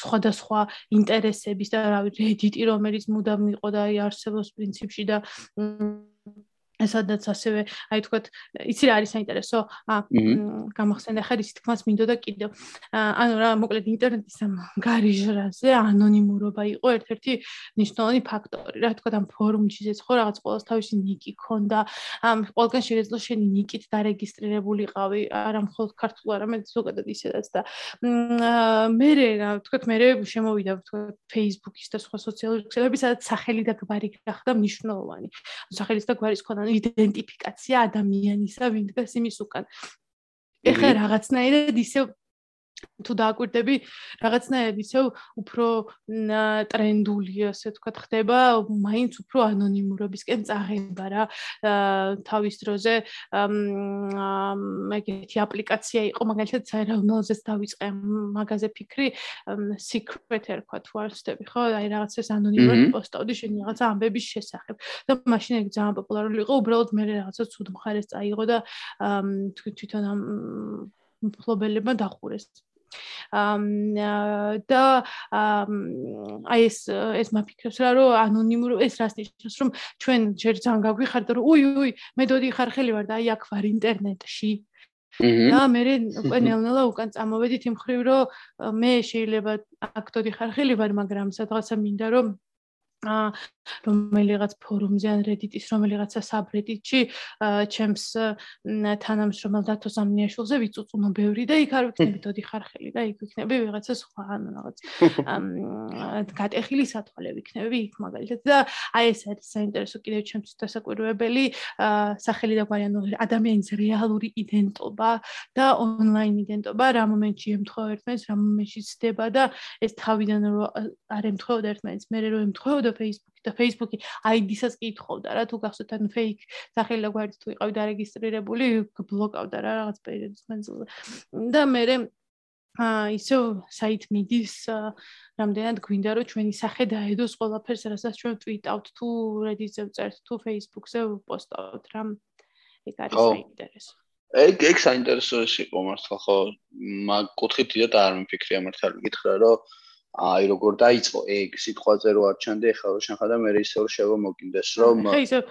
[SPEAKER 2] სხვადასხვა ინტერესების და რა ვიცი Reddit-ი რომელიც მუდამ იყო და აი არსებობს პრინციპში და სადაც ასევე აი თქვა იცი რა არის საინტერესო ა გამახსენდა ხარ ისი თქმას მინდოდა კიდევ. ანუ რა მოკლედ ინტერნეტის ამ გარიჟრაზე ანონიმურობა იყო ერთ-ერთი მნიშვნელოვანი ფაქტორი. რა თქვა ამ ფორუმშიც ხო რაღაც ყოველს თავისი ნიკი ქონდა ამ ყველგან შეიძლება შენი ნიკით დარეგისტრირებულიყავი არა მხოლოდ ქართულ არამედ ზოგადად ისედაც და მე რა თქვა მე შემოვიდა თქვა Facebook-ის და სხვა სოციალური ქსელები სადაც სახელი და გვარი გახდა მნიშვნელოვანი. სახელის და გვარის ქონა იდენტიფიკაცია ადამიანისა, ვინ დგას იმის უკან. ეხლა რაღაცნაირად ისე თუ დააკვირდები რაღაცნაირად ისევ უფრო ტრენდული ასე ვთქვათ ხდება მაინც უფრო ანონიმურობისკენ წაღება რა. თავის დროზე მაგეთი აპლიკაცია იყო მაგალითად საერთოდნელზეც დავიწყე მაგაზე ფიქრი secret ერქვა თუ არ ვცდები ხო? აი რაღაცას ანონიმურად პოსტავდი შენი რაღაცა ამბების შესახებ. და მაშინ ეგ ძალიან პოპულარული იყო უბრალოდ მე რაღაცა ცუდ მხარეს წაიღო და თვითონ ამ ფლობელებმა დახურეს. და აი ეს ეს მაფიქრებს რა რომ ანონიმურ ეს რას ნიშნავს რომ ჩვენ ჯერ ძალიან გაგვიხარდა რომ უი უი მე დოდი ხარხელი ვარ და აი აქ ვარ ინტერნეტში. და მე უკვე ნელ-ნელა უკან წამოვედით იმ ხრივ რომ მე შეიძლება აქ დოდი ხარხელი ვარ მაგრამ სადღაცა მინდა რომ რომელიღაც ფორუმზე ან Reddit-ის რომელიღაცა subreddit-ში ჩემს თანამშრომელ დათო სამნიაშვილზე ვიწუწუნო ბევრი და იქ არ ვიქნები. დოდი ხარხელი და იქ ვიქნები ვიღაცა სხვა ან რაღაც გატეხილი სათვალე ვიქნები იქ მაგალითად. და აი ეს არის საინტერესო კიდევ ჩემთვის დასაკვირვებელი სახელი და გვარი ანუ ადამიანის რეალური იდენტობა და ონლაინ იდენტობა. რა მომენტში ემთხოვა ერთმანეთს რა მომენტში ცდება და ეს თავიდან რომ არ ემთხოვდა ერთმანეთს მე რომ ემთხოვდა Facebook-ი და Facebook-ი ID-საც კითხავდა რა თუ გახსოვთ ან fake სახელი და გვერდით თუ იყავი დარეგისტრირებული ბლოკავდა რა რაღაც პერიოდის მანძილზე. და მე აა ისო საით მიდის რამდენად გვინდა რომ ჩვენი სახე დაედოს ყველაფერს რასაც ჩვენ tweet-ავთ თუ Reddit-ზე წერთ თუ Facebook-ზე პოსტავთ რა. ეგ არის საინტერესო.
[SPEAKER 1] ეგ ეგ საინტერესო ის იყო მართლა ხო. მაგ კუთხით დიდად არ მიფიქრია მართლა გითხრა რომ აი როგორ დაიწყო? ეგ სიტყვაზე რო არჩენდი ეხლა რო შენ ხადა მე ისე რო შევა მოგინდეს რომ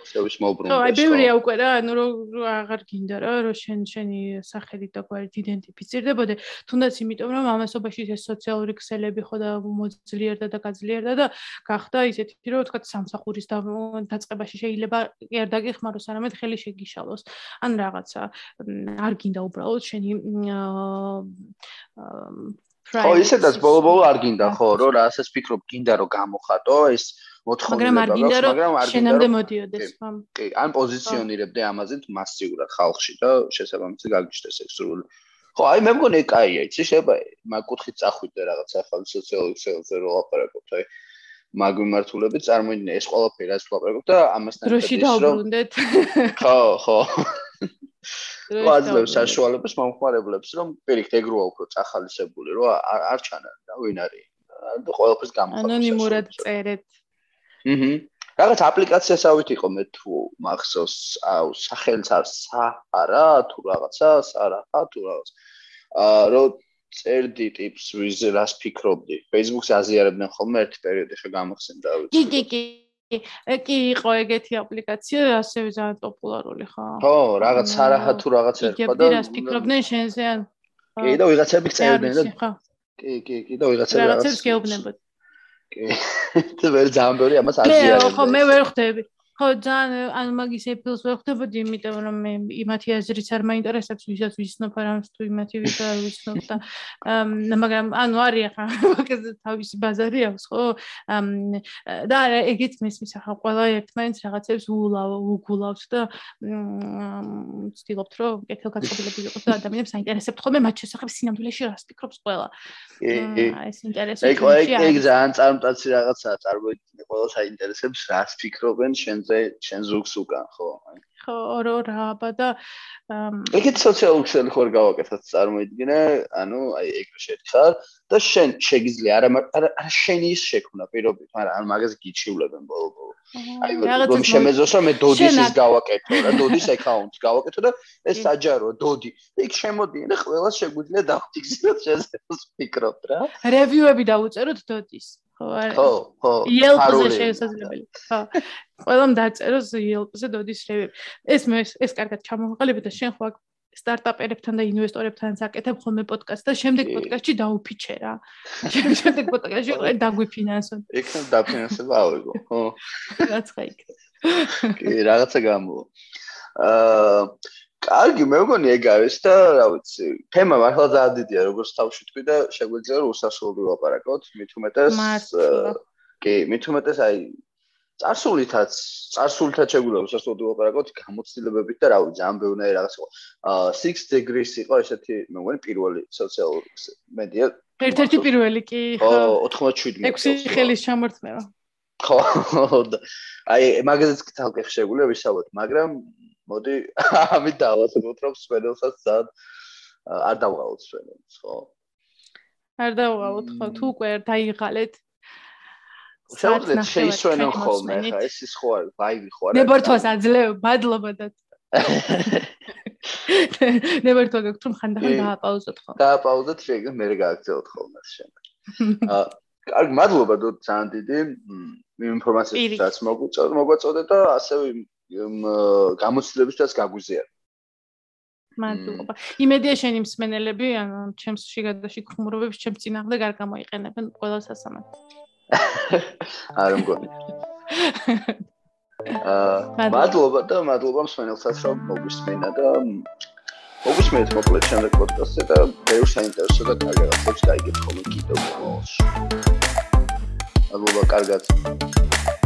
[SPEAKER 1] შევის მოbrunდეს
[SPEAKER 2] აი ბევრია უკვე რა ანუ რო აღარ გინდა რა რო შენ შენი სახელი და გვერდით იდენტიფიცირდებოდე თუნდაც იმიტომ რომ ამასობაში ეს სოციალური ქსელები ხო და მოძლიერდა და გაძლიერდა და გახდა ისეთი რომ თქვა სამსახურის დაწყებაში შეიძლება არ დაგიხმაროს არამედ ხელი შეგიშალოს. ან რაღაცა არ გინდა უბრალოდ შენი
[SPEAKER 1] ხო, ისედაც ბოლო-ბოლო არ გინდა ხო, რომ რასაც ფიქრობ, გინდა რომ გამოხატო ეს
[SPEAKER 2] მოთხოვნა, მაგრამ შენამდე მოდიოდეს, ხო?
[SPEAKER 1] კი, ან პოზიციონირებდე ამაზე მასიურად ხალხში და შესაბამისად გაგიჩნდეს ეს სრული. ხო, აი მე მგონი კაია, იცი, შეიძლება მაგ კუთხით წახვიდე რაღაც ახალი სოციალური ქსელზე რო ლაპარაკობთ, აი მაგ მიმართულებით წარმოიდგინე ეს ყველაფერი რაც ლაპარაკობთ და ამასთან ერთად
[SPEAKER 2] ის რომ
[SPEAKER 1] ხო, ხო. ვაძლევ საშუალებას მომხმარებლებს რომ პირიქით ეგროა უფრო წახალისებული რომ არ ჩანან და ვინ არის? და ყველაფერს გამოხატავს
[SPEAKER 2] ანონიმურად წერეთ.
[SPEAKER 1] აჰა რაღაც აპლიკაციასავით იყო მე თუ მახსოვს აუ სახელს არ საარა თუ რაღაცა სარახა თუ რაღაც. აა რომ წერდი ტიპს ვის რას ფიქრობდი? Facebook-ზე აზიარებდნენ ხოლმე ერთ პერიოდში ხა გამახსენდა
[SPEAKER 2] ვიცი. კი კი კი კი იყო ეგეთი აპლიკაცია, ასევე ძალიან პოპულარული ხო?
[SPEAKER 1] ხო, რაღაც სარაჰა თუ რაღაც
[SPEAKER 2] ერქვა და იგებს ფიქრობდნენ შენზე ან
[SPEAKER 1] კი და ვიღაცები წერდნენ და კი, კი, კი და ვიღაცები
[SPEAKER 2] რაღაცებს გეუბნებოდ.
[SPEAKER 1] კი. და ვერ ძალიან ბევრი ამას აზიარებდნენ.
[SPEAKER 2] მე ხო, მე ვერ ხვდები. ხო ძალიან ან მაგის ეფილს ვერ ხვდებოდი იმიტომ რომ მე იმათი აზრიც არ მაინტერესებს ვისაც ვიცნობ არამს თუ იმათი ვის არ ვიცნობ და მაგრამ ანუ არის ახლა მაგაზე თავისი ბაზარი აქვს ხო? და ეგეც მესმის ახლა ყველა ერთმანეთს რაღაცებს ულავ უგულავთ და ვცდილობთ რომ კეთილგანწყობილები იყოს და ადამიანებს აინტერესებთ. ხოლმე მათ შესახებ სინამდვილეში რას ფიქრობს ყველა? ეს ინტერესებს
[SPEAKER 1] ეგ ეგ ძალიან წარმტაცი რაღაცაა წარმოიდგინე ყველა საინტერესებს რას ფიქრობენ შენ შენზე შენ ზუგს უკან ხო
[SPEAKER 2] ხო რო რაბა და
[SPEAKER 1] ეგეთ სოციალურ ქსელი ხარ გავაკეთოთ წარმოიდგინე ანუ აი ეგ შეთხარ და შენ შეგიძლია არა არა შენი ის შექმნა პირობით მაგრამ ან მაგას გიჩივლებენ ბოლო-ბოლო აი რომ შემეძოს რომ მე დოდის ის გავაკეთო რა დოდის აკაუნტს გავაკეთო და ეს საჯარო დოდი იქ შემოდიან და ყველა შეგვიძლია დავფიქსიროთ შენზე ფიქრობ რა
[SPEAKER 2] რევიუები დავუწეროთ დოდის
[SPEAKER 1] ხო ხო ხო
[SPEAKER 2] იელპზე შესაძლებელი. ხო ყველამ დაწეროს იელპზე დოდის რევი ეს მე ეს კარგად ჩამოვყალიბე და შენ ხო აქ სტარტაპერებთან და ინვესტორებთან საკეთებ ხოლმე პოდკასტს და შემდეგ პოდკასტში დაუფიჩე რა შემდეგ პოდკასტში ყველა დაგვიფინანსო.
[SPEAKER 1] იქ დაფინანსება ავიღო ხო.
[SPEAKER 2] რაც ხაი
[SPEAKER 1] კი რაღაცა გამო. აა კარგი, მე მგონი ეგ არის და რა ვიცი, თემა მართლა ძალიან დიდია, როგორც თავში თქვი და შეგვიძლია რომ უსასრულო ვაპარაკოთ, მით უმეტეს კი, მით უმეტეს აი წარსულითაც, წარსულითაც შეგვიძლია უსასრულო ვაპარაკოთ გამოცდილებებით და რა ვიცი, ძალიან ბევრი რაღაც იყო. აა 6 degrees იყო ესეთი, მე მგონი პირველი სოციალური მედია.
[SPEAKER 2] ერთ-ერთი პირველი კი,
[SPEAKER 1] ხო. 97
[SPEAKER 2] 6 ხელის ჩამორთმევა.
[SPEAKER 1] ხო. აი მაგაზეც თალკე შეგვიძლია ვისაუბროთ, მაგრამ მოდი ამით დავასრულოთ რომ სვენელსაც ძალიან არ დავღალოთ სვენელს ხო?
[SPEAKER 2] არ დავღალოთ ხო თუ უკვე დაიღალეთ.
[SPEAKER 1] შეუძლიათ შეისვენო ხოლმე ხა ეს ის ხო არის ვაივი ხო
[SPEAKER 2] არა ნებართვას აძლევ მადლობა და ნებართვა გაქვთ რომ ხანდახან დააპაუზოთ ხო.
[SPEAKER 1] დააპაუზოთ შეგე მე გააქცევთ ხოლმე შემდეგ. აა კარგი მადლობა დო ძალიან დიდი ინფორმაციასაც მოგვაწოდე და ასევე გამოცდილებისთვისაც გაგვიზიარ.
[SPEAKER 2] მადლობა. იმედია შენი მსმენელები, ანუ ჩემს შიგადაში ქუმრობებს ჩემს წინააღმდეგ არ გამოიყენებენ ყველა სასამართლო.
[SPEAKER 1] არ მგონი. აა მადლობა და მადლობა მსმენელსაც რომ მოგვისმენა და მოგვისმენთ მოკლედ შემდეგ პოდკასტზე და ბევრ საინტერესო და კარგ რაღაცებს გაიგეთ ხოლმე კიდევ. მადლობა, კარგად.